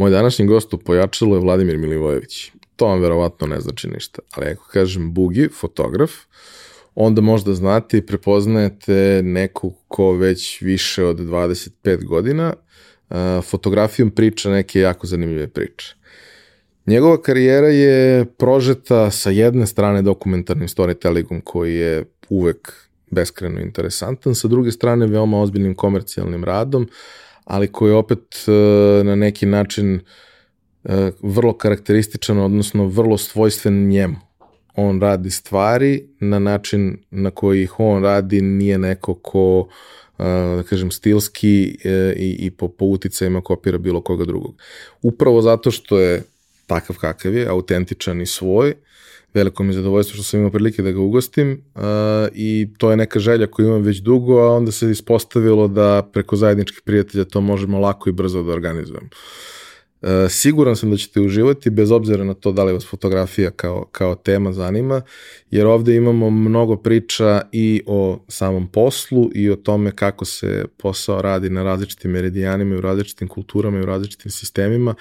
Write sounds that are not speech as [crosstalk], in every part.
Moj današnji gost u Pojačalu je Vladimir Milivojević. To vam verovatno ne znači ništa, ali ako kažem Bugi, fotograf, onda možda znate i prepoznajete nekog ko već više od 25 godina fotografijom priča neke jako zanimljive priče. Njegova karijera je prožeta sa jedne strane dokumentarnim storytellingom koji je uvek beskreno interesantan, sa druge strane veoma ozbiljnim komercijalnim radom, ali koji je opet na neki način vrlo karakterističan, odnosno vrlo svojstven njemu on radi stvari na način na koji ih on radi nije neko ko da kažem stilski e, i, i po, po uticajima kopira bilo koga drugog. Upravo zato što je takav kakav je, autentičan i svoj, veliko mi je zadovoljstvo što sam imao prilike da ga ugostim uh, i to je neka želja koju imam već dugo, a onda se ispostavilo da preko zajedničkih prijatelja to možemo lako i brzo da organizujemo. E, siguran sam da ćete uživati bez obzira na to da li vas fotografija kao, kao tema zanima, jer ovde imamo mnogo priča i o samom poslu i o tome kako se posao radi na različitim meridijanima i u različitim kulturama i u različitim sistemima,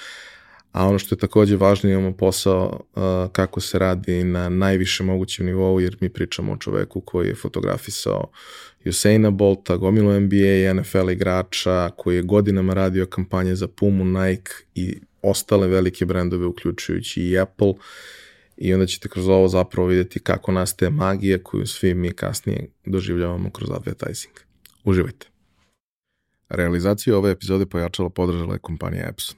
a ono što je takođe važno imamo posao uh, kako se radi na najviše mogućem nivou, jer mi pričamo o čoveku koji je fotografisao Usaina Bolta, gomilu NBA, NFL igrača, koji je godinama radio kampanje za Pumu, Nike i ostale velike brendove, uključujući i Apple. I onda ćete kroz ovo zapravo vidjeti kako nastaje magija koju svi mi kasnije doživljavamo kroz advertising. Uživajte! Realizaciju ove epizode pojačala podržala je kompanija Epson.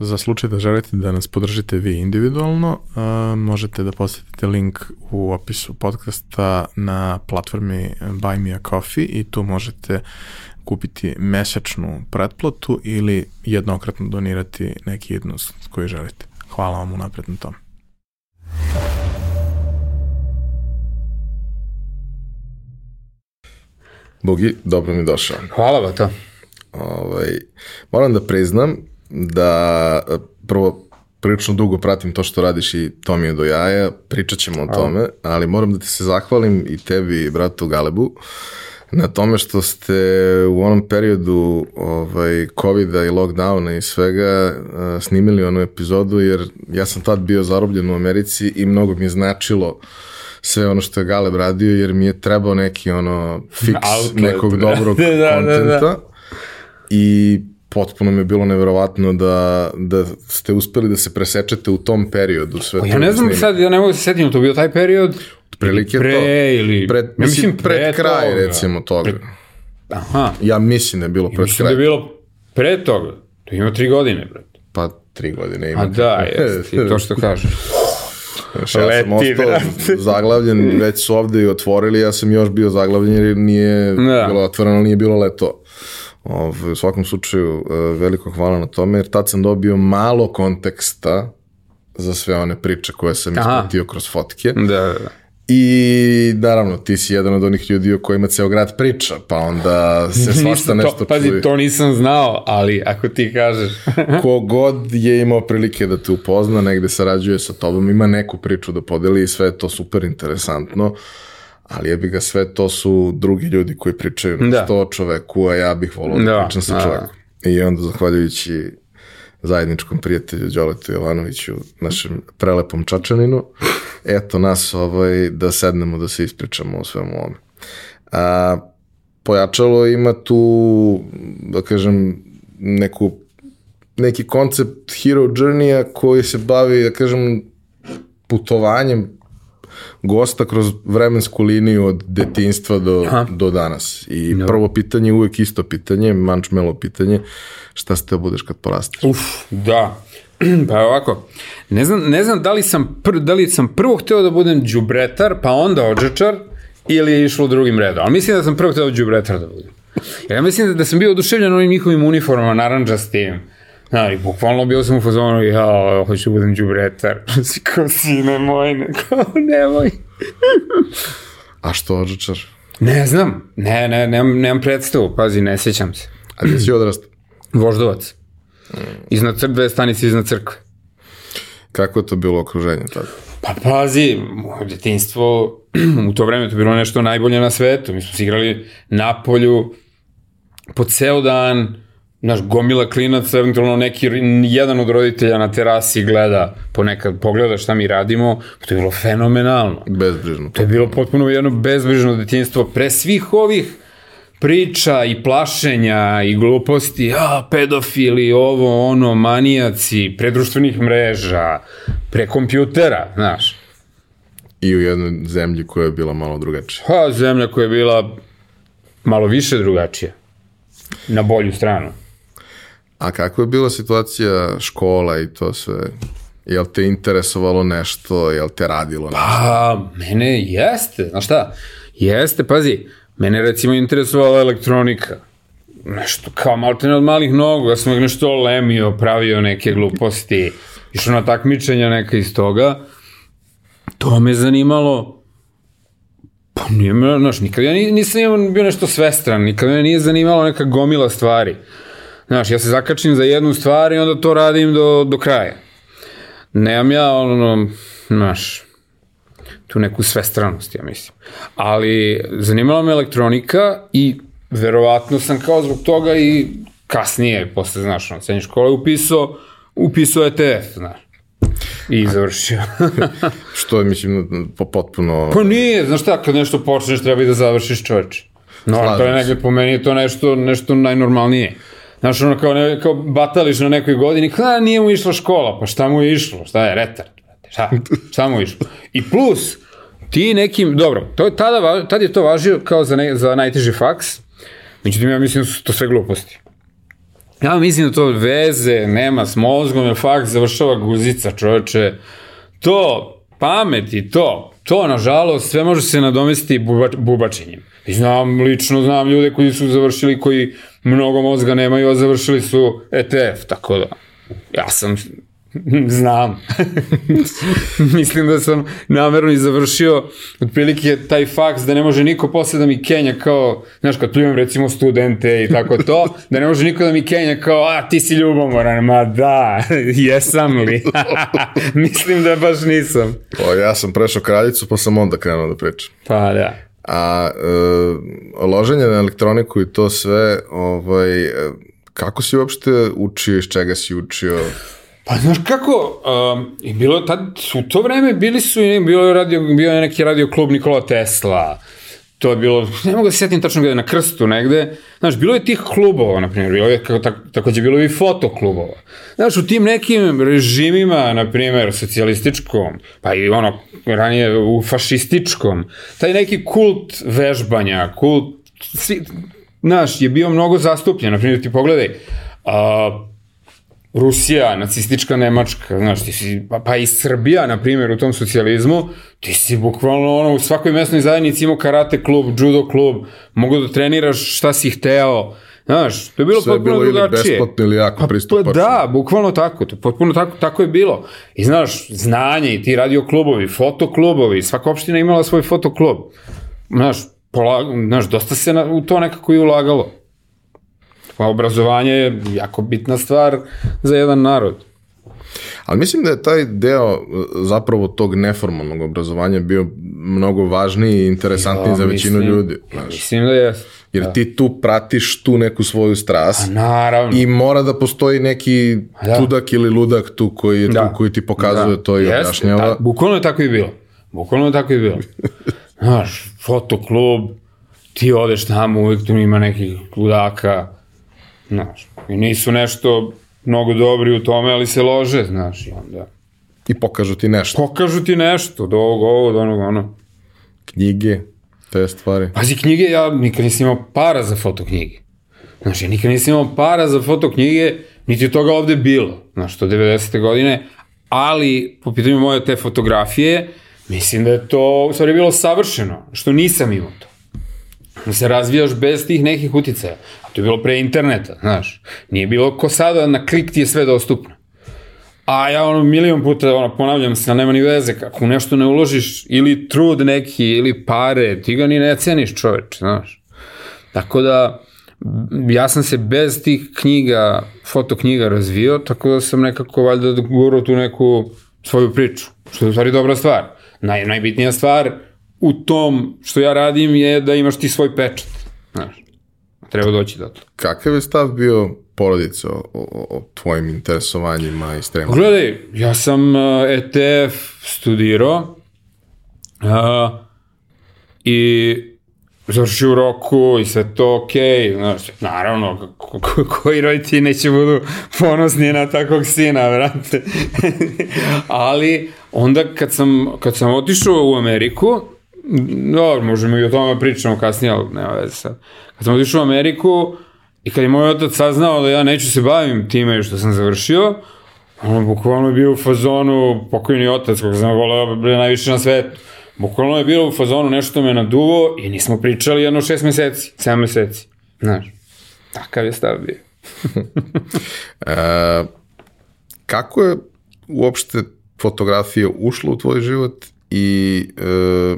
Za slučaj da želite da nas podržite vi individualno, uh, možete da posetite link u opisu podcasta na platformi Buy Me a Coffee i tu možete kupiti mesečnu pretplatu ili jednokratno donirati neki jednost koji želite. Hvala vam unapred na tom. Bogi, dobro mi došao. Hvala ba to. Ovaj, moram da priznam da prvo prilično dugo pratim to što radiš i to mi je do jaja, pričat ćemo o tome, ali moram da ti se zahvalim i tebi i bratu Galebu na tome što ste u onom periodu ovaj, COVID-a i lockdowna i svega uh, snimili onu epizodu, jer ja sam tad bio zarobljen u Americi i mnogo mi je značilo sve ono što je Galeb radio, jer mi je trebao neki ono fix Outlet, nekog dobrog da, [laughs] kontenta. Da, da, da. I potpuno mi je bilo neverovatno da, da ste uspeli da se presečete u tom periodu. Sve o, ja ne znam sad, ja ne mogu da se setim, to bio taj period Prilike pre, to. Ili, pred, ja mislim, pred, pred kraj, toga. recimo, toga. Pred, aha. Ja mislim da je bilo pred mislim kraj. Mislim da je bilo pre toga. To ima tri godine, bret. Pa, tri godine ima. A da, jest, i to što [laughs] kažeš. Znaš, ja Leti, sam ostao brate. zaglavljen, već su ovde i otvorili, ja sam još bio zaglavljen jer nije da. bilo otvoreno, nije bilo leto. Ov, u svakom slučaju, e, veliko hvala na tome, jer tad sam dobio malo konteksta za sve one priče koje sam ispratio kroz fotke. Da, da, da. I naravno, ti si jedan od onih ljudi o kojima ceo grad priča, pa onda se [laughs] svašta nešto to, pazi, čuje. to nisam znao, ali ako ti kažeš... [laughs] Kogod je imao prilike da te upozna, negde sarađuje sa tobom, ima neku priču da podeli i sve je to super interesantno, ali jebi ga sve to su drugi ljudi koji pričaju Da. da. to čoveku, a ja bih volao da, Da, pričam sa da, čovekom. I onda, zahvaljujući zajedničkom prijatelju Đoletu Jovanoviću, našem prelepom Čačaninu, eto nas ovaj, da sednemo da se ispričamo o svemu ovome. A, pojačalo ima tu, da kažem, neku, neki koncept hero journey-a koji se bavi, da kažem, putovanjem gosta kroz vremensku liniju od detinstva do, Aha. do danas. I no. prvo pitanje je uvek isto pitanje, mančmelo pitanje, šta ste budeš kad porasteš? Uf, da. [clears throat] Pa ovako, ne znam, ne znam da, li sam pr, da li sam prvo hteo da budem džubretar, pa onda ođečar, ili je išlo drugim redom. Ali mislim da sam prvo hteo džubretar da budem. Ja mislim da, da sam bio oduševljen ovim njihovim uniformama, naranđastim. Znaš, i bukvalno bio sam u fazonu, ja, hoću da budem džubretar. [laughs] Si kao sine moj, ne, kao, nemoj. [laughs] A što ođečar? Ne znam, ne, ne, nemam, nemam predstavu, pazi, ne sjećam se. A gde si odrastao? Voždovac. Iznad crkve, dve stanice iznad crkve. Kako je to bilo okruženje tada? Pa pazi, moje detinstvo, [clears throat] u to vreme to bilo nešto najbolje na svetu. Mi smo se igrali na polju po ceo dan, naš gomila klinaca, eventualno neki, jedan od roditelja na terasi gleda, ponekad pogleda šta mi radimo, to je bilo fenomenalno. Bezbrižno. To je bilo potpuno jedno bezbrižno detinstvo pre svih ovih priča i plašenja i gluposti, a, pedofili, ovo, ono, manijaci, pre društvenih mreža, pre kompjutera, znaš. I u jednoj zemlji koja je bila malo drugačija. Pa, zemlja koja je bila malo više drugačija. Na bolju stranu. A kako je bila situacija škola i to sve? Jel te interesovalo nešto? Jel te radilo nešto? Pa, mene jeste, znaš šta? Jeste, pazi, mene recimo interesovala elektronika. Nešto kao maltene od malih nogu, ja sam nešto lemio, pravio neke gluposti, išao na takmičenja neka iz toga. To me zanimalo, pa nije me, znaš, nikad ja ni- nisam bio nešto svestran, nikad me nije zanimalo neka gomila stvari. Znaš, ja se zakačim za jednu stvar i onda to radim do, do kraja. Nemam ja, ono, znaš, tu neku svestranost, ja mislim. Ali zanimala me elektronika i verovatno sam kao zbog toga i kasnije, posle, znaš, na srednje škole upisao, upisao ETF, znaš. I završio. [laughs] Što je, mislim, po, potpuno... pa nije, znaš šta, kad nešto počneš treba i da završiš čoveče. No, to je negde, po meni je to nešto, nešto najnormalnije. Znaš, ono kao, ne, kao batališ na nekoj godini, kao, "A, nije mu išla škola, pa šta mu je išlo, šta je, retard, šta, šta mu je išlo. I plus, ti nekim, dobro, to je tada, tad je to važio kao za, ne, za najteži faks, međutim ja mislim da su to sve gluposti. Ja mislim da to veze nema s mozgom, jer faks završava guzica, čoveče. To, pamet i to, to, nažalost, sve može se nadomestiti buba, bubačenjem. I znam, lično znam ljude koji su završili, koji mnogo mozga nemaju, a završili su ETF, tako da, ja sam, znam. [laughs] Mislim da sam namerno i završio otprilike taj faks da ne može niko posle da mi kenja kao, znaš, kad pljujem recimo studente i tako to, da ne može niko da mi kenja kao, a ti si ljubomoran, ma da, [laughs] jesam li? [laughs] Mislim da baš nisam. O, ja sam prešao kraljicu, pa sam onda krenuo da pričam. Pa da. A e, loženje na elektroniku i to sve, ovaj, e, kako si uopšte učio, iz čega si učio? Pa znaš kako, um, i bilo tad, u to vreme bili su, bilo radio, bio je neki radio klub Nikola Tesla, to je bilo, ne mogu da se sjetim tačno gde, na krstu negde, znaš, bilo je tih klubova, na primjer, bilo je, kako, tak, takođe bilo je i fotoklubova. Znaš, u tim nekim režimima, na primjer, socijalističkom, pa i ono, ranije u fašističkom, taj neki kult vežbanja, kult, svi, znaš, je bio mnogo zastupljen, na primjer, ti pogledaj, a, Rusija, nacistička Nemačka, znaš, ti si, pa, pa i Srbija, na primjer, u tom socijalizmu, ti si bukvalno ono, u svakoj mesnoj zajednici imao karate klub, judo klub, mogu da treniraš šta si hteo, Znaš, to je bilo Sve je potpuno bilo ili drugačije. besplatno ili jako Pa pristupačno. da, bukvalno tako, to, potpuno tako, tako je bilo. I znaš, znanje i ti radio klubovi, fotoklubovi, svaka opština je imala svoj fotoklub. Znaš, pola, znaš dosta se na, u to nekako i ulagalo. Pa obrazovanje je jako bitna stvar za jedan narod. Ali mislim da je taj deo e, zapravo tog neformalnog obrazovanja bio mnogo važniji i interesantniji Ja, za većinu mislim- ljudi. Ja, Znaš. mislim da je. Jer ti tu pratiš tu neku svoju strast Naravno. i mora da postoji neki Da. čudak ili ludak tu koji je Da. tu, koji ti pokazuje Da. to i Jeste, objašnjava. Da, bukvalno je tako i bilo. Bukvalno je tako i bilo. [laughs] Znaš, fotoklub, ti odeš tamo, uvijek tu ima nekih ludaka, znaš, i nisu nešto mnogo dobri u tome, ali se lože, znaš, i onda I pokažu ti nešto. pokažu ti nešto, do ovog, ovo, do onog, ono. Knjige, te stvari. Pazi, knjige, ja nikad nisam imao para za fotoknjige. Znaš, ja nikad nisam imao para za fotoknjige, niti je toga ovde bilo, znaš, to 90. godine, ali po pitanju moje te fotografije, mislim da je to u stvari bilo savršeno, što nisam imao to. Da se razvijaš bez tih nekih uticaja. To je bilo pre interneta, znaš. Nije bilo ko sada, na klik ti je sve dostupno. A ja ono milion puta ono, ponavljam se, ali nema ni veze, kako nešto ne uložiš ili trud neki, ili pare, ti ga ni ne ceniš čoveč, znaš. Tako da, ja sam se bez tih knjiga, fotoknjiga razvio, tako da sam nekako valjda gurao tu neku svoju priču, što je u stvari dobra stvar. Naj, najbitnija stvar u tom što ja radim je da imaš ti svoj pečat, znaš. Treba doći do toga. Kakav je stav bio porodice o, o, o tvojim interesovanjima i stremama? Gledaj, ja sam uh, ETF studirao uh, i završio u roku i sve to okej, znaš, naravno, ko, ko, koji roditelji neće budu ponosni na takvog sina, vrate. [laughs] Ali onda kad sam, kad sam otišao u Ameriku, dobro, možemo i o tome pričamo kasnije, ali nema veze sad. Kad sam otišao u Ameriku i kad je moj otac saznao da ja neću se bavim time što sam završio, on bukvalno je bio u fazonu, pokojni otac, kako sam voleo, bre najviše na svetu. Bukvalno je bilo u fazonu nešto me naduvo i nismo pričali jedno šest meseci, sedam meseci. Znaš, takav je stav bio. [laughs] E, kako je uopšte fotografija ušla u tvoj život i e,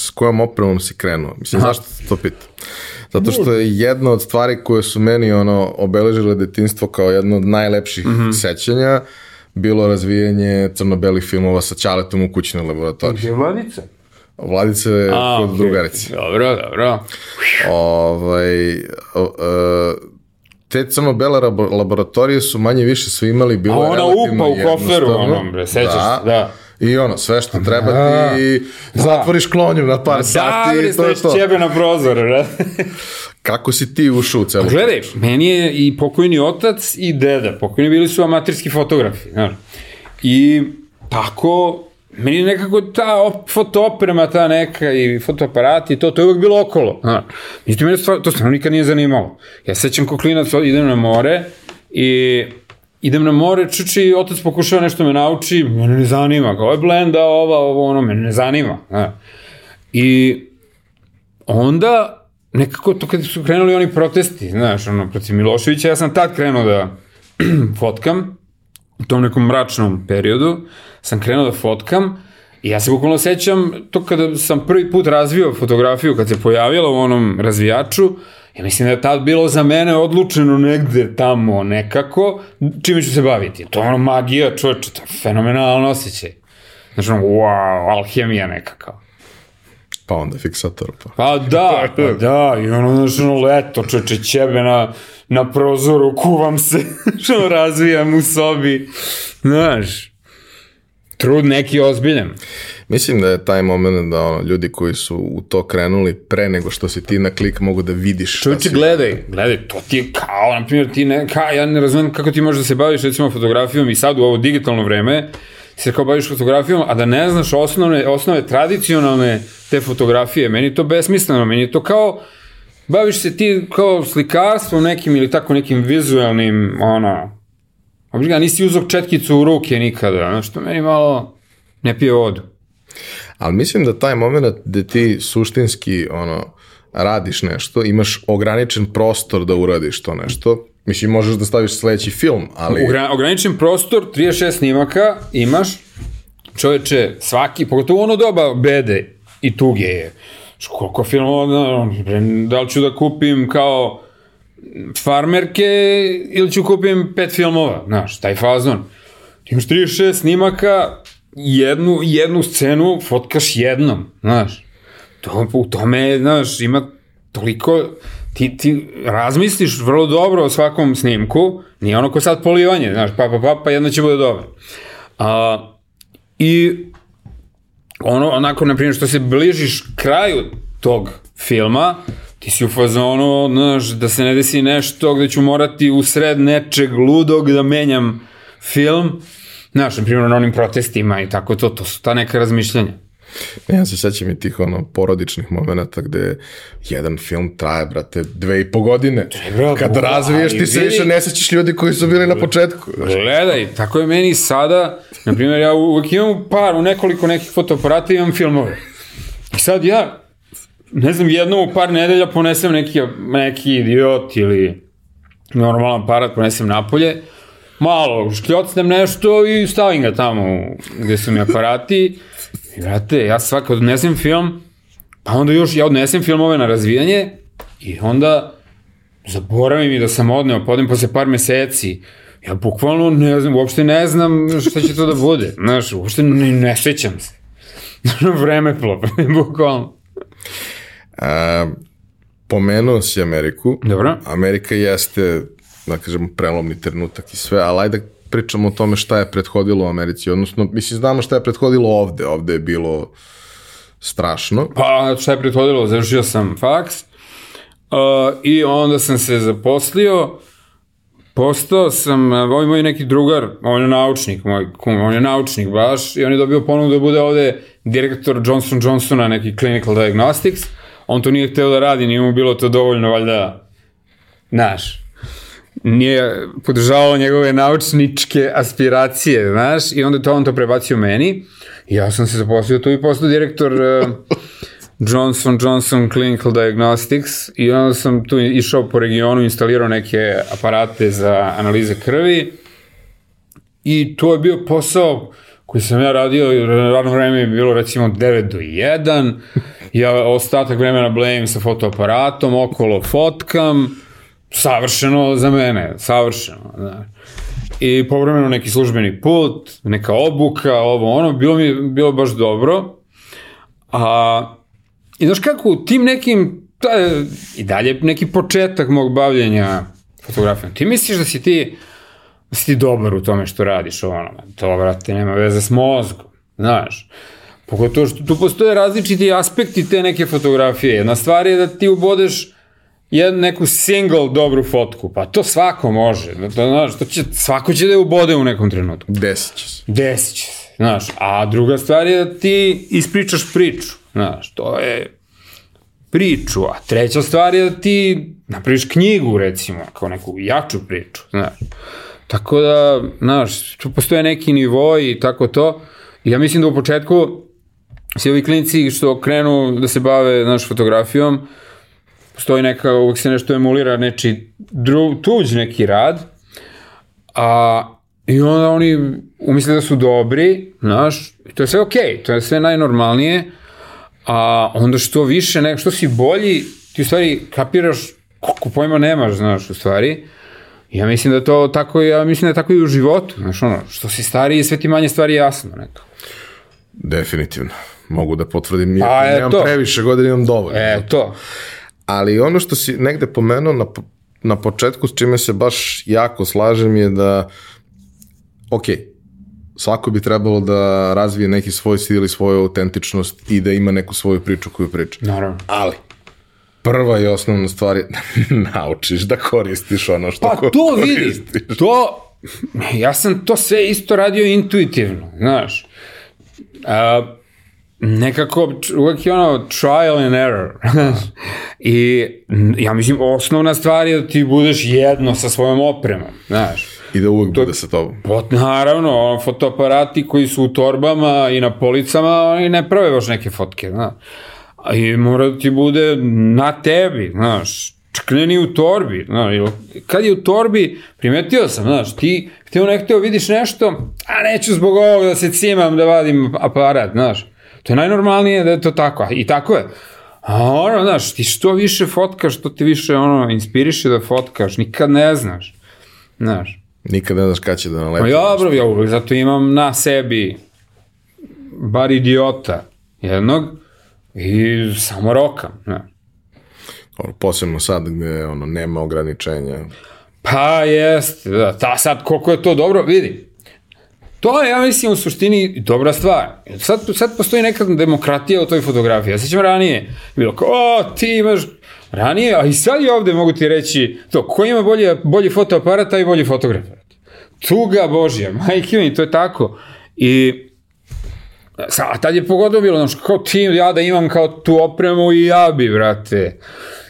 s kojom opremom si krenuo? Mislim, zašto te to pitam? Zato što je jedna od stvari koje su meni ono obeležile detinstvo kao jedno od najlepših Mhm. sećanja bilo razvijanje crno-belih filmova sa Ćaletom u kućnoj laboratoriji. Je Vladica? Vladice je kod okej. drugarice. Dobro, dobro. Ovaj, o, e, te crno-bele labo- laboratorije su manje više svi imali, bilo A je ona upa u koferu, onom, bre, sećaš se, da. I ono, sve što treba Da. ti zatvoriš klonjem na par Da, sati bre, i to je to. ćebe na prozor, bre. Kako si ti ušao u celu Gledaj, meni je i pokojni otac i deda, pokojni bili su amaterski fotografi, znaš. I tako, meni je nekako ta op, fotooprema, ta neka i fotoaparati, to, to je uvek bilo okolo. Znaš. Međutim, mene stvar, to stvarno nikad nije zanimalo. Ja sećam ko klinac, idem na more i idem na more, čuči, otac pokušava nešto me nauči, mene ne zanima, kao je blenda, ova, ovo, ono, mene ne zanima. Znaš. I onda nekako to kad su krenuli oni protesti, znaš, ono, protiv Miloševića, ja sam tad krenuo da [clears throat] fotkam, u tom nekom mračnom periodu, sam krenuo da fotkam i ja se bukvalno sećam to kada sam prvi put razvio fotografiju, kad se pojavila u onom razvijaču, ja mislim da je tad bilo za mene odlučeno negde tamo nekako, čime ću se baviti. To je ono magija, čovječe, to je fenomenalno osjećaj. Znači, ono, wow, alhemija neka kao. Pa onda fiksator. Pa. Pa da, pa da, i ono, znaš, ono, leto, čoče, ćebe na, na prozoru, kuvam se, [laughs] što razvijam u sobi, znaš, trud neki ozbiljan. Mislim da je taj moment da ono, ljudi koji su u to krenuli pre nego što si ti na klik mogu da vidiš Čovječe, si. gledaj, gledaj, to ti je kao, na primjer, ti ne, ka, ja ne razumem kako ti možeš da se baviš, recimo, fotografijom i sad u ovo digitalno vreme, se kao baviš fotografijom, a da ne znaš osnovne, osnove tradicionalne te fotografije, meni je to besmisleno, meni je to kao, baviš se ti kao slikarstvom nekim ili tako nekim vizualnim, ono, obliga, nisi uzog četkicu u ruke nikada, znaš, to meni malo ne pije vodu. Ali mislim da taj moment gde ti suštinski ono, radiš nešto, imaš ograničen prostor da uradiš to nešto, mislim možeš da staviš sledeći film, ali... Ugra, ograničen prostor, 36 snimaka imaš, čoveče, svaki, pogotovo ono doba bede i tuge je. Koliko filmova, da, li ću da kupim kao farmerke ili ću kupim pet filmova, znaš, taj fazon. Imaš 36 snimaka, jednu, jednu scenu fotkaš jednom, znaš. To, u tome, znaš, ima toliko, ti, ti razmisliš vrlo dobro o svakom snimku, nije ono ko sad polivanje, znaš, pa, pa, pa, pa jedno će bude dobro. A, I ono, onako, na primjer, što se bližiš kraju tog filma, ti si u fazonu, znaš, da se ne desi nešto gde ću morati u sred nečeg ludog da menjam film, znaš, na primjer, na onim protestima i tako to, to su ta neka razmišljanja. Ja se sećam i tih ono porodičnih momenta gde jedan film traje, brate, dve i po godine. Treba, Kad razviješ ti se vidi- više ne sećaš ljudi koji su bili na početku. Gledaj, tako je meni sada, na primjer, ja uvek imam par, u nekoliko nekih fotoaparata imam filmove. I sad ja, ne znam, jednom u par nedelja ponesem neki, neki idiot ili normalan aparat, ponesem napolje, malo škljocnem nešto i stavim ga tamo gde su mi aparati. I, brate, ja svako odnesem film, pa onda još ja odnesem filmove na razvijanje i onda zaboravim i da sam odneo, podem posle par meseci. Ja bukvalno ne znam, uopšte ne znam šta će to da bude. Znaš, uopšte ne, ne sećam se. [laughs] Vreme plop, bukvalno. A, pomenuo si Ameriku. Dobro. Amerika jeste, da kažemo, prelomni trenutak i sve, ali ajde da pričamo o tome šta je prethodilo u Americi, odnosno, mislim, znamo šta je prethodilo ovde, ovde je bilo strašno. Pa, šta je prethodilo? Završio sam faks uh, i onda sam se zaposlio, postao sam, uh, ovaj moj neki drugar, on je naučnik, moj kum, on je naučnik baš, i on je dobio ponudu da bude ovde direktor Johnson Johnsona, neki clinical diagnostics, on to nije hteo da radi, nije mu bilo to dovoljno, valjda, znaš, nije podržavao njegove naučničke aspiracije, znaš, i onda to on to prebacio meni. Ja sam se zaposlio tu i postao direktor uh, [laughs] Johnson Johnson Clinical Diagnostics i onda sam tu išao po regionu, instalirao neke aparate za analize krvi i to je bio posao koji sam ja radio, radno vreme je bilo recimo 9 do 1, ja ostatak vremena blejim sa fotoaparatom, okolo fotkam, savršeno za mene, savršeno, znaš. I povremeno neki službeni put, neka obuka, ovo ono, bilo mi bilo baš dobro. A, I znaš kako, u tim nekim, je i dalje neki početak mog bavljenja fotografijom. Ti misliš da si ti, da si ti dobar u tome što radiš, ono, to, brate, nema veze s mozgom, znaš. Pogotovo što tu postoje različiti aspekti te neke fotografije. Jedna stvar je da ti ubodeš jed, neku single dobru fotku, pa to svako može. Da, da, znaš, to će, svako će da je ubode u nekom trenutku. Desit će se. Desit će se, znaš. A druga stvar je da ti ispričaš priču, znaš, to je priču. A treća stvar je da ti napraviš knjigu, recimo, kao neku jaču priču, znaš. Tako da, znaš, tu postoje neki nivo i tako to. I ja mislim da u početku svi ovi klinici što krenu da se bave, znaš, fotografijom, postoji neka, uvek se nešto emulira, neči dru, tuđ neki rad, a i onda oni umisle da su dobri, znaš, to je sve okej, okay, to je sve najnormalnije, a onda što više, nek, što si bolji, ti u stvari kapiraš koliko pojma nemaš, znaš, u stvari, Ja mislim da to tako, ja mislim da je tako i u životu, znaš, ono, što si stariji, sve ti manje stvari jasno, nekako. Definitivno. Mogu da potvrdim, Pa, iako eto. nemam previše godina, imam dovoljno. E, to. Ali ono što si negde pomenuo na, na početku, s čime se baš jako slažem je da, ok, svako bi trebalo da razvije neki svoj stil i svoju autentičnost i da ima neku svoju priču koju priča. Naravno. Ali, prva i osnovna stvar je da [laughs] naučiš da koristiš ono što Pa ko- to vidi, koristiš. to, ja sam to sve isto radio intuitivno, znaš. A, nekako, uvek je ono trial and error. [laughs] I n- ja mislim, osnovna stvar je da ti budeš jedno sa svojom opremom, znaš. I da uvek bude sa tobom. Pot, naravno, ono, fotoaparati koji su u torbama i na policama, oni ne prave baš neke fotke, znaš. I mora da ti bude na tebi, znaš, čak ne ni u torbi, znaš, kad je u torbi, primetio sam, znaš, ti htio ne htio vidiš nešto, a neću zbog ovog da se cimam da vadim aparat, znaš, to je najnormalnije da je to tako, i tako je. A ono, znaš, ti što više fotkaš, što te više ono inspiriše da fotkaš, nikad ne znaš, znaš. Nikad ne znaš kada će da Pa naleti. dobro, ja uvek zato imam na sebi bar idiota jednog i samo rokam. Ne. Ono, posebno sad gde ono, nema ograničenja. Pa jeste, da, ta sad koliko je to dobro, vidi. To je, ja mislim, u suštini dobra stvar. Sad, sad postoji neka demokratija u toj fotografiji. Ja se ćemo ranije, bilo kao, o, ti imaš ranije, a i sad je ovde mogu ti reći to, ko ima bolji, bolji fotoaparat, taj bolji fotograf. Tuga Božja, [laughs] majke mi, to je tako. I a tad je pogotovo bilo, znaš, kao ti, ja da imam kao tu opremu i ja bi, brate.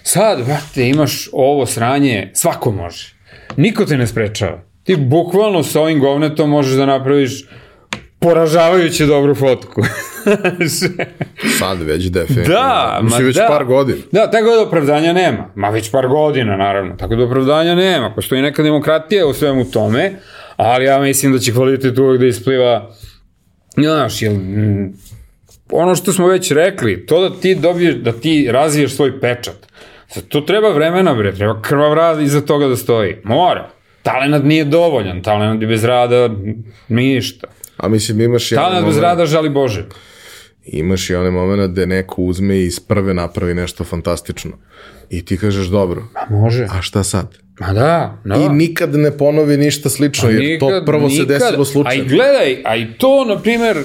Sad, brate, imaš ovo sranje, svako može. Niko te ne sprečava. Ti bukvalno sa ovim govnetom možeš da napraviš poražavajuće dobru fotku. [laughs] Sad već definitivno. Da, ma Mislim, već da. par godina. Da, tako da opravdanja nema. Ma već par godina, naravno. Tako da opravdanja nema. Postoji neka demokratija u svemu tome, ali ja mislim da će kvalitet uvek da ispliva Znaš, jel, ono što smo već rekli, to da ti dobiješ, da ti razviješ svoj pečat, to treba vremena, bre, treba krvav rad iza toga da stoji. Mora. Talenat nije dovoljan, talenat je bez rada ništa. A mislim, imaš Talenat bez rada žali Bože. imaš i onaj moment gde neko uzme i iz prve napravi nešto fantastično. I ti kažeš, dobro, Pa može. a šta sad? Ma da, da. I nikad ne ponovi ništa slično, jer to prvo se desilo A i slučajno. gledaj, a i to, na primer,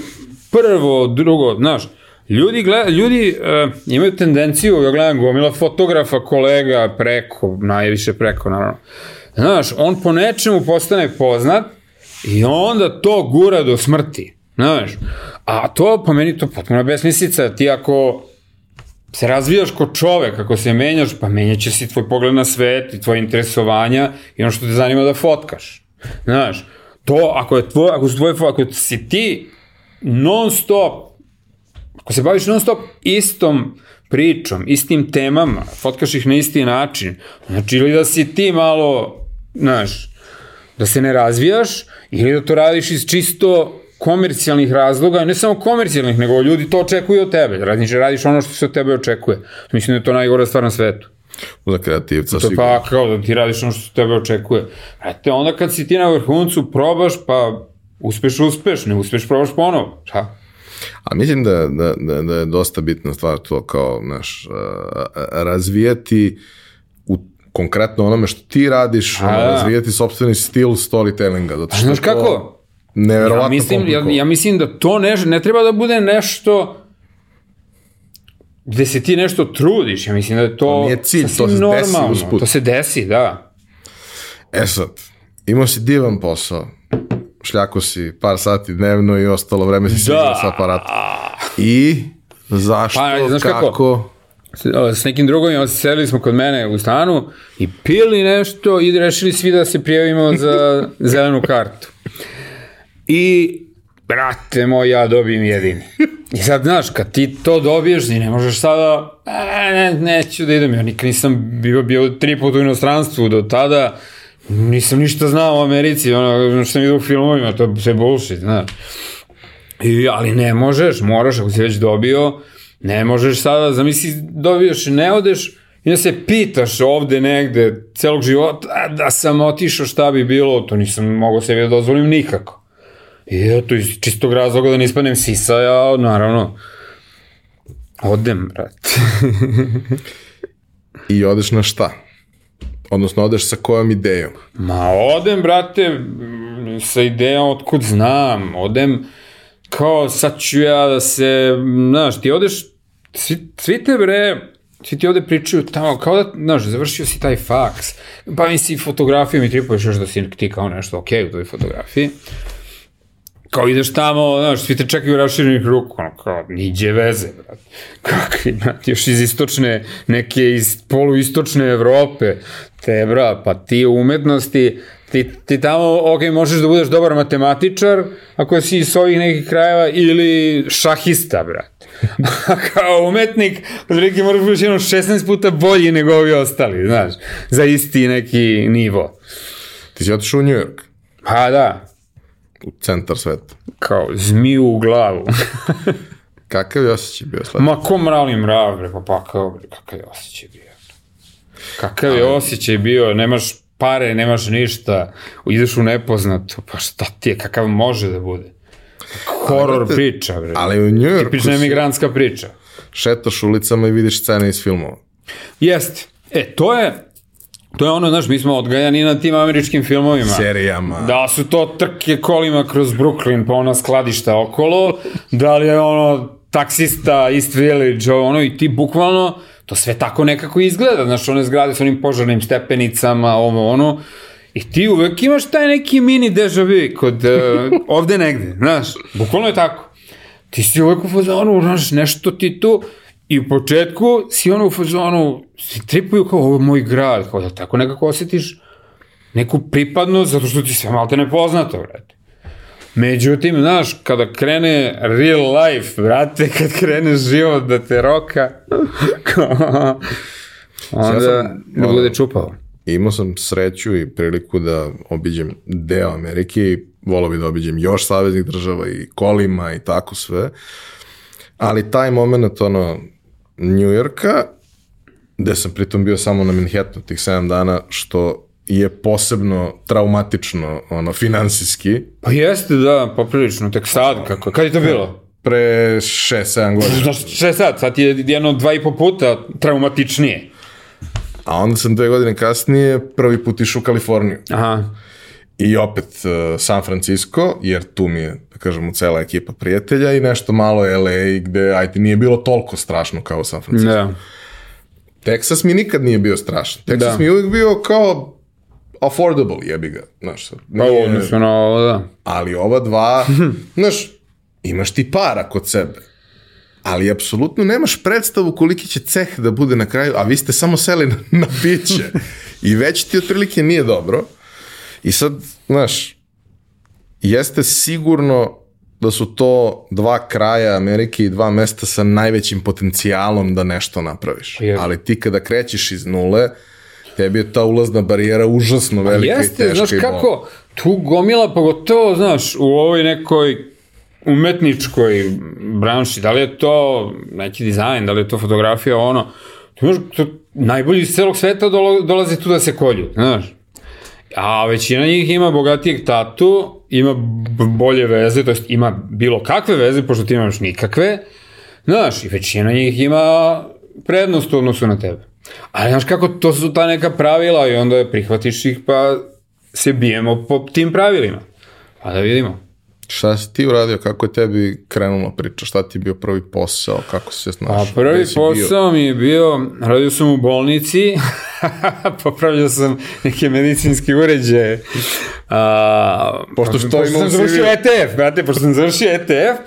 prvo, drugo, znaš, ljudi, gleda, ljudi uh, imaju tendenciju, ja gledam gomila fotografa, kolega, preko, najviše preko, naravno. Znaš, on po nečemu postane poznat i onda to gura do smrti. Znaš, a to, po meni, to potpuno besmislica. Ti ako se razvijaš kao čovek, ako se menjaš, pa menjaće se i tvoj pogled na svet i tvoje interesovanja i ono što te zanima da fotkaš. Znaš, to, ako je tvoj, ako su tvoje, ako si ti non stop, ako se baviš non stop istom pričom, istim temama, fotkaš ih na isti način, znači ili da si ti malo, znaš, da se ne razvijaš ili da to radiš iz čisto komercijalnih razloga, ne samo komercijalnih, nego ljudi to očekuju od tebe. Radiš, radiš ono što se od tebe očekuje. Mislim da je to najgora stvar na svetu. Za kreativca To sigurno. pa kao da ti radiš ono što se od tebe očekuje. Brate, onda kad si ti na vrhuncu, probaš, pa uspeš, uspeš, ne uspeš, probaš ponovo. Šta? A mislim da, da, da, da je dosta bitna stvar to kao, znaš, razvijati u konkretno onome što ti radiš, ono, da. razvijati sobstveni stil storytellinga. Zato A što znaš kako? Neverovatno Ja mislim, ja, ja mislim da to ne, ne treba da bude nešto gde se ti nešto trudiš, ja mislim da je to, To nije cilj, to se desi normalno. usput. To se desi, da. E sad, imao si divan posao, šljako si par sati dnevno i ostalo vreme si. Da. sa aparatom. I zašto, Pa, znaš kako? kako? S, nekim drugovima sedeli smo kod mene u stanu i pili nešto i rešili svi da se prijavimo za [laughs] zelenu kartu. I, brate moj, ja dobijem jedini. I sad, znaš, kad ti to dobiješ, ti ne možeš sada, e, ne, neću da idem, ja nikad nisam bio, bio tri puta u inostranstvu do tada, nisam ništa znao o Americi, ono što sam vidio u filmovima, to je sve bullshit, znaš. I, ali ne možeš, moraš, ako si već dobio, ne možeš sada, zamisli, dobiješ, ne odeš i da se pitaš ovde negde celog života, "A, da sam otišao šta bi bilo, to nisam mogao sebi da dozvolim nikako. I eto, iz čistog razloga da ne ispanem sisa, ja, naravno, odem, brate. [laughs] I odeš na šta? Odnosno, odeš sa kojom idejom? Ma odem, brate, sa idejom otkud znam, odem kao sad ću ja da se, znaš, ti odeš, svi, svi te bre, svi ti ovde pričaju tamo, kao da, znaš, završio si taj faks, bavim si fotografijom i tripuješ još da si ti kao nešto okej okay u toj fotografiji. Kao ideš tamo, znaš, svi te čekaju raširenih ruku, ono, kao, niđe veze, brate. Kakvi, brate, još iz istočne, neke iz poluistočne Evrope, te, bra, pa ti u umetnosti, ti, ti tamo, ok, možeš da budeš dobar matematičar, ako si iz ovih nekih krajeva, ili šahista, brate. [laughs] A kao umetnik, otprilike moraš budeš jedno 16 puta bolji nego ovi ostali, znaš, za isti neki nivo. Ti si otišao u New York, Pa da, u centar sveta. kao zmiju u glavu. [laughs] Kakav je osjećaj bio sledeći? Ma ko mrali mrav, bre, pa pa kao, bre, kakav je osjećaj bio. Kakav je osjećaj bio, nemaš pare, nemaš ništa, ideš u nepoznato, pa šta ti je, kakav može da bude? Horor priča, bre. Ali u New Yorku Tipična emigrantska priča. Šetaš ulicama i vidiš scene iz filmova. Jeste. E, to je, to je ono, znaš, mi smo odgajani na tim američkim filmovima. Serijama. Da su to trke kolima kroz Brooklyn, pa ona skladišta okolo, da li je ono taksista, East Village, ono, i ti bukvalno, to sve tako nekako izgleda, znaš, one zgrade s onim požarnim stepenicama, ovo ono, i ti uvek imaš taj neki mini deja vu kod, uh, [laughs] ovde negde, znaš, bukvalno je tako. Ti si uvek u fazonu, znaš, nešto ti tu, i u početku si ono u fazonu, si tripuju kao, ovo je moj grad, kao da tako nekako osjetiš, neku pripadnost, zato što ti sve malte nepoznato, brate. Međutim, znaš, kada krene real life, brate, kad krene život da te roka, [laughs] onda Ja sam, ne bude čupao. Imao sam sreću i priliku da obiđem deo Amerike i volao bi da obiđem još saveznih država i kolima i tako sve. Ali taj moment, ono, New Yorka, gde sam pritom bio samo na Manhattanu tih 7 dana, što je posebno traumatično, ono, finansijski, Pa jeste, da, poprilično, tek sad, kako, kad je to bilo? pre 6-7 godina. Znaš, še sad, sad je jedno dva i po puta traumatičnije. A onda sam dve godine kasnije prvi put išao u Kaliforniju. Aha, I opet uh, San Francisco, jer tu mi je, da kažemo, cela ekipa prijatelja i nešto malo LA gde, ajde, nije bilo toliko strašno kao San Francisco. da. Texas mi nikad nije bio strašan. Texas Da. mi je uvijek bio kao affordable, jebi ga. Znaš, Pa nije- odnosno na ovo, da. ali ova dva, [laughs] znaš, imaš ti para kod sebe. Ali apsolutno nemaš predstavu koliki će ceh da bude na kraju, a vi ste samo seli na, na piće. I već ti otprilike nije dobro. I sad, znaš, jeste sigurno da su to dva kraja Amerike i dva mesta sa najvećim potencijalom da nešto napraviš. Je. Ali ti kada krećeš iz nule, tebi je ta ulazna barijera užasno velika i Jeste, teška znaš i bolna. kako, tu gomila, pogotovo, znaš, u ovoj nekoj umetničkoj branši, da li je to neki dizajn, da li je to fotografija, ono, imaš, to, najbolji iz celog sveta dolo, dolaze tu da se kolju, znaš. A većina njih ima bogatijeg tatu, ima bolje veze, to jest ima bilo kakve veze, pošto ti nemaš nikakve, znaš, i većina njih ima prednost u odnosu na tebe. Ali znaš kako, to su ta neka pravila i onda prihvatiš ih pa se bijemo po tim pravilima. Pa da vidimo. Šta si ti uradio, kako je tebi krenula priča, šta ti je bio prvi posao, kako si se A snašao? prvi Gde si bio? posao mi je bio, radio sam u bolnici, [laughs] popravljao sam neke medicinske uređaje. A, Pošto što pošto sam završio. ETF, brate, pošto sam završio ETF,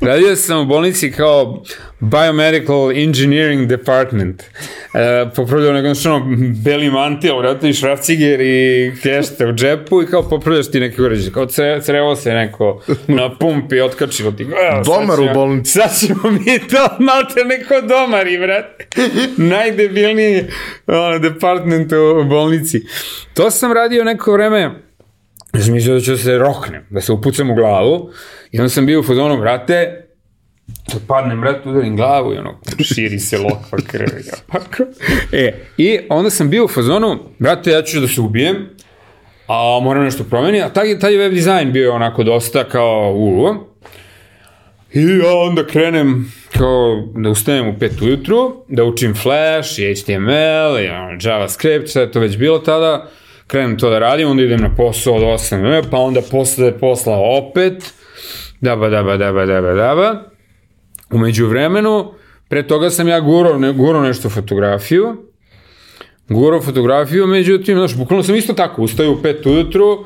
radio sam u bolnici kao Biomedical Engineering Department. E, popravljao nego znači ono beli mantil, brate, i šrafciger i kešte u džepu i kao popravljaš ti neke uređaje. Kao cre, crevo se neko [laughs] na pumpi otkačilo ti. Evo, Domar u ćemo- bolnici. Sad ćemo mi to malte neko domari, brate. [laughs] Najdebilniji ono, department u bolnici. To sam radio neko vreme, mislio da ću da se roknem, da se upucam u glavu. I onda sam bio u fazonu, brate, da padnem, brate, udarim glavu i ono, širi se lokva krv. Ja, [laughs] pako. E, i onda sam bio u fazonu, brate, ja ću da se ubijem, a moram nešto promeni, a taj, taj web dizajn bio onako dosta kao u I ja onda krenem kao da ustanem u 5 ujutru, da učim Flash i HTML i ono, JavaScript, je to već bilo tada, krenem to da radim, onda idem na posao od 8, pa onda posle posla opet, daba, daba, daba, daba, daba. Umeđu vremenu, pre toga sam ja gurao, ne, gurao nešto fotografiju, gurao fotografiju, međutim, znaš, bukvalno sam isto tako, ustaju u 5 ujutru,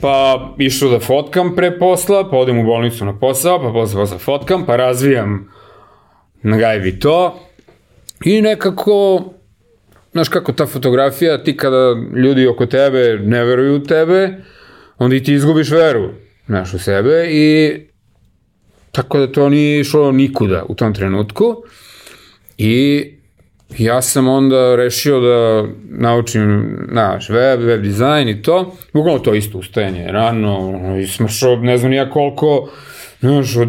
pa išao da fotkam pre posla, pa odem u bolnicu na posao, pa posle posla fotkam, pa razvijam na gajbi to. I nekako znaš kako ta fotografija, ti kada ljudi oko tebe ne veruju u tebe, onda i ti izgubiš veru, znaš, u sebe i tako da to nije išlo nikuda u tom trenutku. I ja sam onda rešio da naučim, znaš, web, web dizajn i to, bukvalno to isto ustajanje, rano, smršao, ne znam nija koliko, znaš, od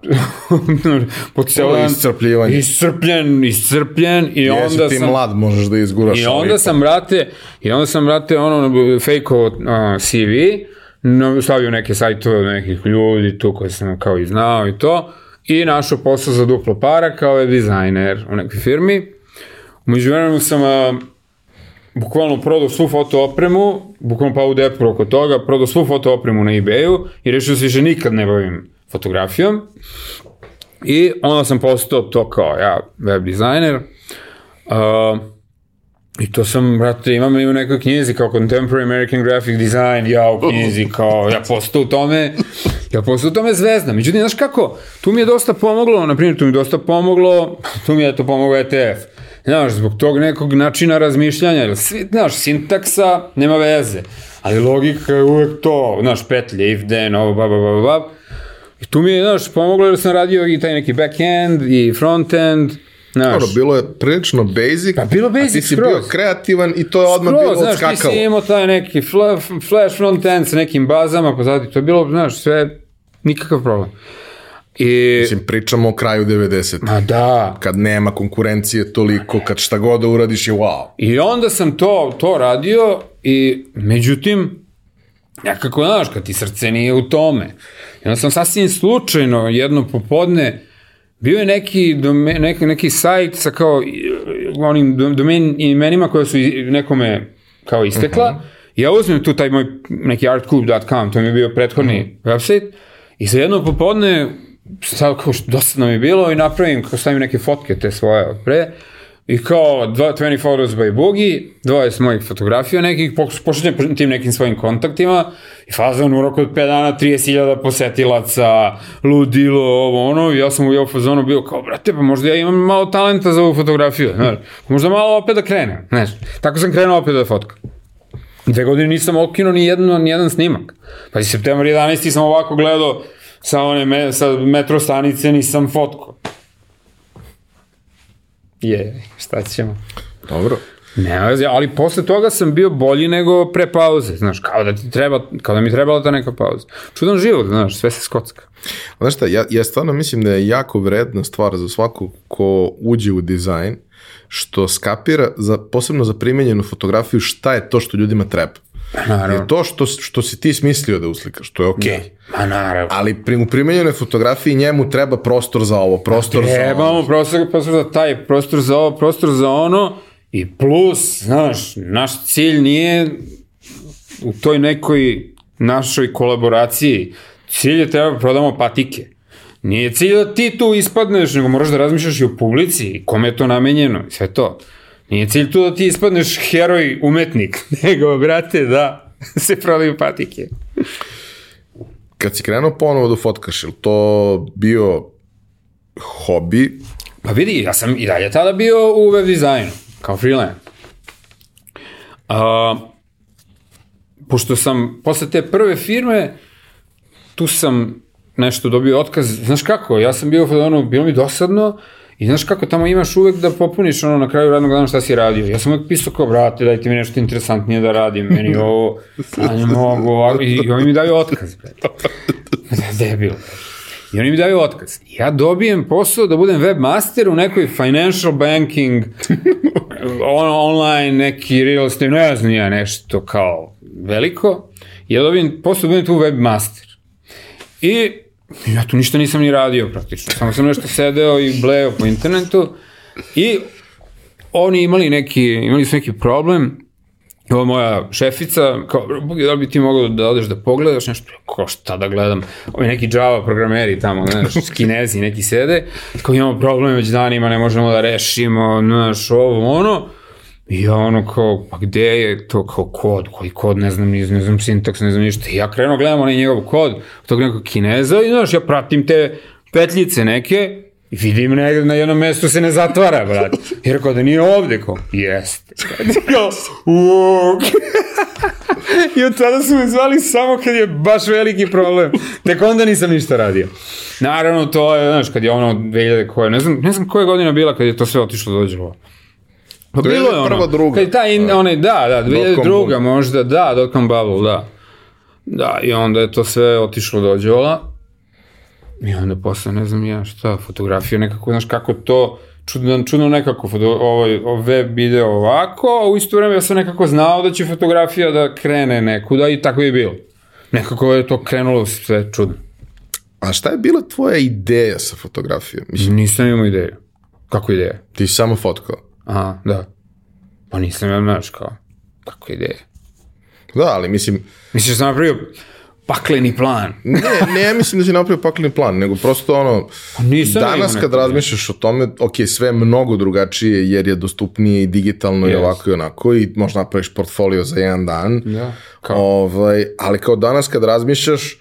[laughs] po ceo dan iscrpljivanje. iscrpljen, iscrpljen i Jesi onda ti sam mlad, možeš da izguraš. i onda sam brate i onda sam brate ono fejko uh, CV stavio neke sajtove od nekih ljudi tu koje sam kao i znao i to i našao posao za duplo para kao web dizajner u nekoj firmi umeđu vremenu sam a, bukvalno prodao svu foto opremu, bukvalno pa u depu oko toga, prodao svu foto opremu na ebayu i rešio se više nikad ne bavim fotografijom. I onda sam postao to kao ja, web dizajner. Uh, I to sam, brate, imam i u nekoj knjizi kao Contemporary American Graphic Design, ja u knjizi kao, ja postao u tome, ja postao u tome zvezda. Međutim, znaš kako, tu mi je dosta pomoglo, na primjer, tu mi je dosta pomoglo, tu mi je to pomoglo ETF. Znaš, zbog tog nekog načina razmišljanja, jer svi, znaš, sintaksa nema veze, ali logika je uvek to, znaš, petlje, if then, ovo, ba, ba, ba, ba. I tu mi je, znaš, pomoglo jer sam radio i taj neki back-end i front-end, znaš. Dobro, bilo je prilično basic, Pa bilo a ti basic si skroz. bio kreativan i to je odmah Skroz, bilo znaš, ti odskakalo. si imao taj neki fla, flash front-end sa nekim bazama, pa zadi, to je bilo, znaš, sve, nikakav problem. I, Mislim, pričamo o kraju 90. ma da, Kad nema konkurencije toliko, kad šta god da uradiš je wow. I onda sam to, to radio i međutim, nekako, znaš, kad ti srce nije u tome. I onda sam sasvim slučajno jedno popodne bio je neki, dome, neki, neki sajt sa kao onim do- domen imenima koje su nekome kao istekla. Uh -huh. Ja uzmem tu taj moj neki artcube.com, to mi je bio prethodni uh -huh. website i za jedno popodne sad kao što dosadno mi je bilo i napravim, kao stavim neke fotke te svoje od pre i kao dva, 20 photos by Boogie, 20 mojih fotografija nekih, poš- pošaljem tim nekim svojim kontaktima i fazon u roku od 5 dana 30.000 posetilaca, ludilo, ovo ono, ja sam u jeho fazonu bio kao, brate, pa možda ja imam malo talenta za ovu fotografiju, znaš, možda malo opet da krenem, znaš, tako sam krenuo opet da fotkam. Dve godine nisam okinuo ni, jedno, ni jedan snimak. Pa i septembar 11. sam ovako gledao sa one me, sa metro stanice nisam fotko. Je, šta ćemo? Dobro. Ne, ali posle toga sam bio bolji nego pre pauze, znaš, kao da ti treba, kao da mi trebala ta neka pauza. Čudan život, znaš, sve se skocka. Znaš šta, ja, ja stvarno mislim da je jako vredna stvar za svakog ko uđe u dizajn, što skapira, za, posebno za primenjenu fotografiju, šta je to što ljudima treba. Naravno. Jer to što, što si ti smislio da uslikaš, to je okej. Okay. Ma naravno. Ali pri, u primenjenoj fotografiji njemu treba prostor za ovo, prostor za ono. Trebamo prostor, prostor za taj, prostor za ovo, prostor za ono i plus, znaš, naš cilj nije u toj nekoj našoj kolaboraciji, cilj je treba da prodamo patike. Nije cilj da ti tu ispadneš, nego moraš da razmišljaš i o publici, kome je to namenjeno, i sve to. Nije cilj tu da ti ispadneš heroj umetnik, [laughs] nego, brate, da [laughs] se prodaju patike. Kad si krenuo ponovo da fotkaš, je li to bio hobi? Pa vidi, ja sam i dalje tada bio u web dizajnu, kao freelance. A, pošto sam, posle te prve firme, tu sam nešto dobio otkaz, znaš kako, ja sam bio, ono, bilo mi dosadno, I znaš kako, tamo imaš uvek da popuniš ono na kraju radnog dana šta si radio. Ja sam uvek pisao kao, brate, dajte mi nešto interesantnije da radim, meni ovo, a ne mogu, ovako, i, oni mi daju otkaz, brate. [laughs] Debil. I oni mi daju otkaz. Ja dobijem posao da budem webmaster u nekoj financial banking, [laughs] on, online, neki real estate, ne znam ja nešto kao veliko. Ja dobijem posao da budem tu webmaster. I ja tu ništa nisam ni radio praktično. Samo sam nešto sedeo i bleo po internetu. I oni imali neki, imali su neki problem Ova moja šefica, kao, Bugi, da li bi ti mogao da odeš da pogledaš nešto? Ko šta da gledam? Ovi neki Java programeri tamo, znaš, kinezi neki sede, kao imamo problem već danima, ne možemo da rešimo, znaš, ovo, ono. I ja ono kao, pa gde je to kao kod, koji kod, ne znam, ne znam, ne znam sintaks, ne znam ništa. I ja krenuo, gledam onaj njegov kod, tog nekog kineza i znaš, ja pratim te petljice neke I vidim negde na jednom mestu se ne zatvara, brate. I rekao da nije ovde, kao, jeste. Kao, uuu. I od tada su me zvali samo kad je baš veliki problem. Tek onda nisam ništa radio. Naravno, to je, znaš, kad je ono 2000 koje, ne znam, ne znam koja godina bila kad je to sve otišlo dođelo. Pa bilo je ono, prva, druga. kad taj, in, onaj, da, da, Dotcom 2002 bubble. možda, da, dotcom bubble, da. Da, i onda je to sve otišlo dođola. I onda posle, ne znam ja šta, fotografija nekako, znaš kako to, čudno, čudno nekako, foto, ovaj, web video ovako, a u isto vreme ja sam nekako znao da će fotografija da krene nekuda i tako je bilo. Nekako je to krenulo sve čudno. A šta je bila tvoja ideja sa fotografijom? Mislim, Nisam imao ideju. Kako ideja? ti samo fotkao. Aha, da. Pa nisam ja, znaš, kao, kako ideja? Da, ali mislim, Misliš da sam napravio pakleni plan? ne, ne ja mislim da si napravio pakleni plan, nego prosto ono, Pa nisam danas kad razmišljaš o tome, ok, sve je mnogo drugačije jer je dostupnije i digitalno i Yes. ovako i onako i možeš napraviš portfolio za jedan dan, Da, kao? ovaj, ali kao danas kad razmišljaš,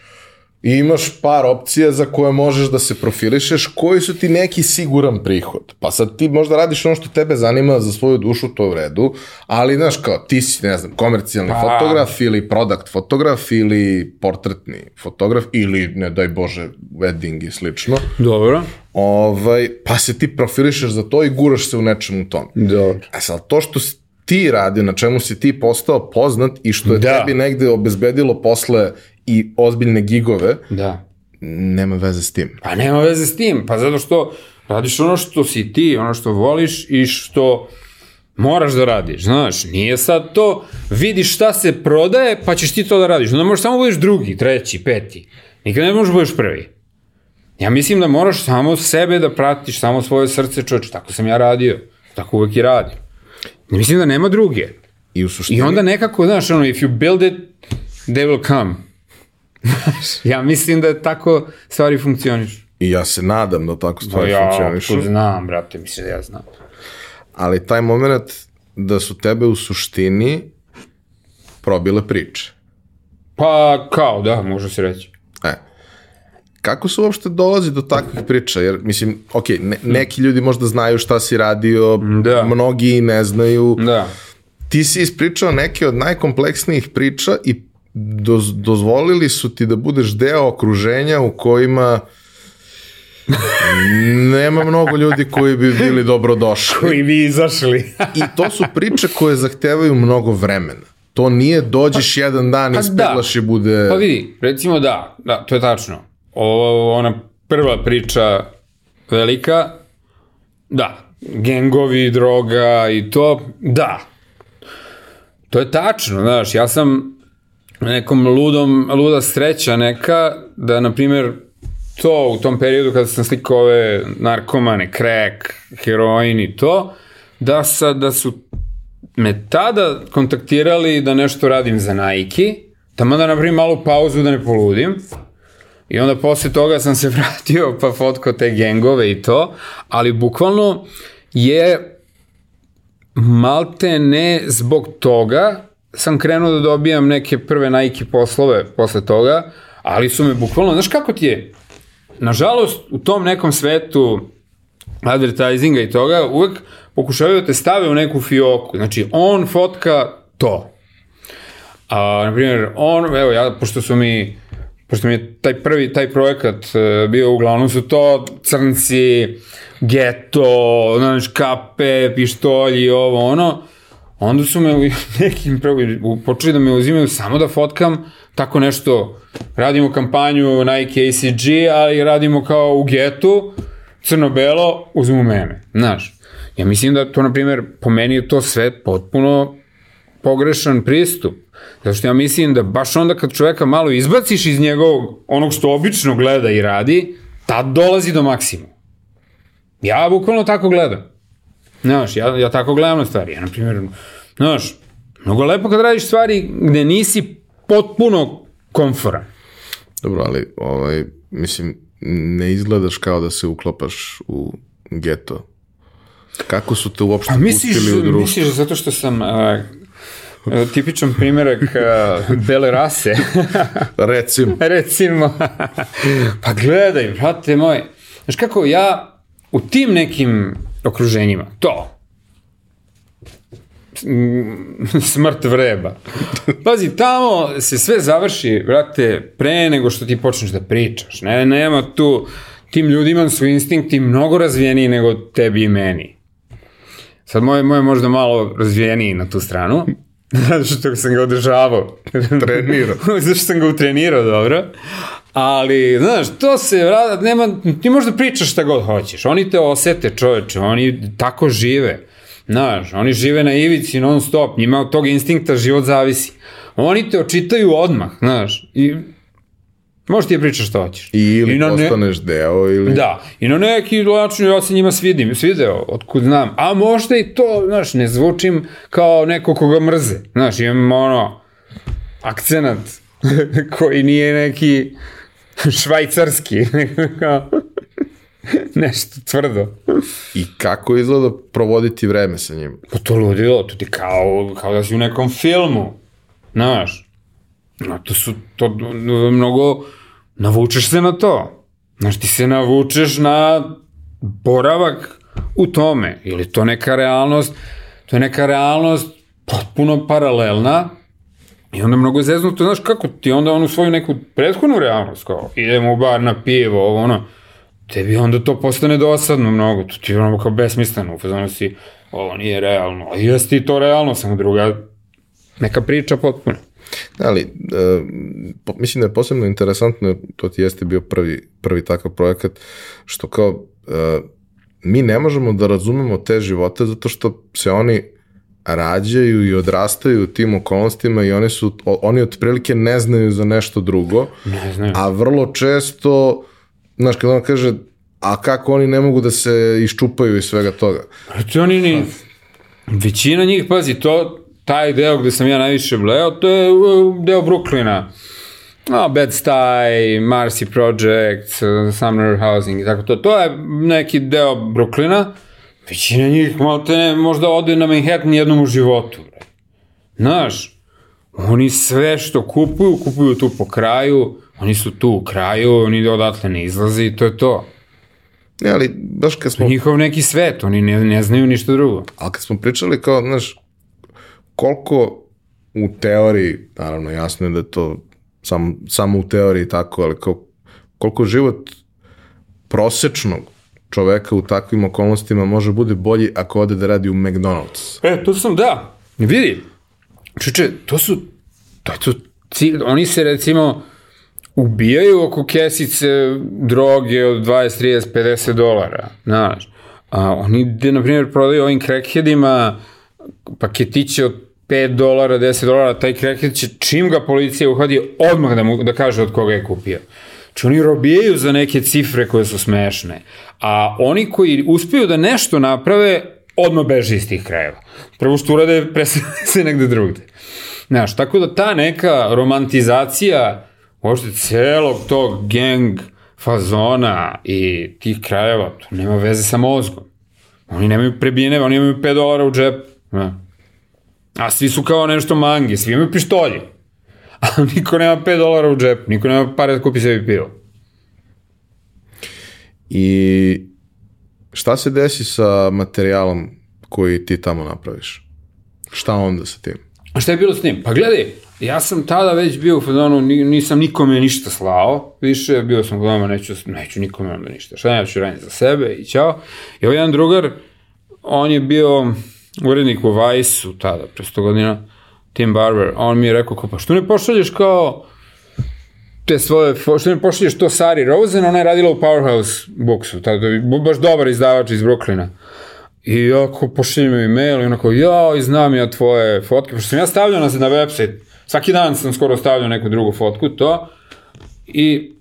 imaš par opcija za koje možeš da se profilišeš, koji su ti neki siguran prihod. Pa sad ti možda radiš ono što tebe zanima za svoju dušu, to je u redu, ali znaš kao ti si, ne znam, komercijalni Pa. fotograf ili product fotograf ili portretni fotograf ili, ne daj Bože, wedding i slično. Dobro. Ovaj, pa se ti profilišeš za to i guraš se u nečemu u tome. Dobro. A sad, to što si ti radio, na čemu si ti postao poznat i što je Da. tebi negde obezbedilo posle i ozbiljne gigove, Da. nema veze s tim. Pa nema veze s tim, pa zato što radiš ono što si ti, ono što voliš i što moraš da radiš, znaš, nije sad to, vidiš šta se prodaje, pa ćeš ti to da radiš, onda možeš samo budeš drugi, treći, peti, nikad ne možeš budeš prvi. Ja mislim da moraš samo sebe da pratiš, samo svoje srce čoče, tako sam ja radio, tako uvek i radim. Mislim da nema druge. I u suštini, I onda nekako, znaš, ono, if you build it, they will come. Ja mislim da tako stvari funkcioniš. i ja se nadam da tako Pa stvari ja, funkcionišu, to znam, brate, misliš da ja znam. ali taj moment da su tebe u suštini probile priče. Pa, kao, da, može se reći. E, kako se uopšte dolazi do takvih priča? Jer, mislim, ok, ne, neki ljudi možda znaju šta si radio, Da. mnogi ne znaju. Da. Ti si ispričao neke od najkompleksnijih priča i doz, dozvolili su ti da budeš deo okruženja u kojima [laughs] nema mnogo ljudi koji bi bili dobrodošli. Koji bi izašli. [laughs] I to su priče koje zahtevaju mnogo vremena. To nije dođeš jedan dan, pa ispeglaš i bude... pa vidi, recimo da, da, to je tačno. Ovo, ona prva priča velika, da, gengovi, droga i to, da. To je tačno, znaš, ja sam nekom ludom, luda sreća neka, da, na primjer, to u tom periodu kada sam slikao ove narkomane, krek, heroin i to, da, sa, da su me tada kontaktirali da nešto radim za Nike, tamo da napravim malu pauzu da ne poludim, I onda posle toga sam se [laughs] vratio pa fotkao te gengove i to, ali bukvalno je malte ne zbog toga sam krenuo da dobijam neke prve Nike poslove posle toga, ali su me bukvalno, znaš kako ti je? Nažalost, u tom nekom svetu advertisinga i toga, uvek pokušavaju da te stave u neku fioku. Znači, on fotka to. A, na primjer, on, evo ja, pošto su mi, pošto mi je taj prvi, taj projekat e, bio, uglavnom su to crnci, geto, znaš, kape, pištolji, ovo, ono, onda su me u nekim počeli da me uzimaju samo da fotkam tako nešto, radimo kampanju Nike ACG, ali radimo kao u getu, crno-belo, uzmu mene, znaš. Ja mislim da to, na primjer, po meni je to sve potpuno pogrešan pristup. Zato što ja mislim da baš onda kad čoveka malo izbaciš iz njegovog, onog što obično gleda i radi, tad dolazi do maksimuma. Ja bukvalno tako gledam. Znaš, ja, ja tako gledam na stvari. Ja, na primjer, znaš, mnogo lepo kad radiš stvari gde nisi potpuno komforan. Dobro, ali, ovaj, mislim, ne izgledaš kao da se uklapaš u geto. Kako su te uopšte A misliš, pustili u društvo? misliš zato što sam uh, tipičan primjerak uh, bele rase, [laughs] Recimo. [laughs] recimo. pa gledaj, brate moj. Znaš kako, ja u tim nekim okruženjima, to, [laughs] smrt vreba. Pazi, tamo se sve završi, brate, pre nego što ti počneš da pričaš. Ne, nema tu, tim ljudima su instinkti mnogo razvijeniji nego tebi i meni. Sad moje, moje možda malo razvijeniji na tu stranu, [laughs] zato što sam ga održavao. Trenirao. [laughs] zato što sam ga utrenirao, dobro. Ali, znaš, to se, nema, ti možda pričaš šta god hoćeš. Oni te osete, čoveče, oni tako žive. Znaš, oni žive na ivici non stop, njima od tog instinkta život zavisi. Oni te očitaju odmah, znaš, i Možeš ti je pričaš što hoćeš. I ili I postaneš ne... deo ili... Da, i na neki način ja se njima svidim, svideo, otkud znam. A možda i to, znaš, ne zvučim kao neko koga mrze. Znaš, imam ono, akcenat [laughs] koji nije neki [laughs] švajcarski. [laughs] Nešto tvrdo. I kako izgleda provoditi vreme sa njim? Pa to ludilo, to ti kao, kao da si u nekom filmu. Znaš, no, to su, to mnogo, navučeš se na to. Znaš, ti se navučeš na boravak u tome. Ili to neka realnost, to je neka realnost potpuno paralelna I onda mnogo zeznuto, znaš kako ti onda onu svoju neku prethodnu realnost, kao idemo u bar na pivo, ovo ono, tebi onda to postane dosadno mnogo, to ti je ono kao besmisleno, ufazano si, ovo nije realno, a jesi ti to realno, samo druga neka priča potpuno. Ali, e, po, mislim da je posebno interesantno, to ti jeste bio prvi, prvi takav projekat, što kao, e, mi ne možemo da razumemo te živote zato što se oni rađaju i odrastaju u tim okolnostima i oni su, oni otprilike ne znaju za nešto drugo, ne znaju. a vrlo često znaš, kada on kaže, a kako oni ne mogu da se iščupaju iz svega toga? Znači, oni ni, većina njih, pazi, to, taj deo gde sam ja najviše bleo, to je uh, deo Brooklyna. No, Bed-Stuy, Marcy Project, uh, Sumner Housing i tako to. To je neki deo Brooklyna. Većina njih malte ne, možda ode na Manhattan jednom u životu. Bre. Znaš, oni sve što kupuju, kupuju tu po kraju, Oni su tu u kraju, oni odatle ne izlaze i to je to. Ne, ali baš kad smo... Njihov neki svet, oni ne, ne znaju ništa drugo. Ali kad smo pričali kao, znaš, koliko u teoriji, naravno jasno je da je to sam, samo u teoriji tako, ali kao, koliko život prosečnog čoveka u takvim okolnostima može bude bolji ako ode da radi u McDonald's. E, to sam, da. Vidi, čuče, to su, to, to, cilj, oni se recimo, ubijaju oko kesice droge od 20, 30, 50 dolara, znaš. A oni, na primjer, prodaju ovim crackheadima paketiće od 5 dolara, 10 dolara, taj crackhead će, čim ga policija uhadi, odmah da, mu, da kaže od koga je kupio. Znači oni robijaju za neke cifre koje su smešne. A oni koji uspeju da nešto naprave, odmah beže iz tih krajeva. Prvo što urade, [laughs] presede se negde drugde. Znaš, tako da ta neka romantizacija uopšte celog tog gang fazona i tih krajeva, to nema veze sa mozgom. Oni nemaju prebijene, oni imaju 5 dolara u džep. Ja. A svi su kao nešto mangi, svi imaju pištolje. A niko nema 5 dolara u džep, niko nema pare da kupi sebi pivo. I šta se desi sa materijalom koji ti tamo napraviš? Šta onda sa tim? A šta je bilo s njim? Pa gledaj, ja sam tada već bio u fazonu, nisam nikome ništa slao, više, bio sam doma, neću, neću nikome onda ništa, šta ja ću raditi za sebe i ćao. I ovaj jedan drugar, on je bio urednik u Vice-u tada, pre 100 godina, Tim Barber, on mi je rekao, kao, pa što ne pošalješ kao te svoje, što ne pošalješ to Sari Rosen, ona je radila u Powerhouse Booksu, tada, baš dobar izdavač iz Brooklyna. I ako pošaljem mi mail i onako, ja, znam ja tvoje fotke, pošto sam ja stavljao na, na website, svaki dan sam skoro stavljao neku drugu fotku, to, i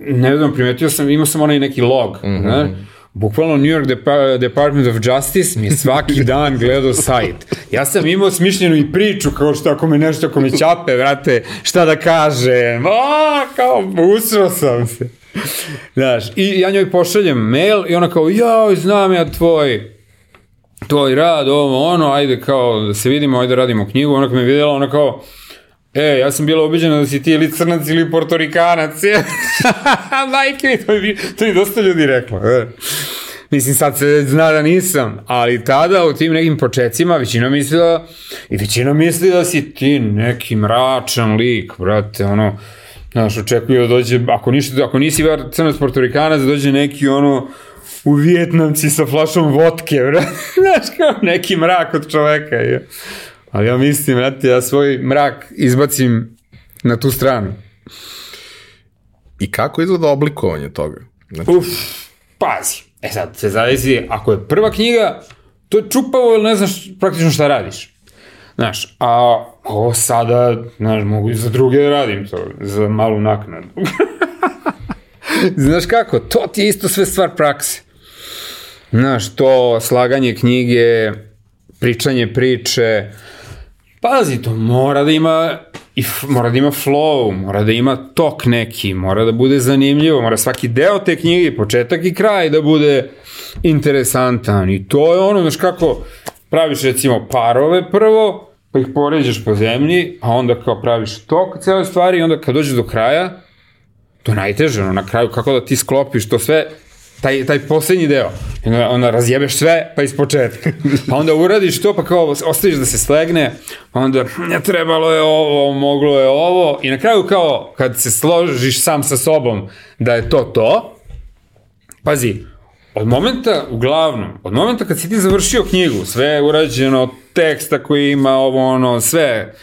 ne znam, primetio sam, imao sam onaj neki log, mm -hmm. ne? Bukvalno New York Dep Department of Justice mi je svaki [laughs] dan gledao sajt. Ja sam imao smišljenu i priču kao što ako me nešto, ako me ćape, vrate, šta da kažem, a, kao, usro sam se. Znaš, i ja njoj pošaljem mail i ona kao, jao, znam ja tvoj, tvoj rad, ovo, ono, ajde kao da se vidimo, ajde radimo knjigu, ona kao me videla, ona kao, E, ja sam bila ubeđena da si ti ili crnac ili portorikanac. [laughs] Majke mi, to mi, to mi dosta ljudi reklo. E. Mislim, sad se zna da nisam, ali tada u tim nekim početcima većina mislila, i većina misli da si ti neki mračan lik, brate, ono, znaš, očekuju da dođe, ako, ništa, ako nisi bar crnac portorikanac, da dođe neki, ono, u Vjetnamci sa flašom vodke, brate, [laughs] znaš, kao neki mrak od čoveka, je. Ali ja mislim, brate, ja svoj mrak izbacim na tu stranu. I kako izgleda oblikovanje toga? Znači, Uf, pazi. E sad, se zavisi, ako je prva knjiga, to je čupavo ili ne znaš praktično šta radiš. Znaš, a ovo sada, znaš, mogu i za druge da radim to, za malu naknadu. [laughs] znaš kako, to ti je isto sve stvar prakse. Znaš, to slaganje knjige, pričanje priče, pazi, to mora da ima i mora da ima flow, mora da ima tok neki, mora da bude zanimljivo, mora svaki deo te knjige, početak i kraj da bude interesantan. I to je ono, znaš kako praviš recimo parove prvo, pa ih poređaš po zemlji, a onda kao praviš tok cele stvari i onda kad dođeš do kraja, to je najteže, ono, na kraju kako da ti sklopiš to sve, taj, taj poslednji deo. I onda, onda razjebeš sve, pa iz početka. Pa onda uradiš to, pa kao ostaviš da se slegne, pa onda ne trebalo je ovo, moglo je ovo. I na kraju kao kad se složiš sam sa sobom da je to to, pazi, od momenta, uglavnom, od momenta kad si ti završio knjigu, sve je urađeno, teksta koji ima ovo, ono, sve,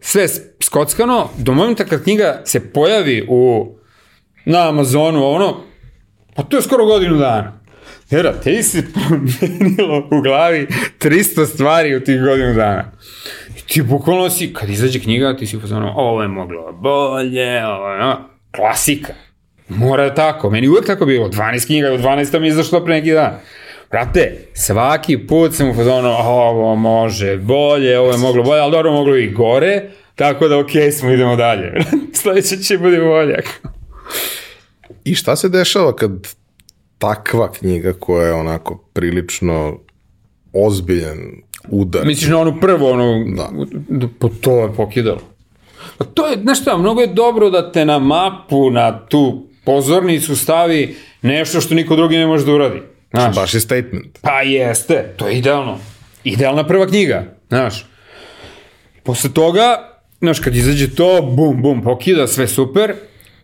sve skockano, do momenta kad knjiga se pojavi u, na Amazonu, ono, pa to je skoro godinu dana. Jer, te si promenilo u glavi 300 stvari u tih godinu dana. I ti bukvalno si, kad izađe knjiga, ti si upoznano, ovo je moglo bolje, ovo je, no, klasika. Mora je tako, meni uvek tako bilo, 12 knjiga, u 12 mi izašlo pre neki dan. Brate, svaki put sam upoznano, ovo može bolje, ovo je moglo bolje, ali dobro moglo i gore, tako da okej okay, smo, idemo dalje. [laughs] Sledeće će bude bolje. I šta se dešava kad takva knjiga koja je onako prilično ozbiljan udar. Misliš na onu prvu, ono, Da. pa to je pokidalo. Pa to je, znaš šta, mnogo je dobro da te na mapu, na tu pozornicu stavi nešto što niko drugi ne može da uradi. Znaš, Baš je statement. Pa jeste, to je idealno. Idealna prva knjiga, znaš. Posle toga, znaš, kad izađe to, bum, bum, pokida, sve super.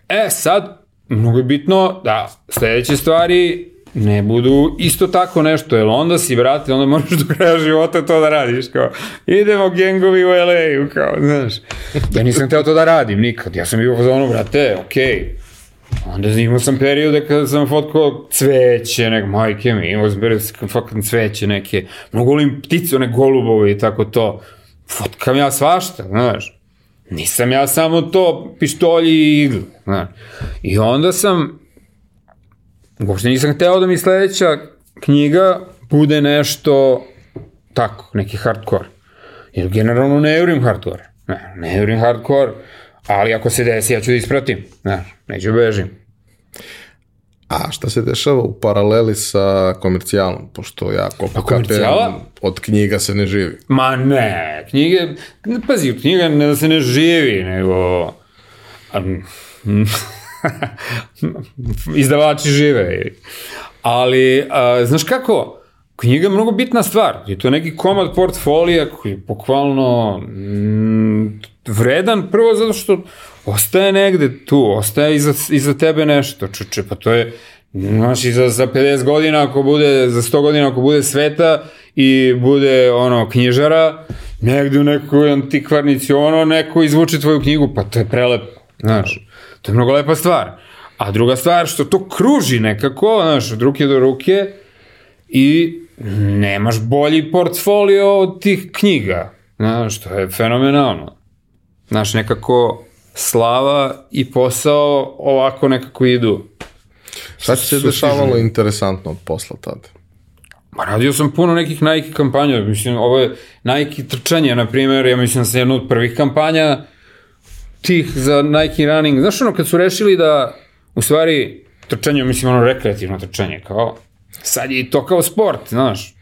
E, sad, mnogo je bitno da sledeće stvari ne budu isto tako nešto, jer onda si, brate, onda moraš do kraja života to da radiš, kao, idemo gengovi u LA-u, kao, znaš. Ja nisam teo to da radim nikad, ja sam bio u zonu, brate, okej, okay. Onda imao sam periode kada sam fotkao cveće, nek majke mi, imao sam periode fotkam cveće neke, mnogo volim ptice, one golubove i tako to. Fotkam ja svašta, znaš. Nisam ja samo to pištolji i igle. I onda sam, uopšte nisam hteo da mi sledeća knjiga bude nešto tako, neki hardcore. Jer generalno ne jurim hardcore. Ne, ne jurim hardcore, ali ako se desi, ja ću da ispratim. Znaš, neću bežim. A šta se dešava u paraleli sa komercijalom? Pošto ja koliko kapiram, od knjiga se ne živi. Ma ne, knjige, pazi, od knjiga ne da se ne živi, nego... um, [laughs] izdavači žive. Ali, a, znaš kako, knjiga je mnogo bitna stvar. I to je neki komad portfolija koji je bukvalno mm, vredan prvo zato što ostaje negde tu, ostaje iza, iza tebe nešto, čuče, pa to je Znaš, i za, za 50 godina ako bude, za 100 godina ako bude sveta i bude ono knjižara, negde u nekoj antikvarnici ono, neko izvuče tvoju knjigu, pa to je prelepo, znaš. To je mnogo lepa stvar. A druga stvar, što to kruži nekako, znaš, od ruke do ruke i nemaš bolji portfolio od tih knjiga. Znaš, to je fenomenalno. Znaš, nekako slava i posao ovako nekako idu. Šta ti se dešavalo interesantno od posla tada? Ma radio sam puno nekih Nike kampanja, mislim, ovo je Nike trčanje, na primjer, ja mislim da sam jedna od prvih kampanja tih za Nike running. Znaš ono, kad su rešili da, u stvari, trčanje, mislim, ono rekreativno trčanje, kao, sad je i to kao sport, znaš,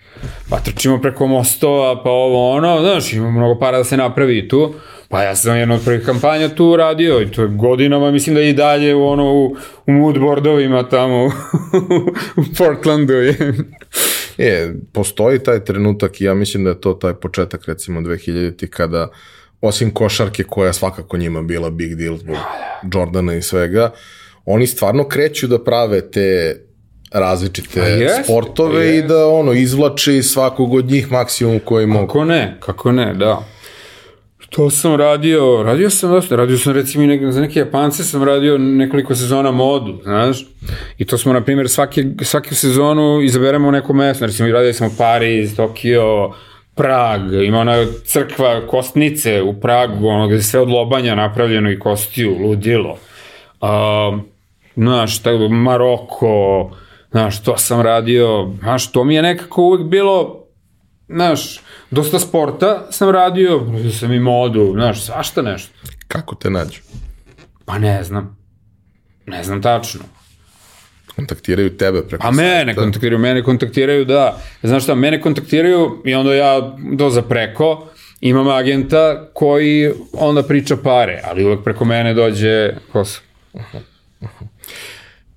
pa trčimo preko mostova, pa ovo ono, znaš, ima mnogo para da se napravi i tu, Pa ja sam jedno od prvih kampanja tu radio i to je godinama, mislim da je i dalje u, ono, u, u moodboardovima tamo [laughs] u Portlandu je. [laughs] E, postoji taj trenutak i ja mislim da je to taj početak recimo 2000-ti kada osim košarke koja je svakako njima bila big deal zbog Jordana i svega, oni stvarno kreću da prave te različite A jest, sportove a i jest. da ono izvlače iz svakog od njih maksimum koji mogu. Kako ne, kako ne, da. To sam radio, radio sam dosta, radio sam recimo nek, za neke Japance sam radio nekoliko sezona modu, znaš, i to smo, na primjer, svake, svake sezonu izaberemo neko mesto, recimo radio sam Pariz, Tokio, Prag, ima ona crkva Kostnice u Pragu, ono gde sve od lobanja napravljeno i kostiju, ludilo. Um, znaš, tako, Maroko, znaš, to sam radio, znaš, to mi je nekako uvek bilo, znaš, dosta sporta sam radio, sam i modu, znaš, svašta nešto. Kako te nađu? Pa ne znam. Ne znam tačno. Kontaktiraju tebe preko A mene sajta? kontaktiraju, mene kontaktiraju, da. Znaš šta, mene kontaktiraju i onda ja doza preko, imam agenta koji onda priča pare, ali uvek preko mene dođe posao.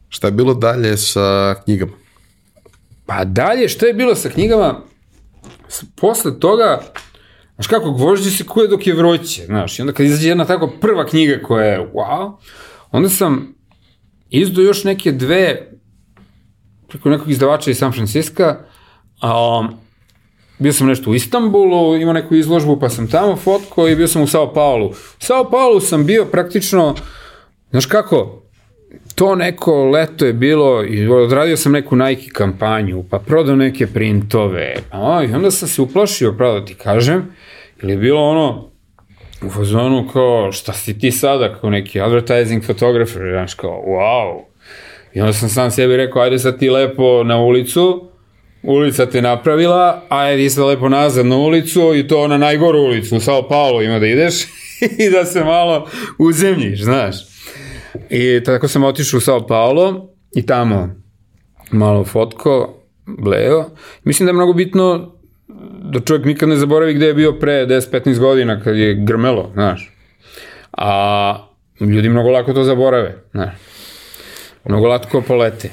Šta je bilo dalje sa knjigama? Pa dalje, šta je bilo sa knjigama? Posle toga, znaš kako, gvožđe se kuje dok je vruće, znaš, i onda kad izađe jedna tako prva knjiga koja je wow, onda sam izdao još neke dve preko nekog izdavača iz San Francisco, a um, bio sam nešto u Istanbulu, imao neku izložbu, pa sam tamo fotko i bio sam u Sao Paulu. U Sao Paulu sam bio praktično, znaš kako, to neko leto je bilo odradio sam neku Nike kampanju, pa prodao neke printove, pa i onda sam se uplašio, pravo da ti kažem, ili je bilo ono, u fazonu kao, šta si ti sada, kao neki advertising photographer, znaš, kao, wow. I onda sam sam sebi rekao, ajde sad ti lepo na ulicu, ulica te napravila, ajde sad lepo nazad na ulicu i to na najgoru ulicu, u Sao Paulo ima da ideš [laughs] i da se malo uzemljiš, znaš. I tako sam otišao u Sao Paulo i tamo malo fotko, bleo. Mislim da je mnogo bitno da čovjek nikad ne zaboravi gde je bio pre 10-15 godina kad je grmelo, znaš. A ljudi mnogo lako to zaborave, znaš. Mnogo lako polete.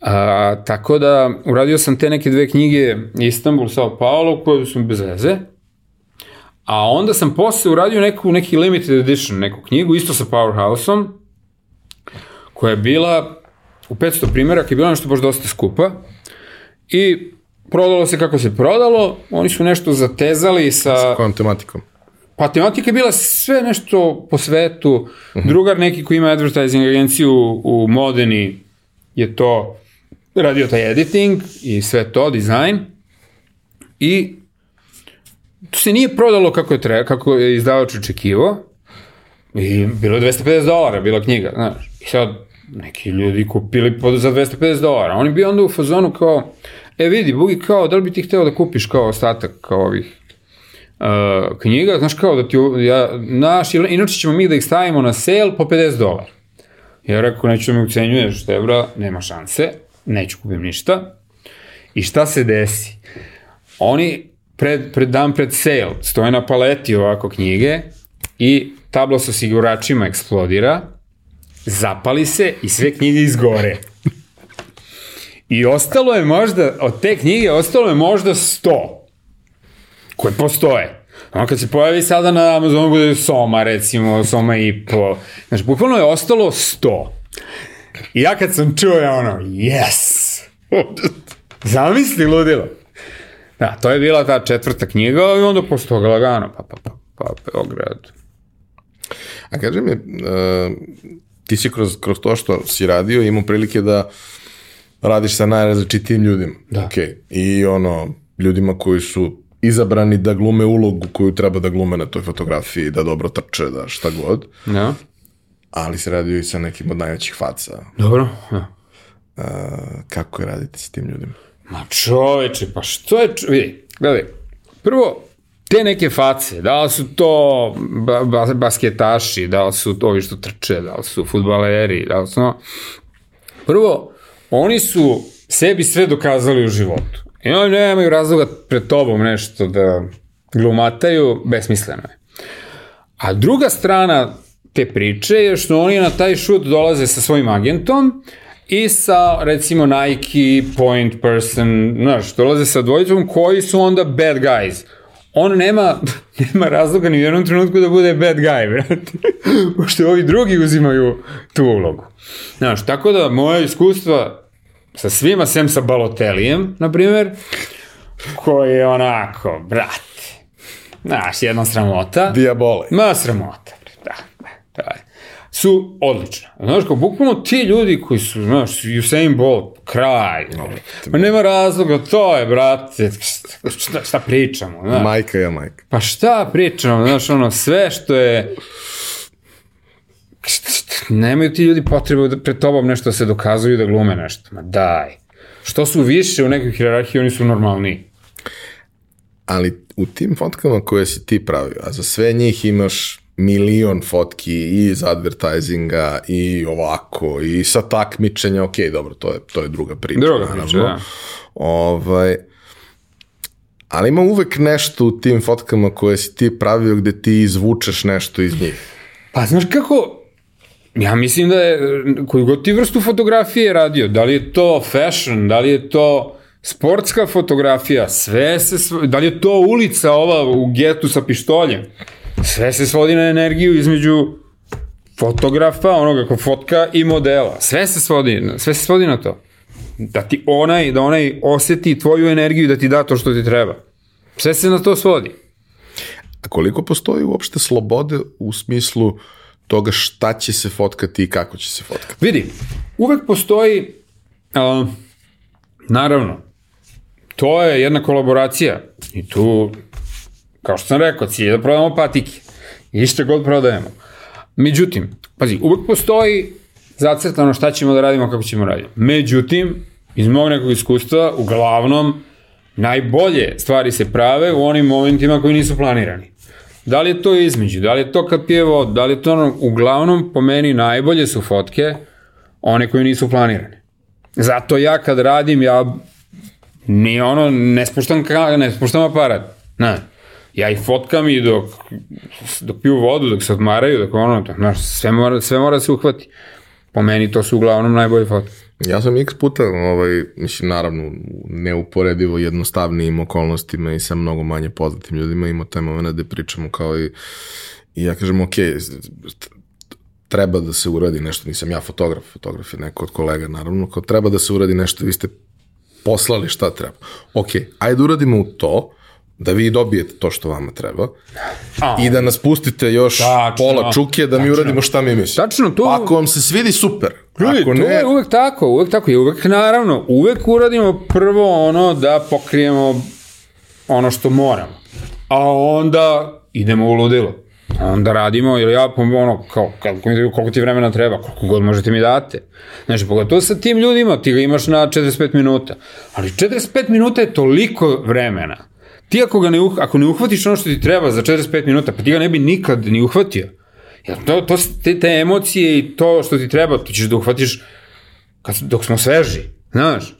A, tako da, uradio sam te neke dve knjige Istanbul, Sao Paulo, koje su bez veze. A onda sam posle uradio neku, neki limited edition, neku knjigu, isto sa Powerhouse-om, koja je bila u 500 primjeraka, je bila nešto baš dosta skupa. I prodalo se kako se prodalo, oni su nešto zatezali sa... Kojom tematikom? Pa tematika je bila sve nešto po svetu. Drugar neki koji ima advertising agenciju u Modeni je to radio taj editing i sve to, dizajn. I to se nije prodalo kako je, treba, kako je izdavač očekivo. I bilo je 250 dolara, bila knjiga, znaš. I sad neki ljudi kupili pod za 250 dolara. On je bio onda u fazonu kao, e vidi, Bugi, kao, da li bi ti hteo da kupiš kao ostatak kao ovih uh, knjiga, znaš kao da ti, ja, naš, inače ćemo mi da ih stavimo na sale po 50 dolara. Ja rekao, neću da me ucenjuješ, Debra, nema šanse, neću kupim ništa. I šta se desi? Oni pred, pred dan pred sale stoje na paleti ovako knjige i tablo sa osiguračima eksplodira, zapali se i sve knjige izgore. I ostalo je možda, od te knjige ostalo je možda 100 koje postoje. Ono kad se pojavi sada na Amazonu bude Soma recimo, Soma i po. Znači, bukvalno je ostalo 100. I ja kad sam čuo je ono, yes! [laughs] Zamisli ludilo. Da, to je bila ta četvrta knjiga i onda posle lagano, pa, pa, pa, pa, Beograd. A kaži mi, uh, ti si kroz, kroz to što si radio imao prilike da radiš sa najrazličitijim ljudima. Da. Okay. I ono, ljudima koji su izabrani da glume ulogu koju treba da glume na toj fotografiji, da dobro trče, da šta god. Ja? Ali se radio i sa nekim od najvećih faca. Dobro. Ja. Uh, kako je raditi s tim ljudima? Ma čoveče, pa što je, vidi, gledaj, prvo, te neke face, da li su to ba, ba, basketaši, da li su to ovi što trče, da li su futbaleri, da li su, prvo, oni su sebi sve dokazali u životu. I oni nemaju razloga pred tobom nešto da glumataju, besmisleno je. A druga strana te priče je što oni na taj šut dolaze sa svojim agentom i sa, recimo, Nike, Point Person, znaš, dolaze sa dvojicom koji su onda bad guys. On nema, [laughs] nema razloga ni u jednom trenutku da bude bad guy, brate. [laughs] Pošto ovi drugi uzimaju tu ulogu. Znaš, tako da moje iskustva sa svima, sem sa Balotelijem, na primjer, koji je onako, brate, znaš, jedna sramota. Diabole. Ma, sramota, da, da, da. Su odlična. Znaš, kao, bukvalno ti ljudi koji su, znaš, Usain Bolt, kraj, ma nema razloga, to je, brate, šta, šta pričamo, znaš. Majka je majka. Pa šta pričamo, znaš, ono, sve što je... Nemaju ti ljudi potrebu da pred tobom nešto se dokazuju da glume nešto. Ma daj. Što su više u nekoj hierarhiji, oni su normalniji. Ali u tim fotkama koje si ti pravio, a za sve njih imaš milion fotki i iz advertisinga i ovako i sa takmičenja, ok, dobro, to je, to je druga priča. Druga priča, da. Ovaj, ali ima uvek nešto u tim fotkama koje si ti pravio gde ti izvučeš nešto iz njih. Pa znaš kako, ja mislim da je, koju god ti vrstu fotografije radio, da li je to fashion, da li je to sportska fotografija, sve se, da li je to ulica ova u getu sa pištoljem, sve se svodi na energiju između fotografa, onoga ko fotka i modela. Sve se svodi, sve se svodi na to. Da ti onaj, da onaj oseti tvoju energiju i da ti da to što ti treba. Sve se na to svodi. A koliko postoji uopšte slobode u smislu toga šta će se fotkati i kako će se fotkati? Vidi, uvek postoji, uh, naravno, to je jedna kolaboracija i tu, kao što sam rekao, cilj je da prodamo patike i što god prodajemo. Međutim, pazi, uvek postoji zacrtano šta ćemo da radimo, kako ćemo raditi. Međutim, iz mog nekog iskustva, uglavnom, najbolje stvari se prave u onim momentima koji nisu planirani. Da li je to između, da li je to kad pije vod, da li je to ono, uglavnom po meni najbolje su fotke one koje nisu planirane. Zato ja kad radim, ja ni ono, ne spuštam, ka, ne spuštam aparat. Ne. Ja ih fotkam i dok, dok piju vodu, dok se odmaraju, dok ono, znaš, sve mora, sve mora da se uhvati. Po meni to su uglavnom najbolje fotke. Ja sam x puta, ovaj, mislim, naravno, neuporedivo jednostavnijim okolnostima i sa mnogo manje poznatim ljudima imao taj moment gde pričamo kao i, i ja kažem, ok, treba da se uradi nešto, nisam ja fotograf, fotograf je neko od kolega, naravno, kao treba da se uradi nešto, vi ste poslali šta treba. Ok, ajde uradimo u to, da vi dobijete to što vama treba A, i da nas pustite još tačno, pola čuke da tačno. mi uradimo šta mi mislimo. Tačno, to... Pa ako vam se svidi, super. Ljudi, ako ne... to je uvek tako, uvek tako i uvek naravno, uvek uradimo prvo ono da pokrijemo ono što moramo. A onda idemo u ludilo. Onda radimo, ili ja, ono, kao, kako, koliko ti vremena treba, koliko god možete mi date. Znači, pogotovo sa tim ljudima, ti ga imaš na 45 minuta. Ali 45 minuta je toliko vremena Ti ako, ga ne, uh, ako ne uhvatiš ono što ti treba za 45 minuta, pa ti ga ne bi nikad ni uhvatio. Jer to, to, te, te emocije i to što ti treba, to ćeš da uhvatiš kad, dok smo sveži, znaš.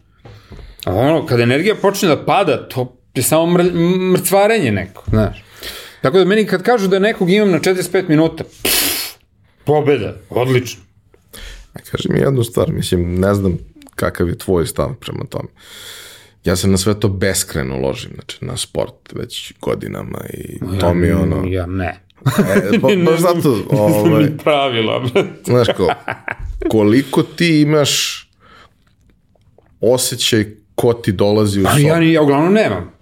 A ono, kad energija počne da pada, to je samo mr, mrcvarenje neko, znaš. Tako da meni kad kažu da nekog imam na 45 minuta, pff, pobeda, odlično. A kaži mi jednu stvar, mislim, ne znam kakav je tvoj stav prema tome. Ja se na sve to beskreno ložim, znači na sport već godinama i ja, to mi ono... Ja ne. E, pa, [laughs] baš zato... Ovaj, ni pravila, Znaš ko, koliko ti imaš osjećaj ko ti dolazi u sobu? Ja, ja uglavnom nemam.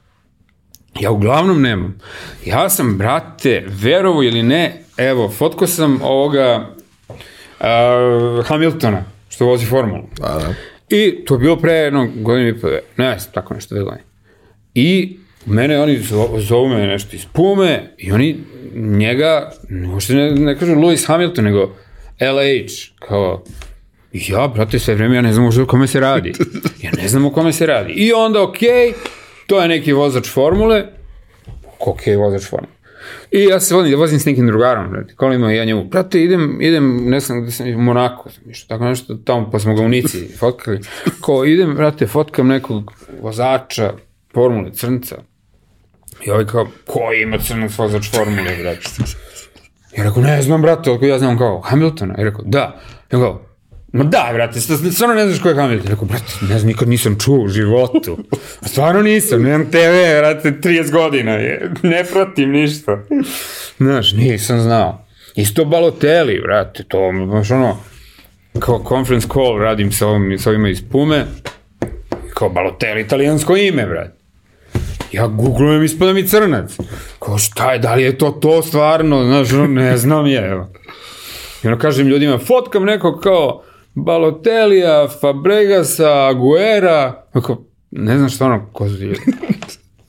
Ja uglavnom nemam. Ja sam, brate, verovo ili ne, evo, fotko sam ovoga uh, Hamiltona, što vozi formulu. A, da. I to je bilo pre jednog godinu i po, ne znam, tako nešto dve godine. I mene oni zovu me nešto iz Pume i oni njega, uopšte ne, ne kažu Lewis Hamilton, nego LH, kao, ja, brate, sve vreme ja ne znam o kome se radi. [laughs] Ja ne znam o kome se radi. I onda, okej, okay, to je neki vozač formule, okay, vozač formule. I ja se vodim, vozim s nekim drugarom, brate, kolima i ja njemu, brate, idem, idem, ne znam gde sam, u Monako, što tako nešto tamo, pa smo ga u Nici [laughs] fotkali, ko, idem, brate, fotkam nekog vozača, formule, crnca, i ovaj kao, ko ima crnac vozač formule, brate? Ja rekao, ne znam, brate, ako ja znam kao Hamiltona. Ja rekao, da. Ja kao, Ma da, brate, st- stvarno ne znaš ko je Hamilton. Rekao, brate, ne znam, nikad nisam čuo u životu. A stvarno nisam, nemam TV, brate, 30 godina je. Ne pratim ništa. Znaš, nisam znao. Isto Balotelli, brate, to, baš ono, kao conference call radim sa, ovim, sa ovima iz Pume, kao Balotelli, italijansko ime, brate. Ja googlujem, ispada mi crnac. Kao šta je, da li je to to stvarno, znaš, ono, ne znam je, evo. I ono kažem ljudima, fotkam nekog kao Balotelija, Fabregasa, Aguera, ako, ne znam šta ono, ko su ljudi.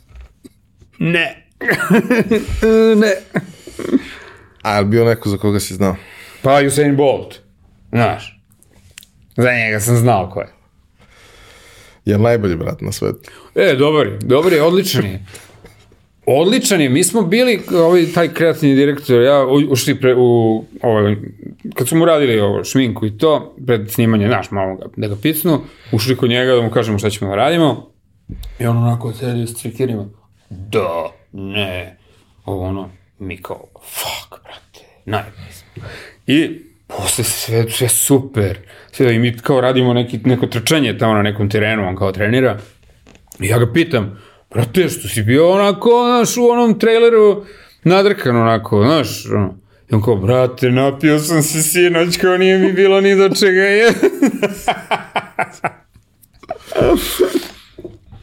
[laughs] ne. [laughs] ne. A je li bio neko za koga si znao? Pa Usain Bolt, znaš. Za njega sam znao ko je. Je najbolji brat na svetu. E, dobar je, dobar je, odličan je. [laughs] Odličan je, mi smo bili, ovaj, taj kreativni direktor, ja ušli pre, u, ovaj, kad smo mu radili ovo, šminku i to, pred snimanje, znaš, malo ga, da ga picnu, ušli kod njega da mu kažemo šta ćemo da radimo, i on onako sedi s cvikirima, da, ne, ovo ono, mi kao, fuck, brate, najbolji smo. I posle sve, sve super, sve i mi kao radimo neki, neko trčanje tamo na nekom terenu, on kao trenira, I ja ga pitam, brate, što si bio onako, znaš, u onom traileru nadrkan onako, znaš, ono. I on kao, brate, napio sam se sinoć, kao nije mi bilo ni do čega je. [laughs]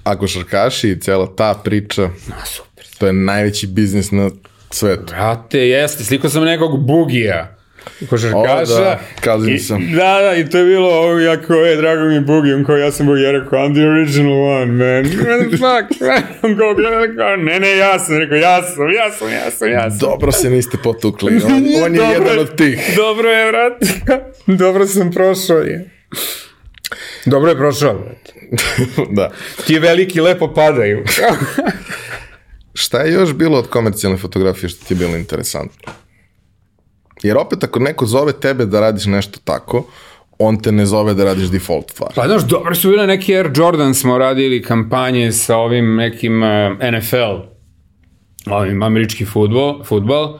Ako šarkaši i cela ta priča, A, super. to je najveći biznis na svetu. Brate, jeste, slikao sam nekog bugija. Košarkaša. Da, kazim I- sam. Da, da, i to je bilo ovo, ja kao, e, drago mi je Bugi, on kao, ja sam Bugi, ja rekao, I'm the original one, man. [laughs] What the fuck? on kao, kao, ne, ne, ja sam, rekao, ja sam, ja sam, ja sam, ja sam. Dobro se niste potukli. [laughs] On, on je Dobro jedan od tih. Dobro je, vrat. [laughs] Dobro sam prošao je. Dobro je prošao, vrat. da. Ti veliki lepo padaju. Šta je još bilo od komercijalne fotografije što ti je bilo interesantno? Jer opet ako neko zove tebe da radiš nešto tako, on te ne zove da radiš default stvar. pa znaš, dobro su bile neki Air Jordan smo radili kampanje sa ovim nekim uh, NFL, ovim američki futbol, futbol.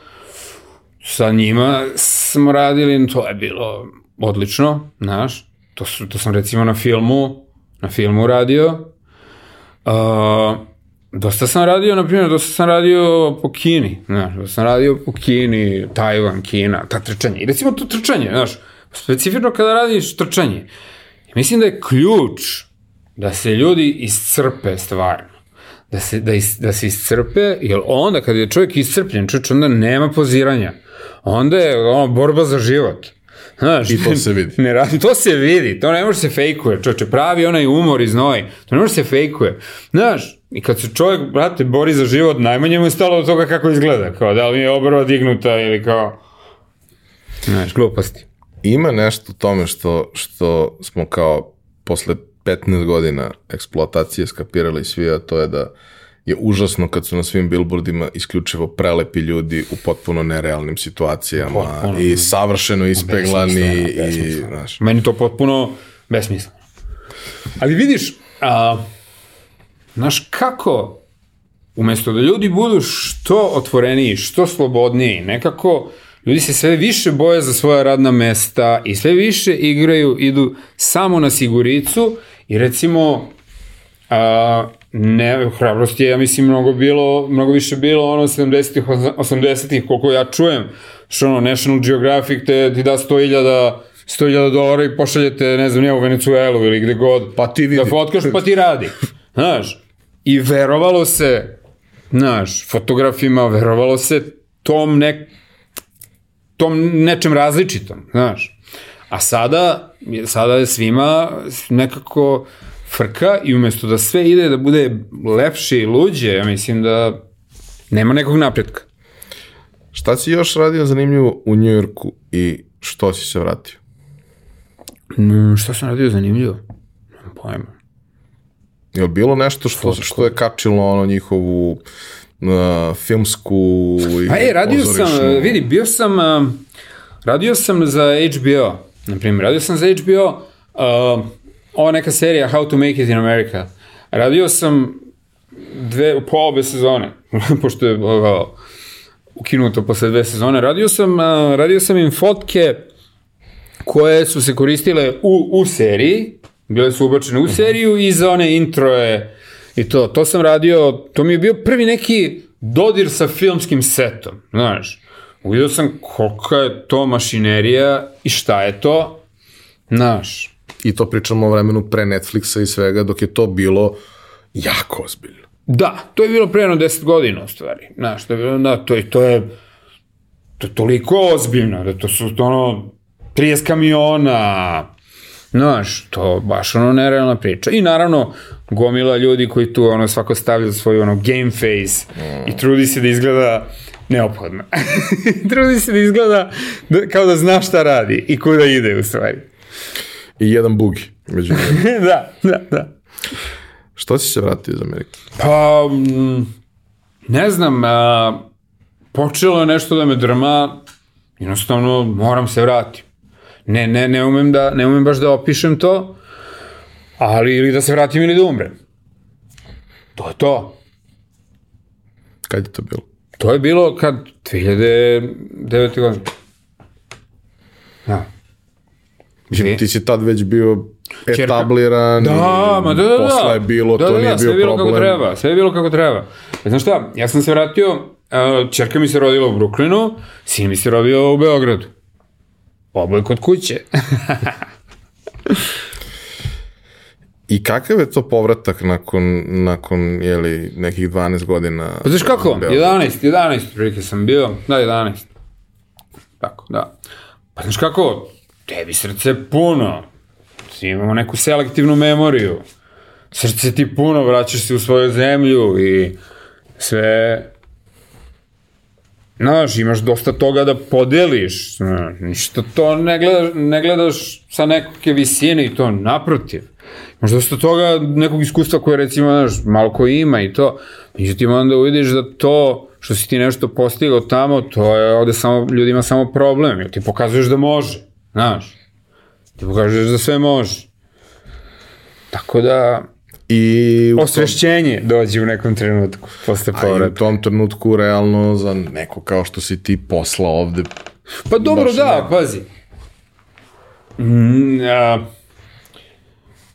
Sa njima smo radili, to je bilo odlično, znaš. To, su, to sam recimo na filmu, na filmu radio. Uh, dosta sam radio, na primjer, dosta sam radio po Kini, znaš, dosta sam radio po Kini, Tajvan, Kina, ta trčanje. I recimo to trčanje, znaš, specifično kada radiš trčanje, mislim da je ključ da se ljudi iscrpe stvarno. Da se, da, is, da se iscrpe, jer onda kad je čovjek iscrpljen, čovječ, onda nema poziranja. Onda je ono, borba za život. Znaš, I to se vidi. Ne radi, to se vidi, to ne može se fejkuje, čovječe, pravi onaj umor i znoj, to ne može se fejkuje. Znaš, i kad se čovjek, brate, bori za život, najmanje mu je stalo od toga kako izgleda, kao da li je obrva dignuta ili kao... Znaš, gluposti. Ima nešto u tome što, što smo kao posle 15 godina eksploatacije skapirali svi, a to je da je užasno kad su na svim billboardima isključivo prelepi ljudi u potpuno nerealnim situacijama Potpuno. i savršeno ispeglani Besmisleno, i, znaš, Meni to potpuno besmisleno. Ali vidiš, a, znaš kako, umesto da ljudi budu što otvoreniji, što slobodniji, nekako ljudi se sve više boje za svoja radna mesta i sve više igraju, idu samo na siguricu i recimo a, ne, hrabrost je, ja mislim, mnogo bilo, mnogo više bilo ono 70-ih, 80-ih, koliko ja čujem, što ono, National Geographic te ti da 100.000 100.000 dolara i pošaljete, ne znam, nije u Venecuelu ili gde god. Pa ti vidi. Da fotkaš, pa ti radi. Znaš, i verovalo se, znaš, fotografima, verovalo se tom nek, tom nečem različitom, znaš. A sada, sada je svima nekako frka i umesto da sve ide da bude lepše i luđe, ja mislim da nema nekog napretka. Šta si još radio zanimljivo u Njujorku i što si se vratio? Mm, šta sam radio zanimljivo? Nemam pojma. Je li bilo nešto što, što je kačilo ono njihovu uh, filmsku i Pa e, radio sam, pozorišnu- vidi, bio sam, uh, radio sam za HBO, na primjer, radio sam za HBO, uh, ova neka serija How to Make It in America. Radio sam dve, po obe sezone, [laughs] pošto je, uh, ukinuto posle dve sezone. Radio sam, a, radio sam im fotke koje su se koristile u, u seriji, bile su ubačene u seriju i za one introje i to. To sam radio, to mi je bio prvi neki dodir sa filmskim setom, znaš. Uvidio sam kolika je to mašinerija i šta je to, znaš. I to pričamo o vremenu pre Netflixa i svega, dok je to bilo jako ozbiljno. Da, to je bilo pre jedno 10 godina u stvari. Znaš, to je bilo, da, to je, to je, to je toliko ozbiljno, da to su ono 30 kamiona, Znaš, to baš ono nerealna priča. I naravno, gomila ljudi koji tu ono svako stavlja svoj ono game face mm. i trudi se da izgleda neophodno. [laughs] trudi se da izgleda da, kao da zna šta radi i kuda ide u stvari. I jedan bugi. Među [laughs] da, da, da. Što si se vratio iz Amerike? Pa, m, ne znam, a, počelo je nešto da me drma, jednostavno moram se vratiti. Ne, ne, ne umem, da, ne umem baš da opišem to, ali ili da se vratim ili da umrem. To je to. Kad je to bilo? To je bilo kad 2009. godine. Da. Mislim, ti si tad već bio etabliran Da, ma da, da, da. posle je bilo, da, to da, nije da, sve bio je bilo problem. kako treba, sve je bilo kako treba. E, znaš šta, ja sam se vratio, čerka mi se rodila u Brooklynu, sin mi se rodio u Beogradu. Oboje kod kuće. [laughs] I kakav je to povratak nakon, nakon jeli, nekih 12 godina? Pa znaš kako? u Beogradu? 11, 11 prilike sam bio. Da, 11. Tako, da. Pa znaš kako? Tebi srce puno. Svi imamo neku selektivnu memoriju. Srce ti puno, vraćaš se u svoju zemlju i sve... Znaš, imaš dosta toga da podeliš. Ništa to ne gledaš, ne gledaš sa neke visine i to naprotiv. Imaš dosta toga, nekog iskustva koje recimo, znaš, malo ko ima i to. Međutim, onda uvidiš da to što si ti nešto postigao tamo, to je ovde samo, ljudima samo problem. Jer ti pokazuješ da može, znaš. Ti pokazuješ da sve može. Tako da, I u, tom, osvešćenje dođe u nekom trenutku posle a i u povrata. tom trenutku realno za neko kao što si ti posla ovde Pa dobro, da, nema. pazi. Mm, a,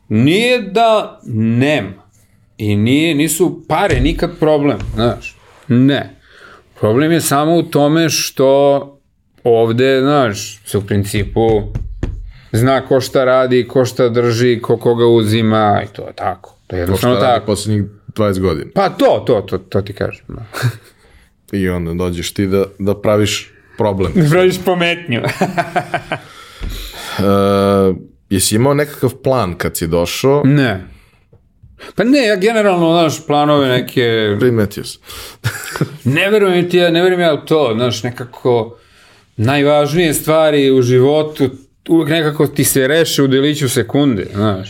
nije da nema. I nije, nisu pare nikad problem, znaš. Ne. Problem je samo u tome što ovde, znaš, se u principu zna ko šta radi, ko šta drži, ko koga uzima i to je tako. To je to što jednostavno radi tako. poslednjih 20 godina. Pa to, to, to, to ti kažem. Da. [laughs] I onda dođeš ti da, da praviš problem. [laughs] Praviš pometnju. [laughs] Uh, jesi imao nekakav plan kad si došao? ne. Pa ne, ja generalno, znaš, planove neke Primetio sam. Ne verujem ti ja, ne verujem ja u to, znaš, nekako najvažnije stvari u životu uvek nekako ti se reše u deliću sekunde, znaš.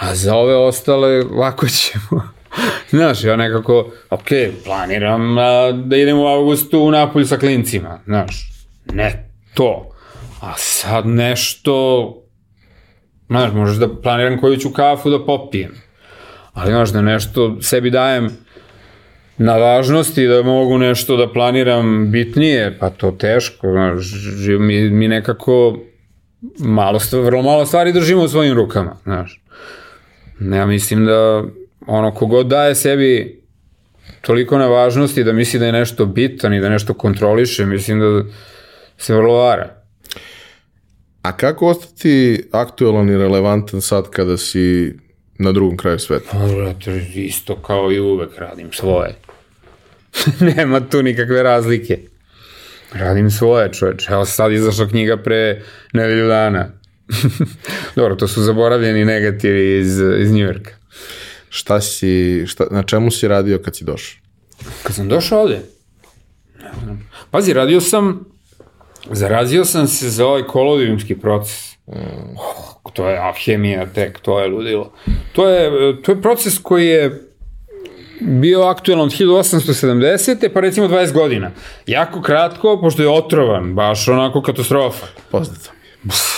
A za ove ostale lako ćemo. [laughs] Znaš, ja nekako, ok, planiram a, da idem u avgustu u Napolju sa klincima, znaš. Ne to. A sad nešto, znaš, možeš da planiram koju ću kafu da popijem. Ali, znaš, da nešto sebi dajem na važnosti da mogu nešto da planiram bitnije, pa to teško, znaš, mi, mi nekako malo, vrlo malo stvari držimo u svojim rukama, znaš. Ja mislim da ono, kogod daje sebi toliko na važnosti da misli da je nešto bitan i da nešto kontroliše, mislim da se vrlo vara. A kako ostati aktualan i relevantan sad kada si na drugom kraju sveta? Pa, isto kao i uvek radim svoje. [laughs] Nema tu nikakve razlike. Radim svoje, čoveč. Evo sad izašla knjiga pre nedelju dana. [laughs] Dobro, to su zaboravljeni negativi iz, iz Njujorka. Šta si, šta, na čemu si radio kad si došao? Kad sam došao ovde, ne znam. Pazi, radio sam, zarazio sam se za ovaj kolodijumski proces. Oh, to je alhemija tek, to je ludilo. To je, to je proces koji je bio aktualan od 1870. pa recimo 20 godina. Jako kratko, pošto je otrovan, baš onako katastrofa. Poznato je.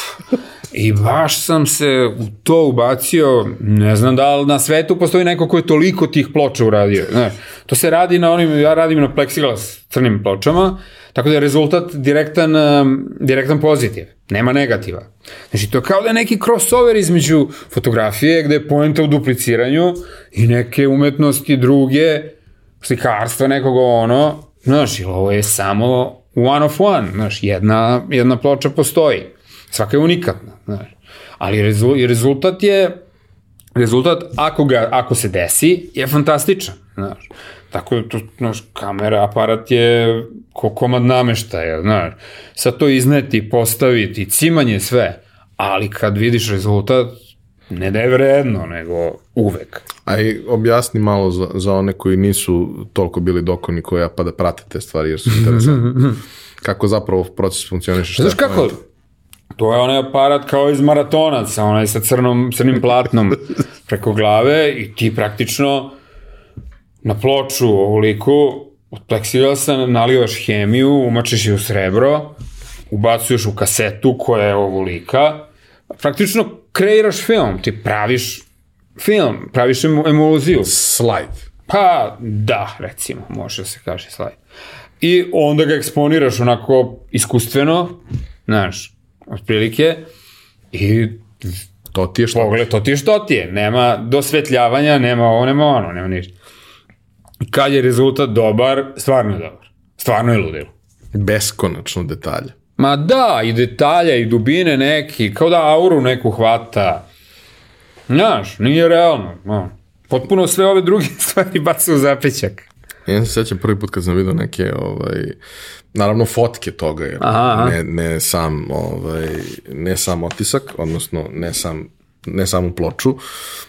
I baš sam se u to ubacio, ne znam da li na svetu postoji neko ko je toliko tih ploča uradio. Znaš, to se radi na onim, ja radim na plexiglas crnim pločama, tako da je rezultat direktan, direktan pozitiv, nema negativa. Znači, to je kao da je neki crossover između fotografije, gde je poenta u dupliciranju i neke umetnosti druge, slikarstva nekog ono, znaš, ovo je samo one of one, znaš, jedna, jedna ploča postoji. Svaka je unikatna, znaš. Ali rezu, rezultat je, rezultat, ako, ga, ako se desi, je fantastičan, znaš. Tako da, to, znaš, kamera, aparat je ko komad nameštaja, znaš. Sad to izneti, postaviti, cimanje, sve. Ali kad vidiš rezultat, ne da je vredno, nego uvek. A i objasni malo za, za one koji nisu toliko bili dokoni koja pa da prate te stvari jer su interesantne. [laughs] kako zapravo proces funkcioniše. Znaš je kako? To je onaj aparat kao iz maratonaca, onaj sa crnom, crnim platnom preko glave i ti praktično na ploču ovoliku od pleksiglasa nalivaš hemiju, umačiš je u srebro, ubacuješ u kasetu koja je ovolika, praktično kreiraš film, ti praviš film, praviš emu- emulziju. Slajd. Pa, da, recimo, može da se kaže slajd. I onda ga eksponiraš onako iskustveno, znaš, otprilike, i To ti je što? pogled, to ti je što ti je, nema dosvetljavanja, nema ovo, nema ono, nema ništa. Kad je rezultat dobar, stvarno je dobar. Stvarno je ludilo. Beskonačno detalje. Ma da, i detalje, i dubine neki, kao da auru neku hvata. Znaš, nije realno. No. Potpuno sve ove druge [laughs] stvari baca u zapećak. Ja se sećam prvi put kad sam vidio neke, ovaj, naravno fotke toga, jer Aha, aha. Ne, ne, sam, ovaj, ne sam otisak, odnosno ne sam ne samu ploču.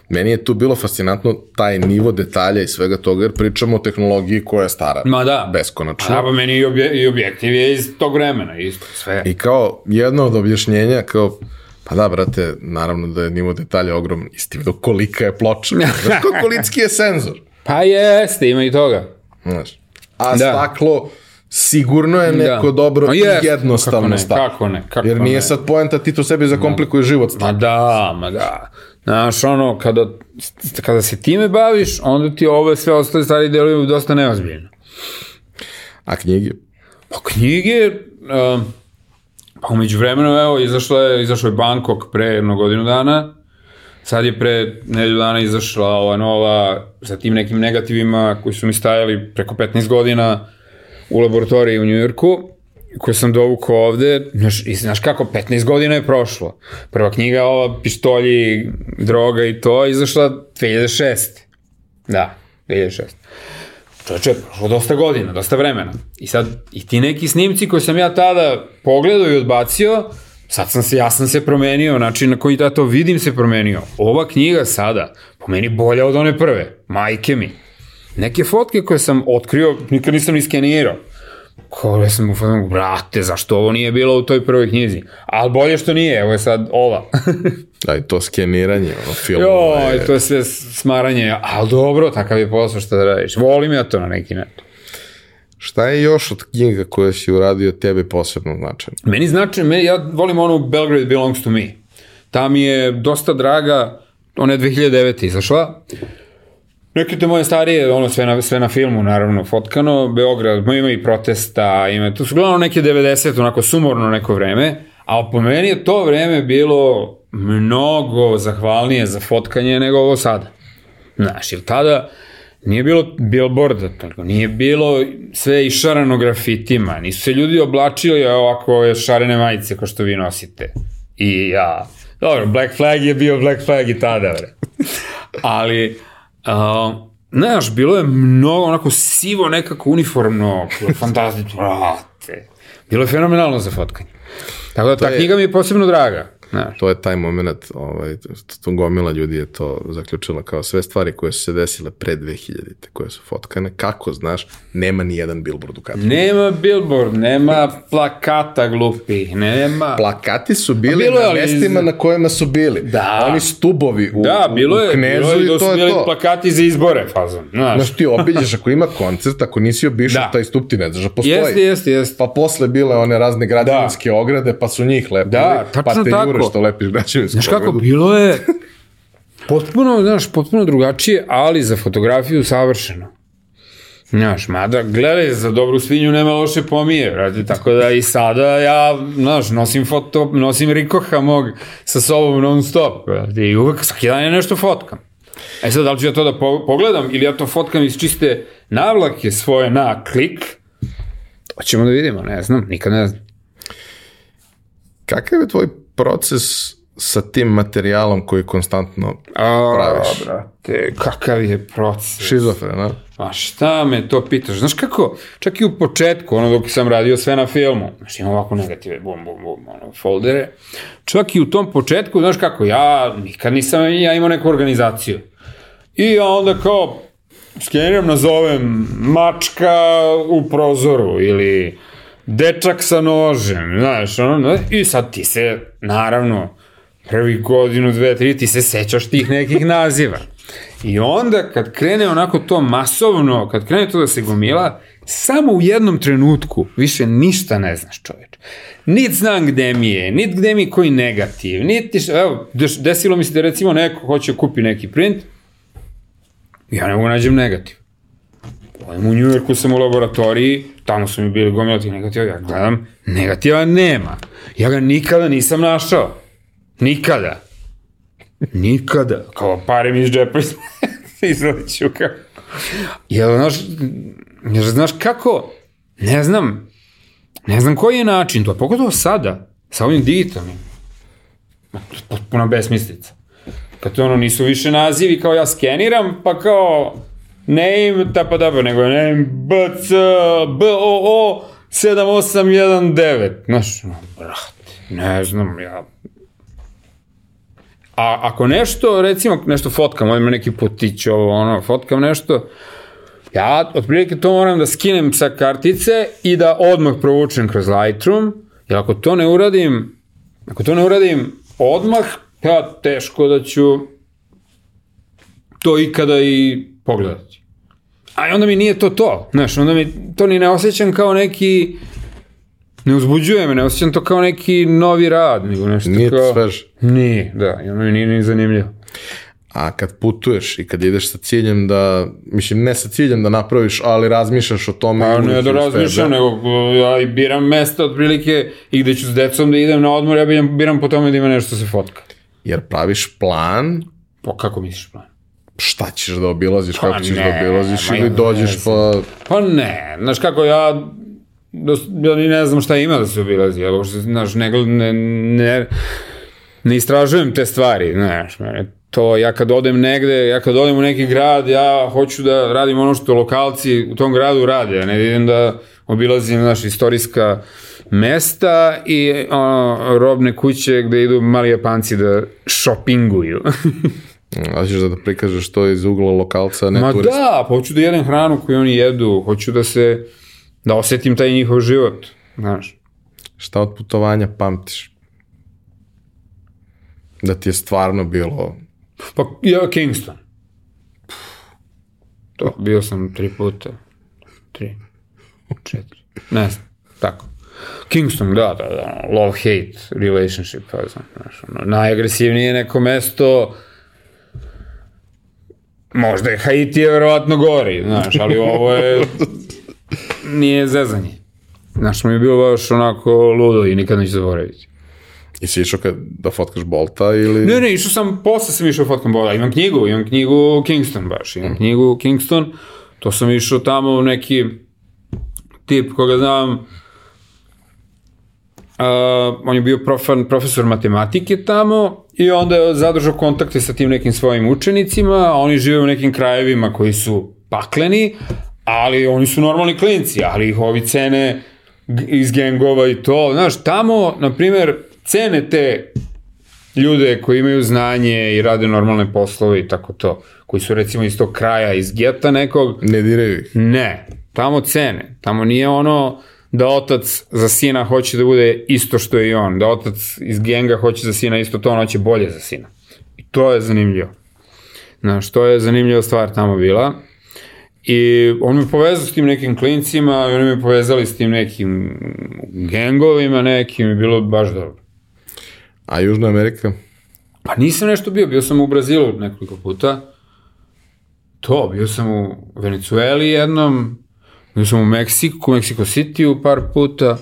Meni je tu bilo fascinantno taj nivo detalja i svega toga, jer pričamo o tehnologiji koja je stara. Ma da. Beskonačno. Pa, pa meni i, obje, i objektiv je iz tog vremena, isto, sve. I kao jedno od objašnjenja, kao, pa da, brate, naravno da je nivo detalja ogroman. Isti vidio kolika je ploča. [laughs] Znaš, kao kolitski je senzor. Pa jeste, ima i toga. Znaš. A Da. staklo sigurno je neko Da. dobro i jeste, jednostavno kako ne, staklo. kako ne, kako Jer nije ne. sad poenta ti to sebi zakomplikuje život. Ma da, ma da. Znaš, ono, kada, kada se time baviš, onda ti ove sve ostale stvari deluju dosta neozbiljno. A knjige? Pa knjige, um, pa umeđu vremenu, evo, izašla je, izašao je Bangkok pre jedno godinu dana, sad je pre nedelju dana izašla ova nova, sa tim nekim negativima koji su mi stajali preko 15 godina u laboratoriji u Njujorku, koje sam dovukao ovde, znaš, i znaš kako, 15 godina je prošlo. Prva knjiga, ova, pištolji, droga i to, izašla 2006. Da, 2006. Čoveče, prošlo dosta godina, dosta vremena. I sad, i ti neki snimci koje sam ja tada pogledao i odbacio, sad sam se, ja sam se promenio, način na koji ja to vidim se promenio. Ova knjiga sada, po meni bolja od one prve, majke mi. Neke fotke koje sam otkrio, nikad nisam ni skenirao. Kao ja sam u fotonu, brate, zašto ovo nije bilo u toj prvoj knjizi? Ali bolje što nije, evo je sad ova. [laughs] Da, i to skeniranje, ono, filmova Joj, je... to je sve smaranje, ali dobro, takav je posao što da radiš. Volim ja to na neki način. Šta je još od knjiga koje si uradio tebi posebno značajno? Meni znači, meni, ja volim onu Belgrade Belongs to Me. Ta mi je dosta draga, ona je 2009. izašla. Neke te moje starije, ono sve na, sve na filmu, naravno, fotkano, Beograd, ma ima i protesta, ima, to su glavno neke 90, onako sumorno neko vreme, ali po meni je to vreme bilo mnogo zahvalnije za fotkanje nego ovo sada. Znaš, jer tada nije bilo billboarda, tako, nije bilo sve išarano grafitima, nisu se ljudi oblačili ovako ove šarene majice kao što vi nosite. I ja, dobro, Black Flag je bio Black Flag i tada, bre. Ali, uh, znaš, bilo je mnogo onako sivo nekako uniformno, fantastično, brate. Bilo je fenomenalno za fotkanje. Tako da, ta je- knjiga mi je posebno draga. Znaš. To je taj moment, ovaj, to, gomila ljudi je to zaključila kao sve stvari koje su se desile pre 2000-te, koje su fotkane, kako znaš, nema ni jedan billboard u kadru. Nema billboard, nema plakata glupih, nema... Plakati su bili bilo je, na ali iz- mestima na kojima su bili. Da. Oni stubovi u, Da, bilo u je, knezu bilo je i da to je bili to. plakati za izbore, fazon, znaš. Znaš, ti obiđeš ako ima koncert, ako nisi obišao Da. taj stup, ti ne znaš da postoji. Jeste, jeste, jeste. Pa posle bile one razne građevinske ograde, pa su njih lepili, Da, pa te tako. jure Ove što lepiš građevinsku Znaš kako, ogradu. bilo je [laughs] potpuno, znaš, potpuno drugačije, ali za fotografiju savršeno. Znaš, mada gledaj, za dobru svinju nema loše pomije, brate, tako da i sada ja, znaš, nosim foto, nosim Rikoha mog sa sobom non stop, brate, i uvek svaki dan je nešto fotkam. E sad, da li ću ja to da po- pogledam ili ja to fotkam iz čiste navlake svoje na klik, to ćemo da vidimo, ne znam, nikad ne znam. Kakav je tvoj proces sa tim materijalom koji konstantno A, Praviš. brate, kakav je proces. šizofren, a? Pa šta me to pitaš? Znaš kako, čak i u početku, ono dok sam radio sve na filmu, znaš imam ovako negative, bum, bum, bum, ono, foldere, čak i u tom početku, znaš kako, ja nikad nisam ja imao neku organizaciju. I onda kao, skeniram, nazovem mačka u prozoru ili dečak sa nožem, znaš, ono, i sad ti se, naravno, prvi godinu, dve, tri, ti se sećaš tih nekih naziva. I onda kad krene onako to masovno, kad krene to da se gomila, samo u jednom trenutku više ništa ne znaš čoveč. Nit znam gde mi je, nit gde mi je koji negativ, niti evo, desilo mi se da recimo neko hoće kupi neki print, ja ne mogu nađem negativ. Odem u Njujorku sam u laboratoriji, tamo su mi bili gomila tih negativa, ja gledam, negativa nema. Ja ga nikada nisam našao. Nikada. Nikada. Kao pare mi iz džepa iz- [laughs] izvaliću kao. Jel, znaš, jel, znaš kako, ne znam, ne znam koji je način to, pogotovo sada, sa ovim digitalnim. Potpuna besmislica. Kad to ono nisu više nazivi kao ja skeniram, pa kao name, ta pa dobro, nego je name BC, BOO 7819. Znaš, brate, ne znam, ja A ako nešto, recimo, nešto fotkam, ovdje me neki potić, ovo, ono, fotkam nešto, ja otprilike to moram da skinem sa kartice i da odmah provučem kroz Lightroom, jer ako to ne uradim, ako to ne uradim odmah, ja teško da ću to ikada i pogledati. A onda mi nije to to, znaš, onda mi to ni ne osjećam kao neki, ne uzbuđuje me, ne osjećam to kao neki novi rad, nego nešto Nije kao... svež. Nije, da, i ono mi nije ni zanimljivo. A kad putuješ i kad ideš sa ciljem da, mislim ne sa ciljem da napraviš, ali razmišljaš o tome. Pa ne da razmišljam, nego uh, ja i biram mesta otprilike i gde ću s decom da idem na odmor, ja biram, biram po tome da ima nešto da se fotka. Jer praviš plan Pa kako misliš plan? Šta ćeš da obilaziš, kako ćeš da ne, obilaziš ma ili dođeš ne pa... Pa ne, znaš kako ja dos, ja ni ne znam šta ima da se obilazi, ja uopšte, znaš, ne, ne, ne, ne istražujem te stvari, znaš, mene to, ja kad odem negde, ja kad odem u neki grad, ja hoću da radim ono što lokalci u tom gradu rade, ja ne idem da obilazim, znaš, istorijska mesta i ono, robne kuće gde idu mali japanci da šopinguju. [laughs] A ćeš da prikažeš to iz ugla lokalca, ne Ma turista. da, pa hoću da jedem hranu koju oni jedu, hoću da se, da osetim taj njihov život, znaš. Šta od putovanja pamtiš? Da ti je stvarno bilo... Pa ja Kingston. To, bio sam tri puta. Tri. Četiri. Ne znam, tako. Kingston, da, da, da, love-hate relationship, pa znam, znaš, ono, najagresivnije neko mesto, možda je Haiti je verovatno gori, znaš, ali ovo je, nije zezanje. Znaš, mi je bilo baš onako ludo i nikad neću zaboraviti. I si išao kad, da fotkaš Bolta ili... Ne, ne, išao sam, posle sam išao fotkam boda, imam knjigu, imam knjigu Kingston baš, imam knjigu Kingston, to sam išao tamo u neki tip koga znam, uh, on je bio profan, profesor matematike tamo i onda je zadržao kontakte sa tim nekim svojim učenicima, oni žive u nekim krajevima koji su pakleni, ali oni su normalni klinci, ali ih ovi cene iz gengova i to, znaš, tamo, na primer, cene te ljude koji imaju znanje i rade normalne poslove i tako to, koji su recimo iz tog kraja, iz geta nekog, Ne diraju ih. ne, tamo cene, tamo nije ono da otac za sina hoće da bude isto što je i on, da otac iz genga hoće za sina isto to, on hoće bolje za sina. I to je zanimljivo. Znaš, to je zanimljiva stvar tamo bila. I on me povezao s tim nekim klincima i oni me povezali s tim nekim gengovima nekim i bilo baš dobro. A Južna Amerika? Pa nisam nešto bio, bio sam u Brazilu nekoliko puta. To, bio sam u Venecueli jednom, bio sam u Meksiku, Mexico City par puta.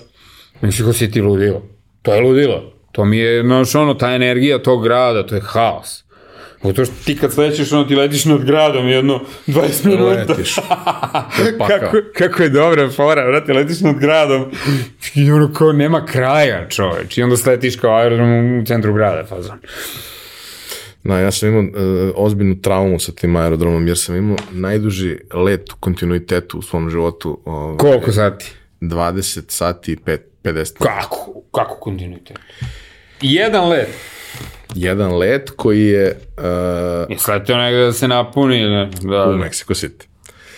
Mexico City ludilo. To je ludilo. To mi je, znaš, ono, ta energija tog grada, to je haos. to što ti kad slećeš, ono, ti letiš nad gradom jedno 20 minuta. Letiš. [laughs] Kako, kako je dobra fora, vrati, letiš nad gradom i ono kao nema kraja, čoveč. I onda sletiš kao aerodrom u centru grada, fazon. Da, ja sam imao uh, ozbiljnu traumu sa tim aerodromom, jer sam imao najduži let u kontinuitetu u svom životu. Ovaj, Koliko sati? 20 sati i 5, 50 minuta. Kako? Kako kontinuitet? Jedan let. Jedan let koji je uh, Je sletio negde da se napuni. Ne? Da. u Mexico City.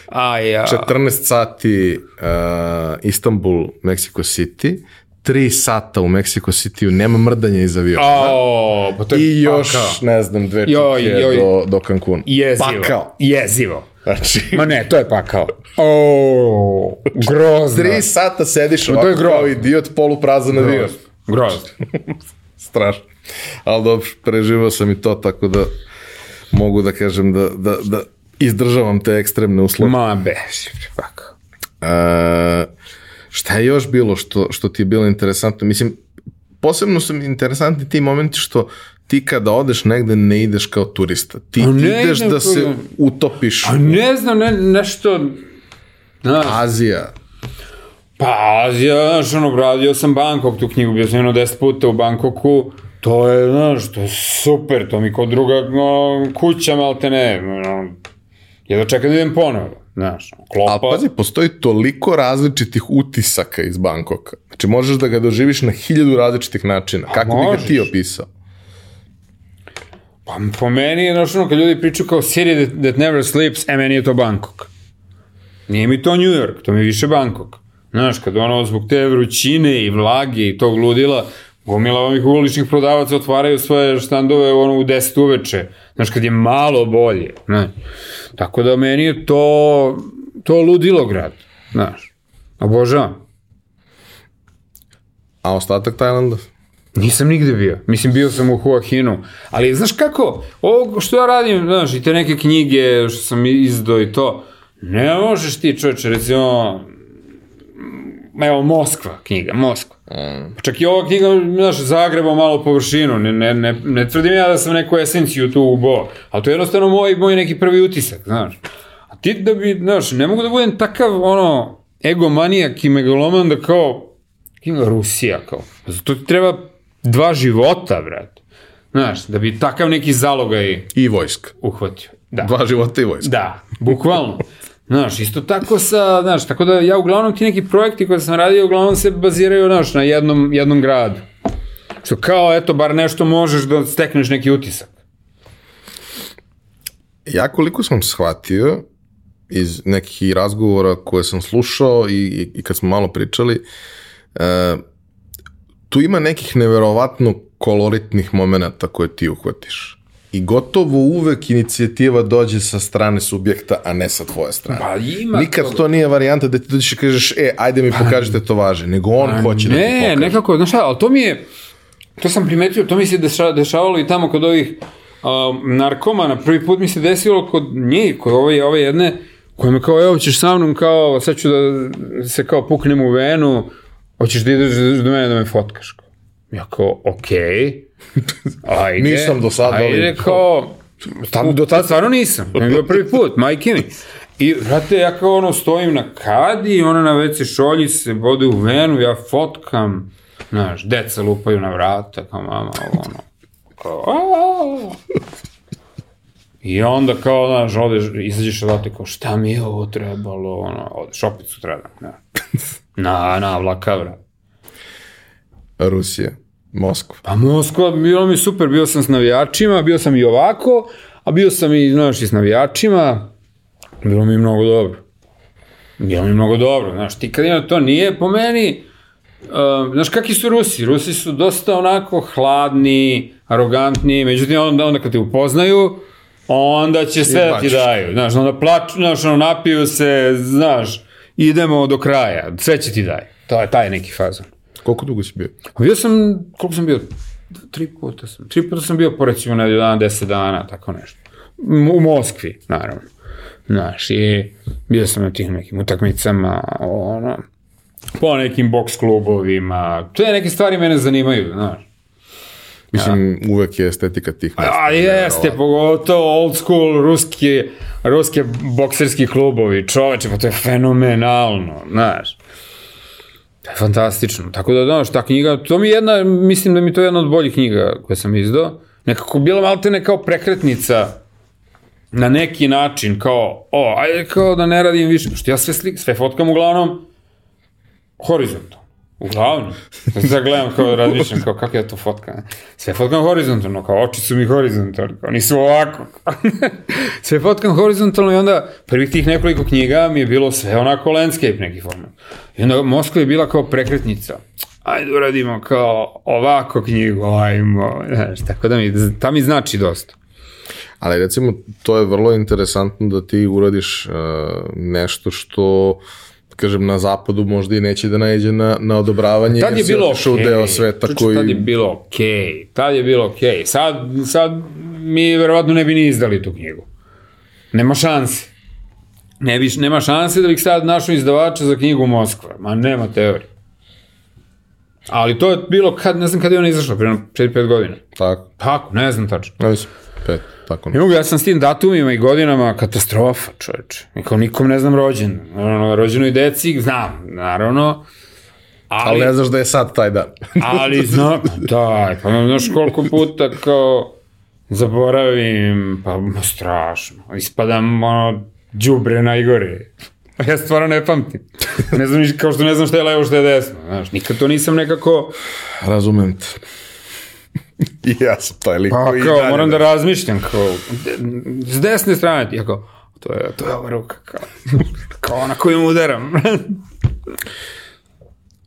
A ja. 14 sati uh, Istanbul, Mexico City, 3 sata u Mexico City-u, nema mrdanja iz aviona. O, pa to je I još, pakao. ne znam, dve čuke Joj, joj. do, do Cancuna. Jezivo. Pakao. Jezivo. Znači, Ma ne, to je pakao. O, grozno. tri sata sediš ovako kao idiot, poluprazan avion. Grozno. [laughs] Strašno. Ali dobro, preživao sam i to, tako da mogu da kažem da, da, da izdržavam te ekstremne uslove. Ma beži, pakao. E, šta je još bilo što, što ti je bilo interesantno? Mislim, posebno su mi interesantni ti momenti što ti kada odeš negde ne ideš kao turista. Ti ne ideš da se utopiš. A ne znam, ne, nešto... Znaš, Azija. pa Azija, znaš, ono, radio sam Bangkok, tu knjigu, bio sam jedno 10 puta u Bangkoku, to je, znaš, to je super, to mi kao druga no, kuća, malte ne, no, jedno čekam da idem ponovo, znaš, klopa. Ali pazi, postoji toliko različitih utisaka iz Bankoka. Znači, možeš da ga doživiš na hiljadu različitih načina. Kako bi ga možeš. ti opisao? Pa po meni je, znaš, ono, kad ljudi pričaju kao city that, that never sleeps, e, meni je to Bangkok. Nije mi to New York, to mi je više Bangkok. Znaš, kad ono, zbog te vrućine i vlage i tog ludila, gomila ovih uličnih prodavaca otvaraju svoje štandove ono, u 10 uveče. Znaš, kad je malo bolje. Ne. Tako da meni je to, to ludilo grad. Znaš, obožavam. A ostatak Tajlanda? Nisam nigde bio. Mislim, bio sam u Hua Hinu. Ali, znaš kako, ovo što ja radim, znaš, i te neke knjige što sam izdao i to, ne možeš ti čoveče, recimo, evo, Moskva knjiga, Moskva. Pa čak i ova knjiga, znaš, zagreba malo površinu, ne, ne, ne, ne tvrdim ja da sam neku esenciju tu ubo, ali to je jednostavno moj, moj neki prvi utisak, znaš. A ti da bi, znaš, ne mogu da budem takav, ono, egomanijak i megaloman da kao, ima Rusija, kao, zato ti treba dva života, brat. Znaš, da bi takav neki zalogaj I vojska. uhvatio. Da. Dva života i vojska. Da, bukvalno. Znaš, isto tako sa, znaš, tako da ja uglavnom ti neki projekti koje sam radio, uglavnom se baziraju, znaš, na jednom, jednom gradu. Što kao, eto, bar nešto možeš da stekneš neki utisak. Ja koliko sam shvatio iz nekih razgovora koje sam slušao i, i, i kad smo malo pričali, e, tu ima nekih neverovatno koloritnih momenta koje ti uhvatiš. I gotovo uvek inicijativa dođe sa strane subjekta, a ne sa tvoje strane. Pa ima Nikad toga. to nije varijanta da ti dođeš i kažeš, e, ajde mi pokažite to važe, nego on hoće da ti Ne, pokaže. nekako, znaš šta, ali to mi je, to sam primetio, to mi se deša, dešavalo i tamo kod ovih um, narkomana, prvi put mi se desilo kod njih, kod ove, ove jedne, koja me kao, evo ćeš sa mnom, kao, sad ću da se kao puknem u venu, hoćeš da ideš do mene da me fotkaš. Ja kao, okej, [laughs] ajde. Nisam do sada, ali- Ajde, kao, tam, do tada stvarno nisam, bio prvi put, majke mi. I, vrate, ja kao ono stojim na kadi, ona na WC šolji se bode u venu, ja fotkam, znaš, deca lupaju na vrata, kao mama, ovo, ono. Kao, "Aaa." I onda kao, znaš, odeš, izađeš odatle kao, šta mi je ovo trebalo, ono, odeš, opet sutradan, ne. [laughs] Na, na, vlaka, vrat. Rusija, Moskva. Pa Moskva, bilo mi super, bio sam s navijačima, bio sam i ovako, a bio sam i, znaš, i s navijačima, bilo mi mnogo dobro. Bilo mi mnogo dobro, znaš, ti kad ima to nije po meni, uh, znaš, kakvi su Rusi? Rusi su dosta onako hladni, arogantni, međutim, onda, onda kad te upoznaju, onda će sve da ti daju, znaš, onda plaču, znaš, ono, napiju se, znaš, idemo do kraja, sve će ti daju. To je taj neki fazon. Koliko dugo si bio? Bio sam, koliko sam bio? tri puta sam, tri puta sam bio po recimo nedelju dana, deset dana, tako nešto. U Moskvi, naravno. Znaš, i bio sam na tih nekim utakmicama, ono, po nekim boks klubovima, te neke stvari mene zanimaju, znaš. Mislim, uvek je estetika tih mesta. A jeste, pogotovo old school ruski, ruske bokserski klubovi, čoveče, pa to je fenomenalno, znaš. To je fantastično. Tako da, znaš, ta knjiga, to mi je jedna, mislim da mi to je jedna od boljih knjiga koje sam izdao. Nekako bila maltene kao prekretnica na neki način, kao, o, ajde kao da ne radim više, pošto ja sve, slik, sve fotkam uglavnom horizontalno. Uglavnom. Sad gledam kao razmišljam kao kako ja to fotkam. Sve fotkam horizontalno, kao oči su mi horizontalno, kao nisu ovako. [laughs] sve fotkam horizontalno i onda prvih tih nekoliko knjiga mi je bilo sve onako landscape neki format. I onda Moskva je bila kao prekretnica. Ajde uradimo kao ovako knjigu, ajmo, znaš, tako da mi, ta mi znači dosta. Ali recimo, to je vrlo interesantno da ti uradiš uh, nešto što kažem, na zapadu možda i neće da najeđe na, na odobravanje. Tad je bilo okej. u deo sveta Čuče, koji... Tad je bilo okej. Tad je bilo okej. Sad, sad mi verovatno ne bi ni izdali tu knjigu. Nema šanse. Ne bi, nema šanse da bih sad našao izdavača za knjigu Moskva. Ma nema teorije. Ali to je bilo kad, ne znam kada je ona izašla, prije 4-5 godina. Tako, Tako, ne znam tačno. ne mislim, pet, tako. Ne mogu, ja sam s tim datumima i godinama katastrofa, čoveče. I kao nikom ne znam rođen. Ono, rođenoj deci, znam, naravno. Ali ne znaš da je sad taj dan. [laughs] Ali znam, daj, pa ne znaš koliko puta kao zaboravim, pa strašno, ispadam ono, džubre najgore. Ja stvarno ne pamtim. Ne znam, kao što ne znam šta je levo, šta je desno. Znaš, nikad to nisam nekako, Razumem te. I [laughs] ja sam taj lik pa koji kao, moram da ne- razmišljam, kao, s desne strane ti, ja kao, to je, to je ova ruka, kao, [laughs] kao ona koju udaram. [laughs]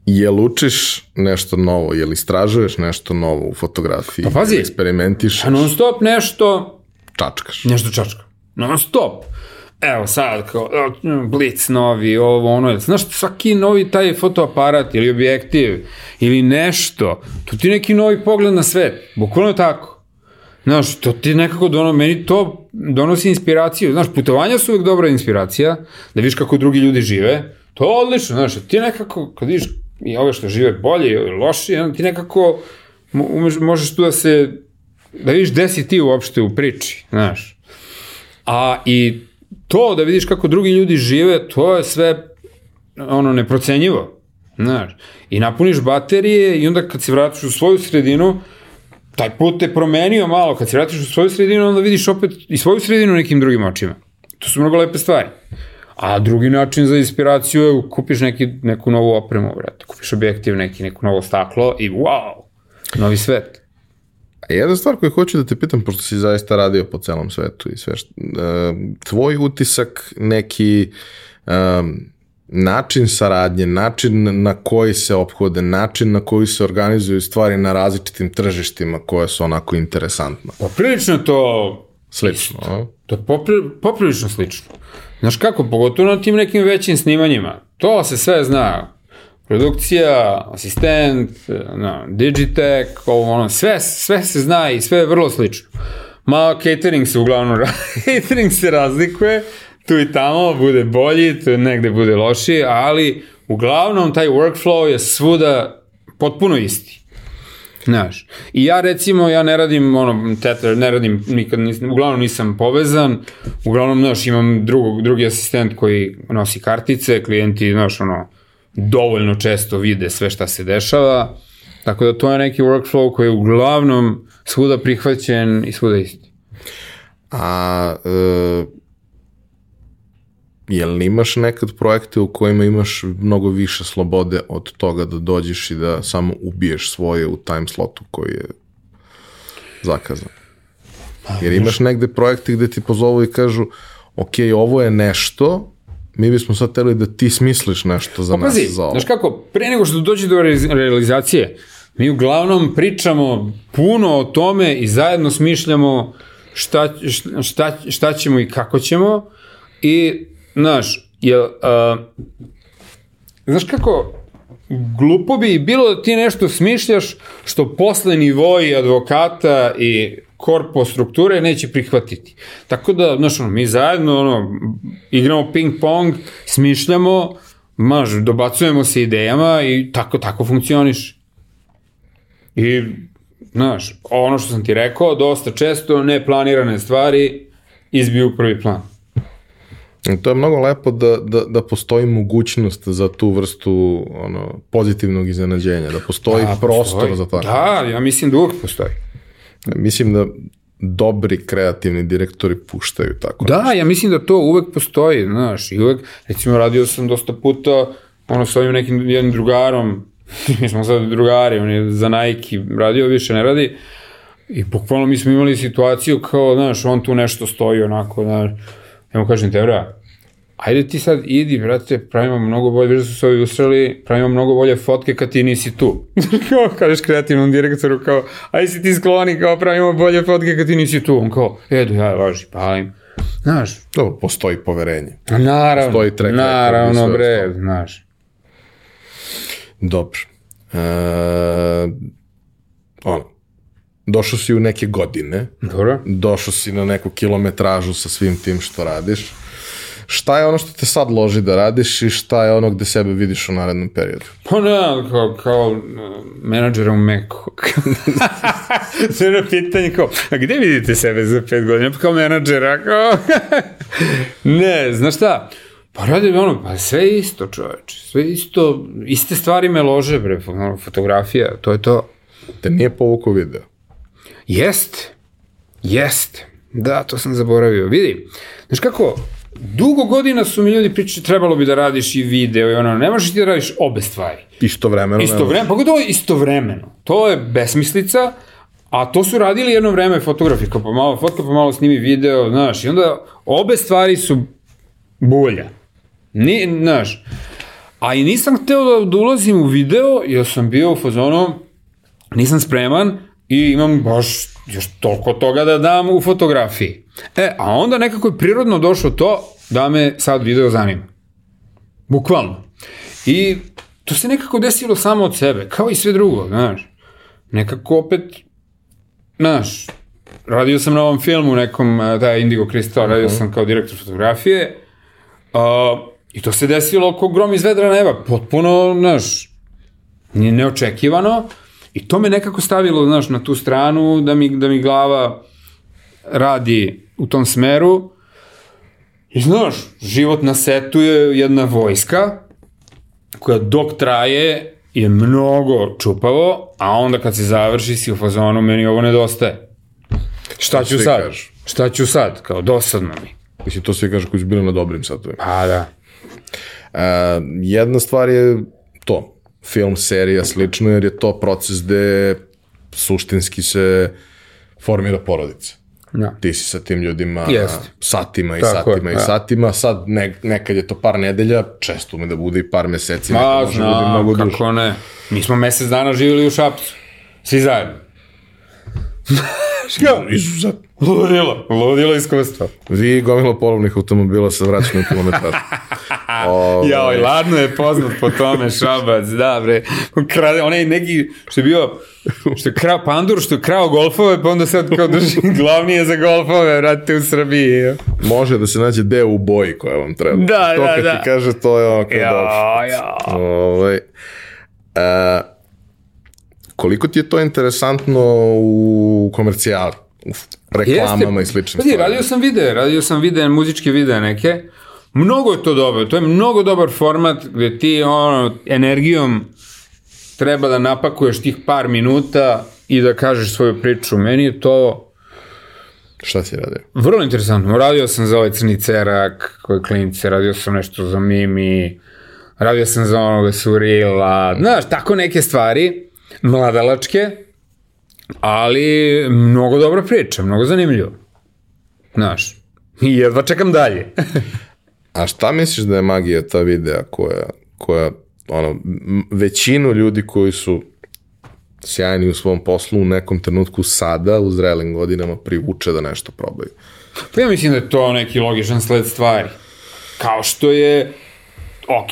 Jel učiš nešto novo, jel istražuješ nešto novo u fotografiji? Pa pazi. Eksperimentiš, non stop nešto, čačkaš. Nešto čačka. Non stop. Evo sad, kao, blic novi, ovo, ono, znaš, svaki novi taj fotoaparat ili objektiv ili nešto, to ti neki novi pogled na svet, bukvalno tako. Znaš, to ti nekako dono, meni to donosi inspiraciju. Znaš, putovanja su uvek dobra inspiracija, da vidiš kako drugi ljudi žive. To je odlično, znaš, ti nekako, kad vidiš i ove što žive bolje i lošije, ti nekako umeš, možeš tu da se, da vidiš gde si ti uopšte u priči, znaš. A i to da vidiš kako drugi ljudi žive, to je sve ono neprocenjivo. Znaš, i napuniš baterije i onda kad se vratiš u svoju sredinu, taj put te promenio malo, kad se vratiš u svoju sredinu, onda vidiš opet i svoju sredinu nekim drugim očima. To su mnogo lepe stvari. A drugi način za inspiraciju je kupiš neki, neku novu opremu, brate. Kupiš objektiv neki, neko novo staklo i wow, novi svet. A jedna stvar koju hoću da te pitam, pošto si zaista radio po celom svetu i sve što, uh, tvoj utisak, neki um, način saradnje, način na koji se ophode, način na koji se organizuju stvari na različitim tržištima koje su onako interesantno. Poprilično je to Slično, a? To je popri, poprilično slično. Znaš kako, pogotovo na tim nekim većim snimanjima. To se sve zna. Produkcija, asistent, no, Digitech, ovo ono, sve, sve se zna i sve je vrlo slično. Ma, catering se uglavnom, [laughs] catering se razlikuje, tu i tamo bude bolji, tu negde bude lošiji, ali uglavnom taj workflow je svuda potpuno isti. Znaš, i ja recimo, ja ne radim, ono, tetra, ne radim, nikad nisam, uglavnom nisam povezan, uglavnom, znaš, imam drugog, drugi asistent koji nosi kartice, klijenti, znaš, ono, dovoljno često vide sve šta se dešava, tako da to je neki workflow koji je uglavnom svuda prihvaćen i svuda isti. A e, jel imaš nekad projekte u kojima imaš mnogo više slobode od toga da dođeš i da samo ubiješ svoje u time slotu koji je zakazan? Jer imaš negde projekte gde ti pozovu i kažu ok, ovo je nešto, mi bismo sad teli da ti smisliš nešto za Pa nas za ovo. znaš kako, pre nego što dođe do realiz- realizacije, mi uglavnom pričamo puno o tome i zajedno smišljamo šta, šta, šta ćemo i kako ćemo i, znaš, jel, uh, znaš kako, glupo bi bilo da ti nešto smišljaš što posle nivoji advokata i korpo strukture neće prihvatiti. Tako da, znaš, ono, mi zajedno, ono, igramo ping pong, smišljamo, maž, dobacujemo se idejama i tako, tako funkcioniš. I, znaš, ono što sam ti rekao, dosta često neplanirane stvari izbiju u prvi plan. To je mnogo lepo da, da, da postoji mogućnost za tu vrstu ono, pozitivnog iznenađenja, da postoji da, prostor postoji. za tako. Da, ja mislim da uvijek postoji. Mislim da dobri kreativni direktori puštaju tako. Da, nešto. ja mislim da to uvek postoji, znaš, i uvek, recimo radio sam dosta puta, ono, sa ovim nekim jednim drugarom, [laughs] mi smo sad drugari, on je za Nike radio, više ne radi, i bukvalno mi smo imali situaciju kao, znaš, on tu nešto stoji onako, znaš, mu kažem, Tebra, ajde ti sad idi, brate, pravimo mnogo bolje, viš da su se ovi usrali, pravimo mnogo bolje fotke kad ti nisi tu. [laughs] kao, kažeš kreativnom direktoru, kao, ajde si ti skloni, kao, pravimo bolje fotke kad ti nisi tu. On kao, edo, ja važi, palim. Znaš. To, postoji poverenje. Naravno, Postoji track naravno, bre, znaš. Dobro. E, ono, došao si u neke godine. Dobro. Došao si na neku kilometražu sa svim tim što radiš. Šta je ono što te sad loži da radiš i šta je ono gde sebe vidiš u narednom periodu? Pa ne, kao, kao menadžera u Meku. [laughs] Sve na pitanje kao, a gde vidite sebe za pet godina? Pa kao menadžera, kao... [laughs] ne, znaš šta? Pa radi ono, pa sve isto čoveče, sve isto, iste stvari me lože, bre, fotografija, to je to. Te nije povukao video? Jest, jest, da, to sam zaboravio, vidi, znaš kako, dugo godina su mi ljudi pričali trebalo bi da radiš i video i ono, ne možeš ti da radiš obe stvari. Istovremeno. Istovremeno, pa gotovo istovremeno. To je besmislica, a to su radili jedno vreme fotografi, kao pa malo fotka, pa malo snimi video, znaš, i onda obe stvari su bulja. Ni, znaš, a i nisam hteo da, da ulazim u video, jer sam bio u fazonu, nisam spreman i imam baš još toliko toga da dam u fotografiji. E, a onda nekako je prirodno došlo to da me sad video zanima. Bukvalno. I to se nekako desilo samo od sebe, kao i sve drugo, znaš. Nekako opet, znaš, radio sam na ovom filmu nekom, da, Indigo Crystal, radio sam kao direktor fotografije, uh, i to se desilo oko grom iz vedra neba, potpuno, znaš, neočekivano, i to me nekako stavilo, znaš, na tu stranu, da mi, da mi glava radi u tom smeru, I znaš, život na setu je jedna vojska koja dok traje je mnogo čupavo, a onda kad se završi si u fazonu, meni ovo nedostaje. Šta ću sad? Kažu. Šta ću sad? Kao dosadno mi. Mislim, to svi kažu koji su bili na dobrim satovima. Pa da. Uh, jedna stvar je to, film, serija, slično, jer je to proces gde suštinski se formira porodica. Ja. Ti si sa tim ljudima Jest. satima i Tako satima je, i ja. satima, sad ne, nekad je to par nedelja, često ume da bude i par meseci, Ma, da znam, mnogo duže. kako ne. Mi smo mesec dana živjeli u Šapcu. Svi zajedno. Što? Izuzet. Ludilo. Ludilo iskustvo. Vi gomilo polovnih automobila sa vraćanom kilometražom. Ove, [laughs] Jao, i ladno je poznat po tome Šabac, da bre. Krade, onaj neki, što je bio, što je krao, pandur, što je krao golfove, pa onda sad kao drži [laughs] glavni je za golfove, vrate u Srbiji. Može da se nađe deo u boji koja vam treba. Da, to da, kad da. ti kaže, to je ono kao Ja, dobro. ja. Ovaj, e, koliko ti je to interesantno u komercijali, u reklamama i sličnim stvarima? radio sam videe, radio sam videe, muzičke videe neke. Mnogo je to dobro, to je mnogo dobar format gde ti ono, energijom treba da napakuješ tih par minuta i da kažeš svoju priču. Meni je to Šta si radio? vrlo interesantno. Radio sam za ovaj crni cerak, koji klinice, radio sam nešto za Mimi, radio sam za onoga Surila, znaš, tako neke stvari, mladalačke, ali mnogo dobra priča, mnogo zanimljivo. Znaš, i jedva čekam dalje. [laughs] A šta misliš da je magija ta videa koja, koja ono, većinu ljudi koji su sjajni u svom poslu u nekom trenutku sada u zrelim godinama privuče da nešto probaju. Pa ja mislim da je to neki logičan sled stvari. Kao što je, ok,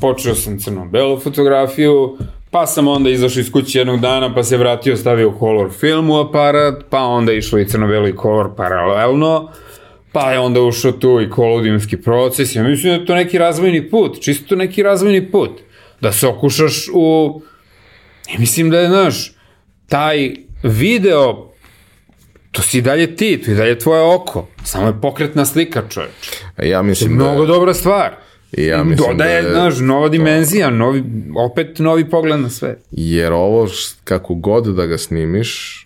počeo sam crno-belu fotografiju, pa sam onda izašao iz kuće jednog dana, pa se vratio, stavio color film u aparat, pa onda išlo i crno-belo i color paralelno, pa je onda ušao tu i kolodijumski proces. Ja mislim da je to neki razvojni put, čisto neki razvojni put. Da se okušaš u... I mislim da je, znaš, taj video, to si dalje ti, to je dalje tvoje oko. Samo je pokretna slika, čoveč. Ja To je mislim da... mnogo dobra stvar. I ja mislim Dodaje, da je znaš, nova dimenzija, novi, opet novi pogled na sve. Jer ovo, kako god da ga snimiš,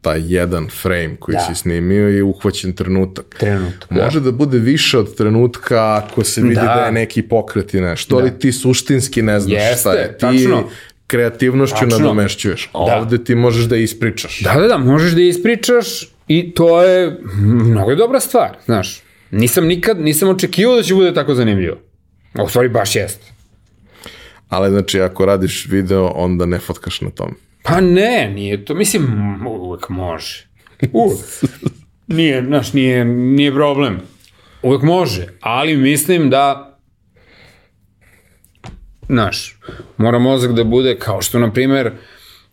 taj jedan frame koji Da. si snimio je uhvaćen trenutak. Trenutak, Može da bude više od trenutka ako se vidi Da. da, je neki pokret i nešto, ali ti suštinski ne znaš Jeste, šta je. Ti tačno. kreativnošću Tačno. nadomešćuješ. Da. ovde ti možeš da ispričaš. Da, da, da, možeš da ispričaš i to je mnogo dobra stvar, znaš. Nisam nikad, nisam očekivao da će bude tako zanimljivo. A u stvari baš jeste. Ali znači, ako radiš video, onda ne fotkaš na tom. Pa ne, nije to, mislim, uvek može. Uvek. Nije, znaš, nije, nije problem. Uvek može, ali mislim da znaš, mora mozak da bude kao što, na primer,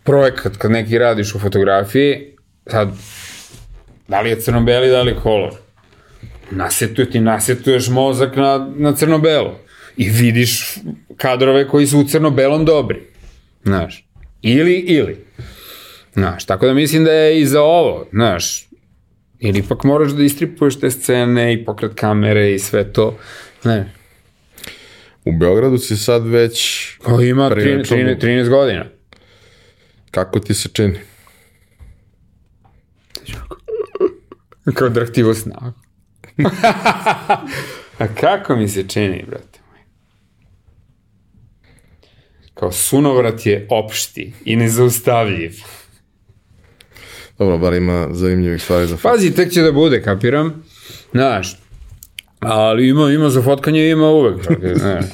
projekat kad neki radiš u fotografiji, sad, da li je crno-beli, da li je kolor. Nasetuje ti, nasetuješ mozak na, na crno-belo. I vidiš kadrove koji su u crno-belom dobri. Znaš, ili, ili. Znaš, tako da mislim da je i za ovo, znaš, ili ipak moraš da istripuješ te scene i pokret kamere i sve to. Ne, U Beogradu si sad već... ko ima 13, Prilično 13, 13 godina. Kako ti se čini? Kao draktivo snagu. [laughs] A kako mi se čini, brate moj? Kao sunovrat je opšti i nezaustavljiv. Dobro, bar ima zanimljivih stvari za fotkanje. Pazi, tek će da bude, kapiram. Znaš, ali ima, ima za fotkanje, ima uvek. [laughs] znaš.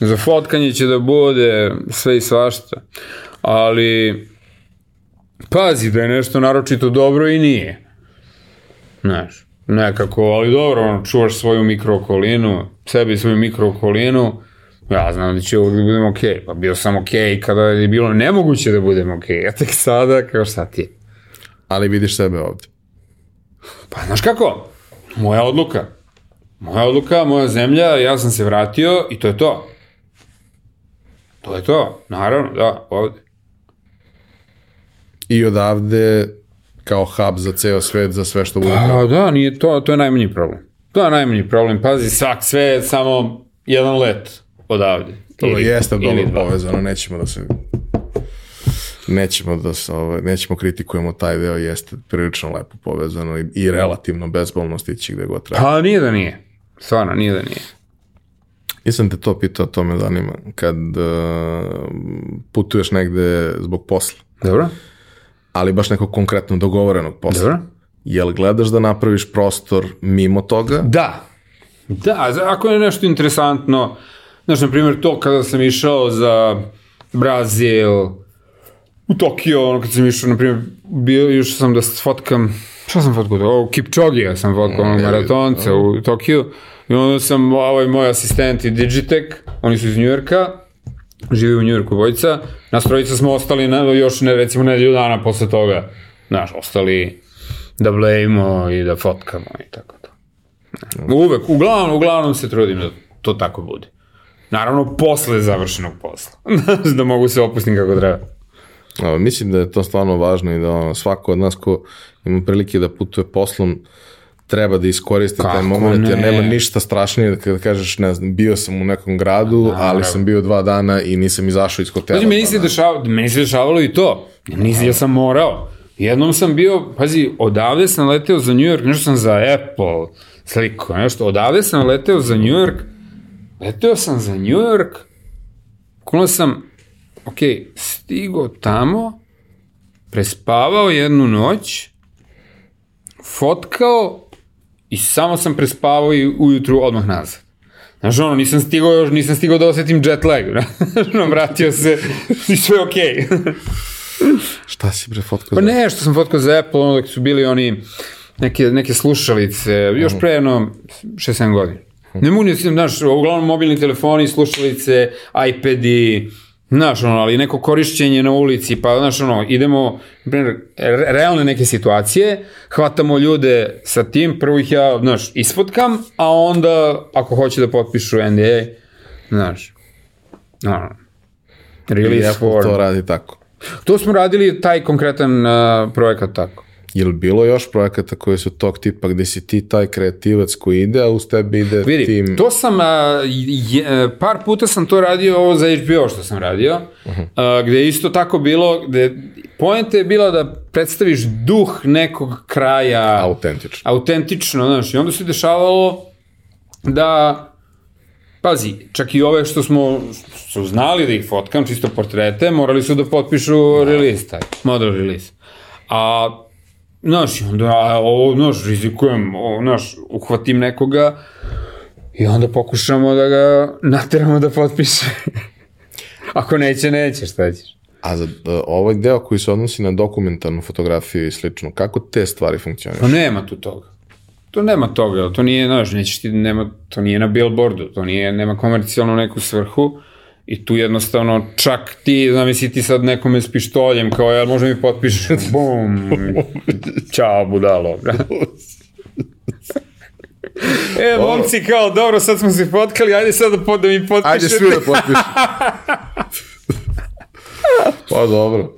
Za fotkanje će da bude sve i svašta. Ali, pazi da je nešto naročito dobro i nije. Znaš, nekako, ali dobro, ono, čuvaš svoju mikrookolinu, sebi svoju mikrookolinu, ja znam da će uvijek da budem okej. Pa bio sam okej kada je bilo nemoguće da budem okej, a tek sada, kao šta ti je? Ali vidiš sebe ovde. Pa znaš kako? Moja odluka. Moja odluka, moja zemlja, ja sam se vratio i to je to. To je to, naravno, da, ovde. I odavde kao hub za ceo svet, za sve što bude. A da, nije to, to je najmanji problem. To je najmanji problem, pazi, svak, sve je samo jedan let odavde. To Ili- jeste ili dobro povezano, nećemo da se nećemo da se, ovaj, nećemo kritikujemo taj deo, jeste prilično lepo povezano i, i relativno bezbolno stići gde god treba. Pa nije da nije. Stvarno, nije da nije. Nisam te to pitao, to me zanima. Kad uh, putuješ negde zbog posla, Dobro? Ali baš nekog konkretno dogovorenog posla, Dobro? jel gledaš da napraviš prostor mimo toga? Da. Da, ako je nešto interesantno, znaš, na primjer, to kada sam išao za Brazil, u Tokio, ono kad sam išao, na primjer, bio, išao sam da fotkam, šta sam fotkao, ovo, Kipčogija sam fotkao, onog maratonca u Tokiju, i onda sam, ovaj moj asistent i Digitek, oni su iz Njujorka, živi u Njujorku bojica, nas trojica smo ostali na, još ne, recimo nedelju dana posle toga, znaš, ostali da blejimo i da fotkamo i tako to. Uvek, uglavnom, uglavnom se trudim da to tako bude. Naravno, posle završenog posla. [laughs] da mogu se opustim kako treba. A, mislim da je to stvarno važno i da ono, svako od nas ko ima prilike da putuje poslom treba da iskoristi taj Kako moment, jer ne? nema ništa strašnije da kada kažeš, ne znam, bio sam u nekom gradu, ali sam bio dva dana i nisam izašao iz hotela. Pazi, meni dva se, dana. dešava, meni se dešavalo i to. Nisi, ja sam morao. Jednom sam bio, pazi, odavde sam leteo za New York, nešto sam za Apple sliko, nešto. Odavde sam leteo za New York, leteo sam za New York, kuno sam, ok, stigo tamo, prespavao jednu noć, fotkao i samo sam prespavao i ujutru odmah nazad. Znaš, ono, nisam stigao još, nisam stigao da osetim jet lag. [laughs] Znaš, ono, vratio se i sve je okej. [laughs] Šta si bre fotkao? Pa ne, što sam fotkao za Apple, ono dok su bili oni neke, neke slušalice, još pre jedno 6-7 godina. Ne mogu ni, znaš, uglavnom mobilni telefoni, slušalice, iPadi, Znaš, ono, ali neko korišćenje na ulici, pa, znaš, ono, idemo, primjer, re- realne neke situacije, hvatamo ljude sa tim, prvo ih ja, znaš, isfotkam, a onda, ako hoće da potpišu NDA, znaš, ono, release Apple for... to radi tako. To smo radili taj konkretan uh, projekat tako. Je li bilo još projekata koji su tog tipa gde si ti taj kreativac koji ide, a uz tebe ide Vidi, tim... to sam, a, je, a, par puta sam to radio ovo za HBO što sam radio, uh -huh. a, gde je isto tako bilo, gde poenta je bila da predstaviš duh nekog kraja Autentično. autentično, znaš, i onda se dešavalo da Pazi, čak i ove što smo su znali da ih fotkam, čisto portrete, morali su da potpišu release taj, model release. A, znaš, i onda, a, ovo, znaš, rizikujem, o, znaš, uhvatim nekoga i onda pokušamo da ga nateramo da potpiše. [laughs] Ako neće, neće, šta ćeš? A za uh, ovaj deo koji se odnosi na dokumentarnu fotografiju i slično, kako te stvari funkcionišu? Pa nema tu toga. To nema toga, to nije, znaš, nećeš ti, nema, to nije na billboardu, to nije, nema komercijalnu neku svrhu i tu jednostavno čak ti, zamisli ti sad nekome s pištoljem, kao ja, možda mi potpišeš, [laughs] bum, čao budalo. [laughs] E, momci, kao, dobro, sad smo se fotkali, ajde sad da, pod, da mi potpišete. Ajde svi da potpišu. [laughs] pa dobro.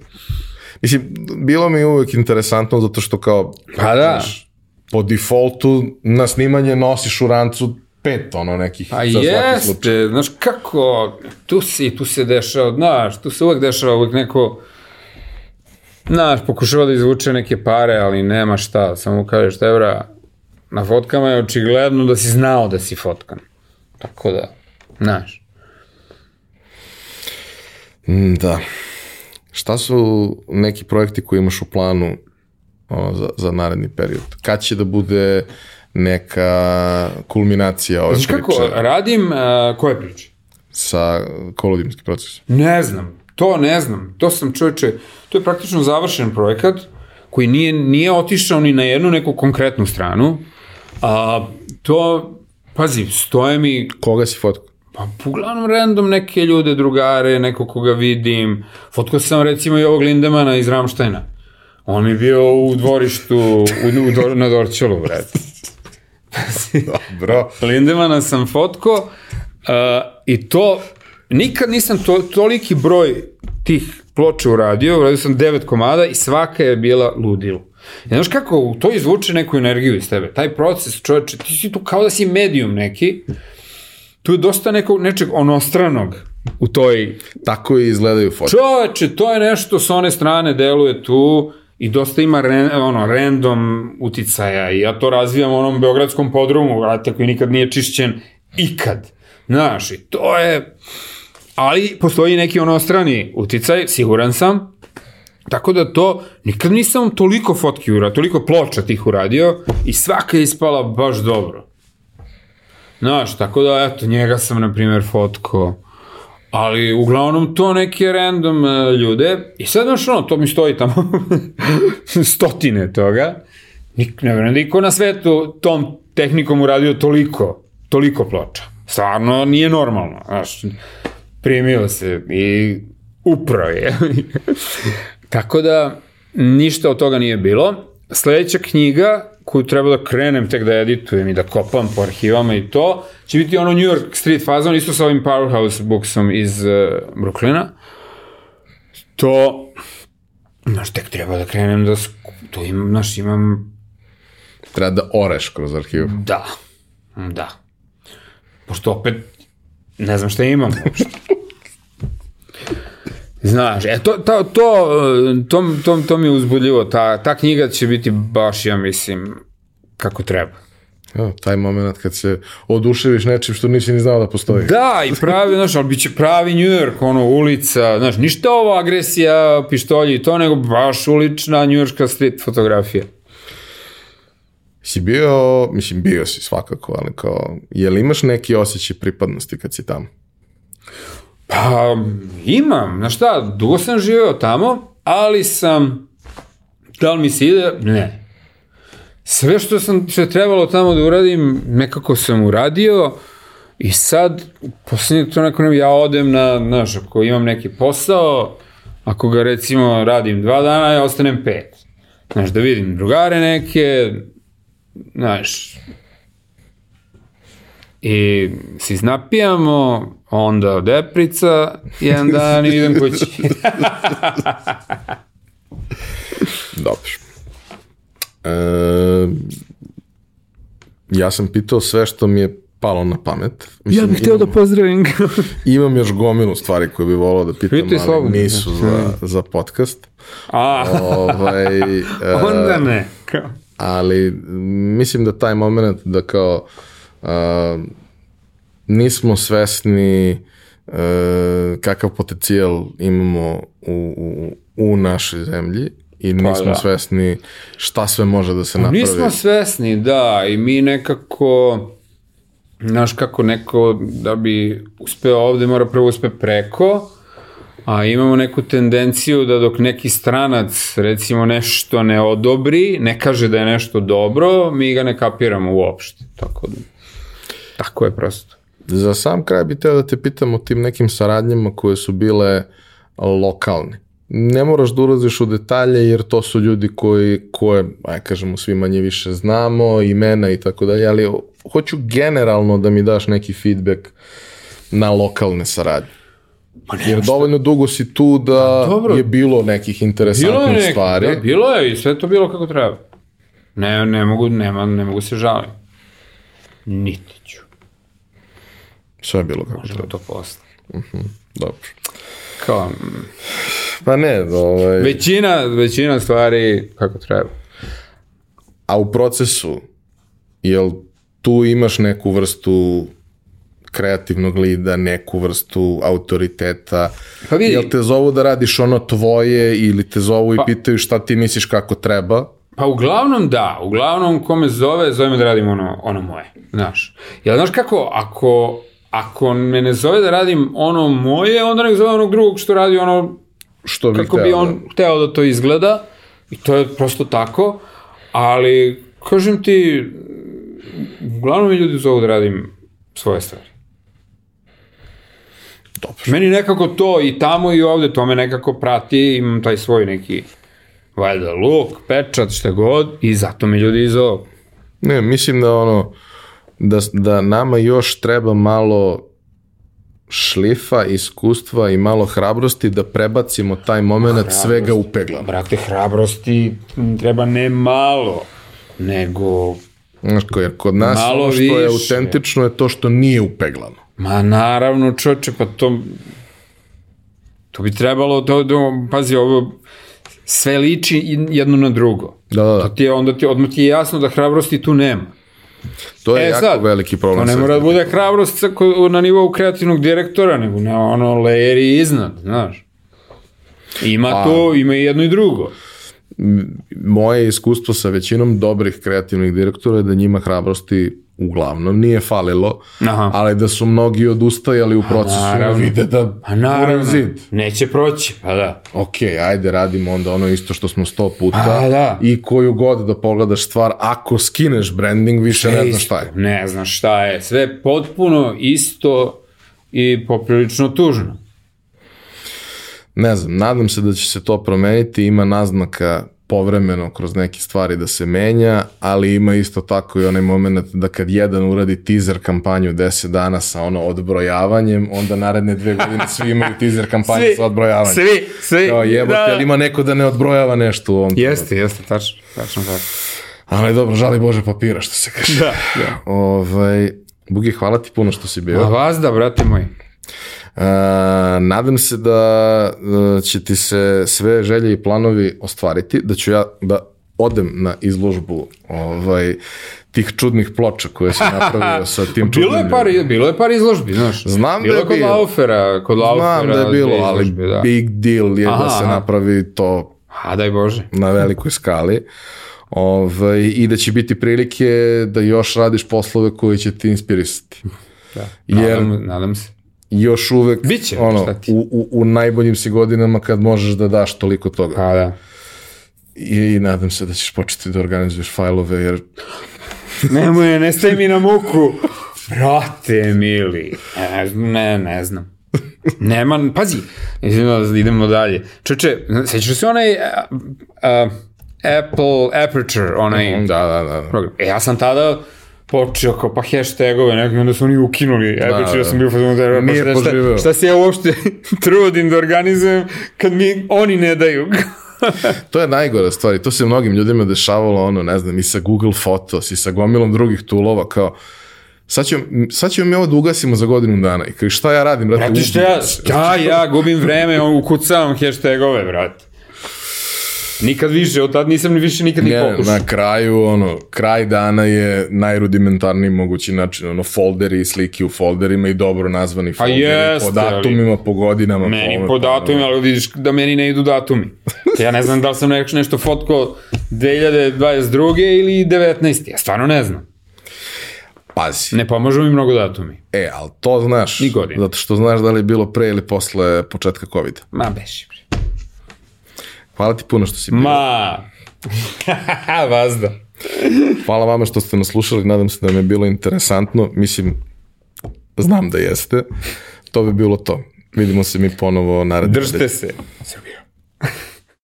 Mislim, bilo mi uvek interesantno zato što kao... Pa da. po defaultu na snimanje nosiš u rancu pet ono nekih Pa za svaki slučaj. jeste, znaš kako, tu si, tu se dešava, znaš, tu se uvek dešava uvek neko, znaš, pokušava da izvuče neke pare, ali nema šta, samo kažeš, evra, na fotkama je očigledno da si znao da si fotkan. Tako da, znaš. Mm, Da. Šta su neki projekti koji imaš u planu ono, za, za naredni period? Kad će da bude neka kulminacija ove Znaš kako, priče radim, uh, koje priče? sa kolodimskim procesom? Ne znam, to ne znam. To sam čoveče, to je praktično završen projekat koji nije, nije otišao ni na jednu neku konkretnu stranu. A to, pazi, stoje mi Koga si fotkao? Pa, uglavnom random neke ljude, drugare, neko koga vidim. Fotkao sam recimo i ovog Lindemana iz Ramštajna. On mi je bio u dvorištu u, u, na Dorćolu, brate. [laughs] Bro. Lindemana sam fotko uh, i to, nikad nisam to, toliki broj tih ploča uradio, uradio sam devet komada i svaka je bila ludilo. I znaš kako, to izvuče neku energiju iz tebe. Taj proces, čoveče, ti si tu kao da si medium neki, tu je dosta nekog, nečeg onostranog u toj... Tako i izgledaju fotke. Čoveče, to je nešto s one strane deluje tu i dosta ima ren, ono, random uticaja i ja to razvijam u onom beogradskom podrumu, vrate, koji nikad nije čišćen ikad. Znaš, i to je... Ali postoji neki onostrani uticaj, siguran sam, Tako da to, nikad nisam toliko fotki uradio, toliko ploča tih uradio i svaka je ispala baš dobro. Znaš, tako da, eto, njega sam, na primjer, fotko. Ali, uglavnom, to neke random uh, ljude. I sad, znaš, ono, to mi stoji tamo [laughs] stotine toga. Nik, ne vjerujem da iko na svetu tom tehnikom uradio toliko, toliko ploča. Stvarno, nije normalno. Znaš, primio se i upravo je. [laughs] Tako da, ništa od toga nije bilo. Sledeća knjiga koju treba da krenem tek da editujem i da kopam po arhivama i to, će biti ono New York Street fazon, isto sa ovim Powerhouse booksom iz uh, Brooklyna. To, znaš, tek treba da krenem da, to imam, znaš, imam, Treba da oreš kroz arhivu. da, da. Pošto opet, ne znam šta imam uopšte. [laughs] Znaš, e, to, to, to, to, to, to mi je uzbudljivo, ta, ta knjiga će biti baš, ja mislim, kako treba. Evo, taj moment kad se oduševiš nečim što nisi ni znao da postoji. Da, i pravi, znaš, ali bit će pravi New York, ono, ulica, znaš, ništa ovo agresija, pištolji i to, nego baš ulična New Yorkska street fotografija. Si bio, mislim bio si svakako, ali kao, je li imaš neki osjećaj pripadnosti kad si tamo? Pa, imam, znaš šta, dugo sam živeo tamo, ali sam, da li mi se ide? Ne. sve što sam što je trebalo tamo da uradim, nekako sam uradio i sad, poslednje to neko ja odem na, znaš, ako imam neki posao, ako ga recimo radim dva dana, ja ostanem pet. Znaš, da vidim drugare neke, znaš, i se iznapijamo, onda deprica, jedan dan i idem kući. [laughs] Dobro. E, ja sam pitao sve što mi je palo na pamet. ja bih hteo da pozdravim. [laughs] imam još gomilu stvari koje bih volao da pitam, Pitaj ali slobodno. nisu za, za podcast. A, Ovaj, [laughs] e, onda ne. Kao. ali mislim da taj moment da kao nismo svesni a, kakav potencijal imamo u, u, u našoj zemlji i nismo da. svesni šta sve može da se napravi. Nismo svesni, da, i mi nekako, znaš kako neko da bi uspeo ovde mora prvo uspe preko, a imamo neku tendenciju da dok neki stranac recimo nešto ne odobri, ne kaže da je nešto dobro, mi ga ne kapiramo uopšte. Tako da, tako je prosto. Za sam kraj bih teo da te pitam o tim nekim saradnjama koje su bile lokalne. Ne moraš da ulaziš u detalje jer to su ljudi koji, koje, aj kažemo, svi manje više znamo, imena i tako dalje, ali hoću generalno da mi daš neki feedback na lokalne saradnje. Pa Jer dovoljno dugo si tu da dobro. je bilo nekih Bilo je interesantnih nek, stvari. da, bilo je i sve to bilo kako treba. Ne, ne mogu, nema, ne mogu se žalim. Niti ću. Sve je bilo kako Možda treba. to posle. Dobro. Kao, mm, Pa ne, ovaj, većina, većina stvari kako treba. a u procesu, jel tu imaš neku vrstu kreativnog lida, neku vrstu autoriteta, Pa vidi- jel te zovu da radiš ono tvoje ili te zovu i Pa- pitaju šta ti misliš kako treba, Pa uglavnom da, uglavnom ko me zove, zove me da radim ono, ono moje, znaš. Jel znaš kako, ako, ako me ne zove da radim ono moje, onda nek zove onog drugog što radi ono što bi kako hteo bi da- on hteo da to izgleda i to je prosto tako, ali kažem ti, uglavnom me ljudi zovu da radim svoje stvari. Dobro. Meni nekako to i tamo i ovde, to me nekako prati, imam taj svoj neki valjda luk, pečat, šta god i zato me ljudi zovu. Ne, mislim da ono, da, da nama još treba malo šlifa, iskustva i malo hrabrosti da prebacimo taj moment svega u peglano. Brate, hrabrosti treba ne malo, nego, Znaš, jer kod nas Malo što je više. autentično je to što nije upeglano. ma naravno čoče, pa to, to bi trebalo, to, to, pazi, ovo, sve liči jedno na drugo. Da, da, To da. ti je, onda ti, odmah ti je jasno da hrabrosti tu nema. To je E, jako sad, veliki To problem. ne sa- mora da bude hrabrost na nivou kreativnog direktora, nego na ono layeri iznad, znaš. Ima Pa- to, ima i jedno i drugo. Moje iskustvo sa većinom dobrih kreativnih direktora je da njima hrabrosti uglavnom nije falilo, Aha. ali da su mnogi odustajali u procesu i naravno. vide da A naravno, guraju zid. neće proći, pa da. ok, ajde radimo onda ono isto što smo sto puta A, da. i koju god da pogledaš stvar, ako skineš branding, više ne znaš šta je. Ne znaš šta je. Sve potpuno isto i poprilično tužno. Ne znam, nadam se da će se to promeniti, ima naznaka povremeno kroz neke stvari da se menja, ali ima isto tako i onaj moment da kad jedan uradi teaser kampanju 10 dana sa ono odbrojavanjem, onda naredne dve godine svi imaju teaser kampanju sa odbrojavanjem. Svi, svi. Kao jebote, ali ima neko da ne odbrojava nešto u ovom. Jeste, jeste, tačno, tačno tako. Ali dobro, žali Bože papira, što se kaže. Da, da. Ovaj, Bugi, hvala ti puno što si bio. A vas da, brate moji. Uh, nadam se da uh, će ti se sve želje i planovi ostvariti, da ću ja da odem na izložbu ovaj, tih čudnih ploča koje si [laughs] napravio sa tim čudnim Bilo je par, bilo je par izložbi, znaš. Znam bilo da je kod bilo. Laufera, kod Laufera. Znam da je bilo, dve ali da. big deal je da Aha, se aha. napravi to A daj Bože. na velikoj skali. Ovaj, I da će biti prilike da još radiš poslove koji će ti inspirisati. Da. Jer- Nadam, nadam se. Još uvek Biće, ono, u, u, u najboljim si godinama kad možeš da daš toliko toga. Pa da. i nadam se da ćeš početi da organizuješ fajlove, jer Nemoj, ne staj mi na muku. Brate, mili. Ne, ne, ne znam. Nema, pazi, idemo dalje. Čeče, sećaš se onaj uh, uh, Apple Aperture, onaj da, da, da. program? E, ja sam tada počeo kao pa hashtagove neki, onda su oni ukinuli. Da, Aperture, ja sam bio fazon da Nije šta, poživeo. šta se ja uopšte [laughs] trudim da organizujem kad mi oni ne daju. [laughs] To je najgora stvar i to se mnogim ljudima dešavalo, ono, ne znam, i sa Google Photos i sa gomilom drugih tulova, kao, sad ćemo, sad ćemo mi ovo da ugasimo za godinu dana. I kao, šta ja radim, brate? Brate, šta ja, ja, [laughs] ja gubim vreme, ukucavam hashtagove, brate. Nikad više, od tad nisam ni više nikad ni Ne, pokušao. na kraju, ono, kraj dana je najrudimentarniji mogući način, ono, folderi i slike u folderima i dobro nazvani folderi, jeste, po datumima, po godinama. Meni po, po datumima, ali vidiš da meni ne idu datumi. [laughs] Ja ne znam da li sam nešto, nešto fotko 2022. ili 19. Ja stvarno ne znam. Pazi, Ne pomažu mi mnogo datumi. e, ali to znaš, Ni godine. zato što znaš da li je bilo pre ili posle početka COVID-a. Ma beši. Hvala ti puno što si bio. Ma. [laughs] Vazda. Hvala vama što ste nas slušali, nadam se da vam je bilo interesantno. Mislim, znam da jeste. To bi bilo to. Vidimo se mi ponovo naredne Držite se. Srbija.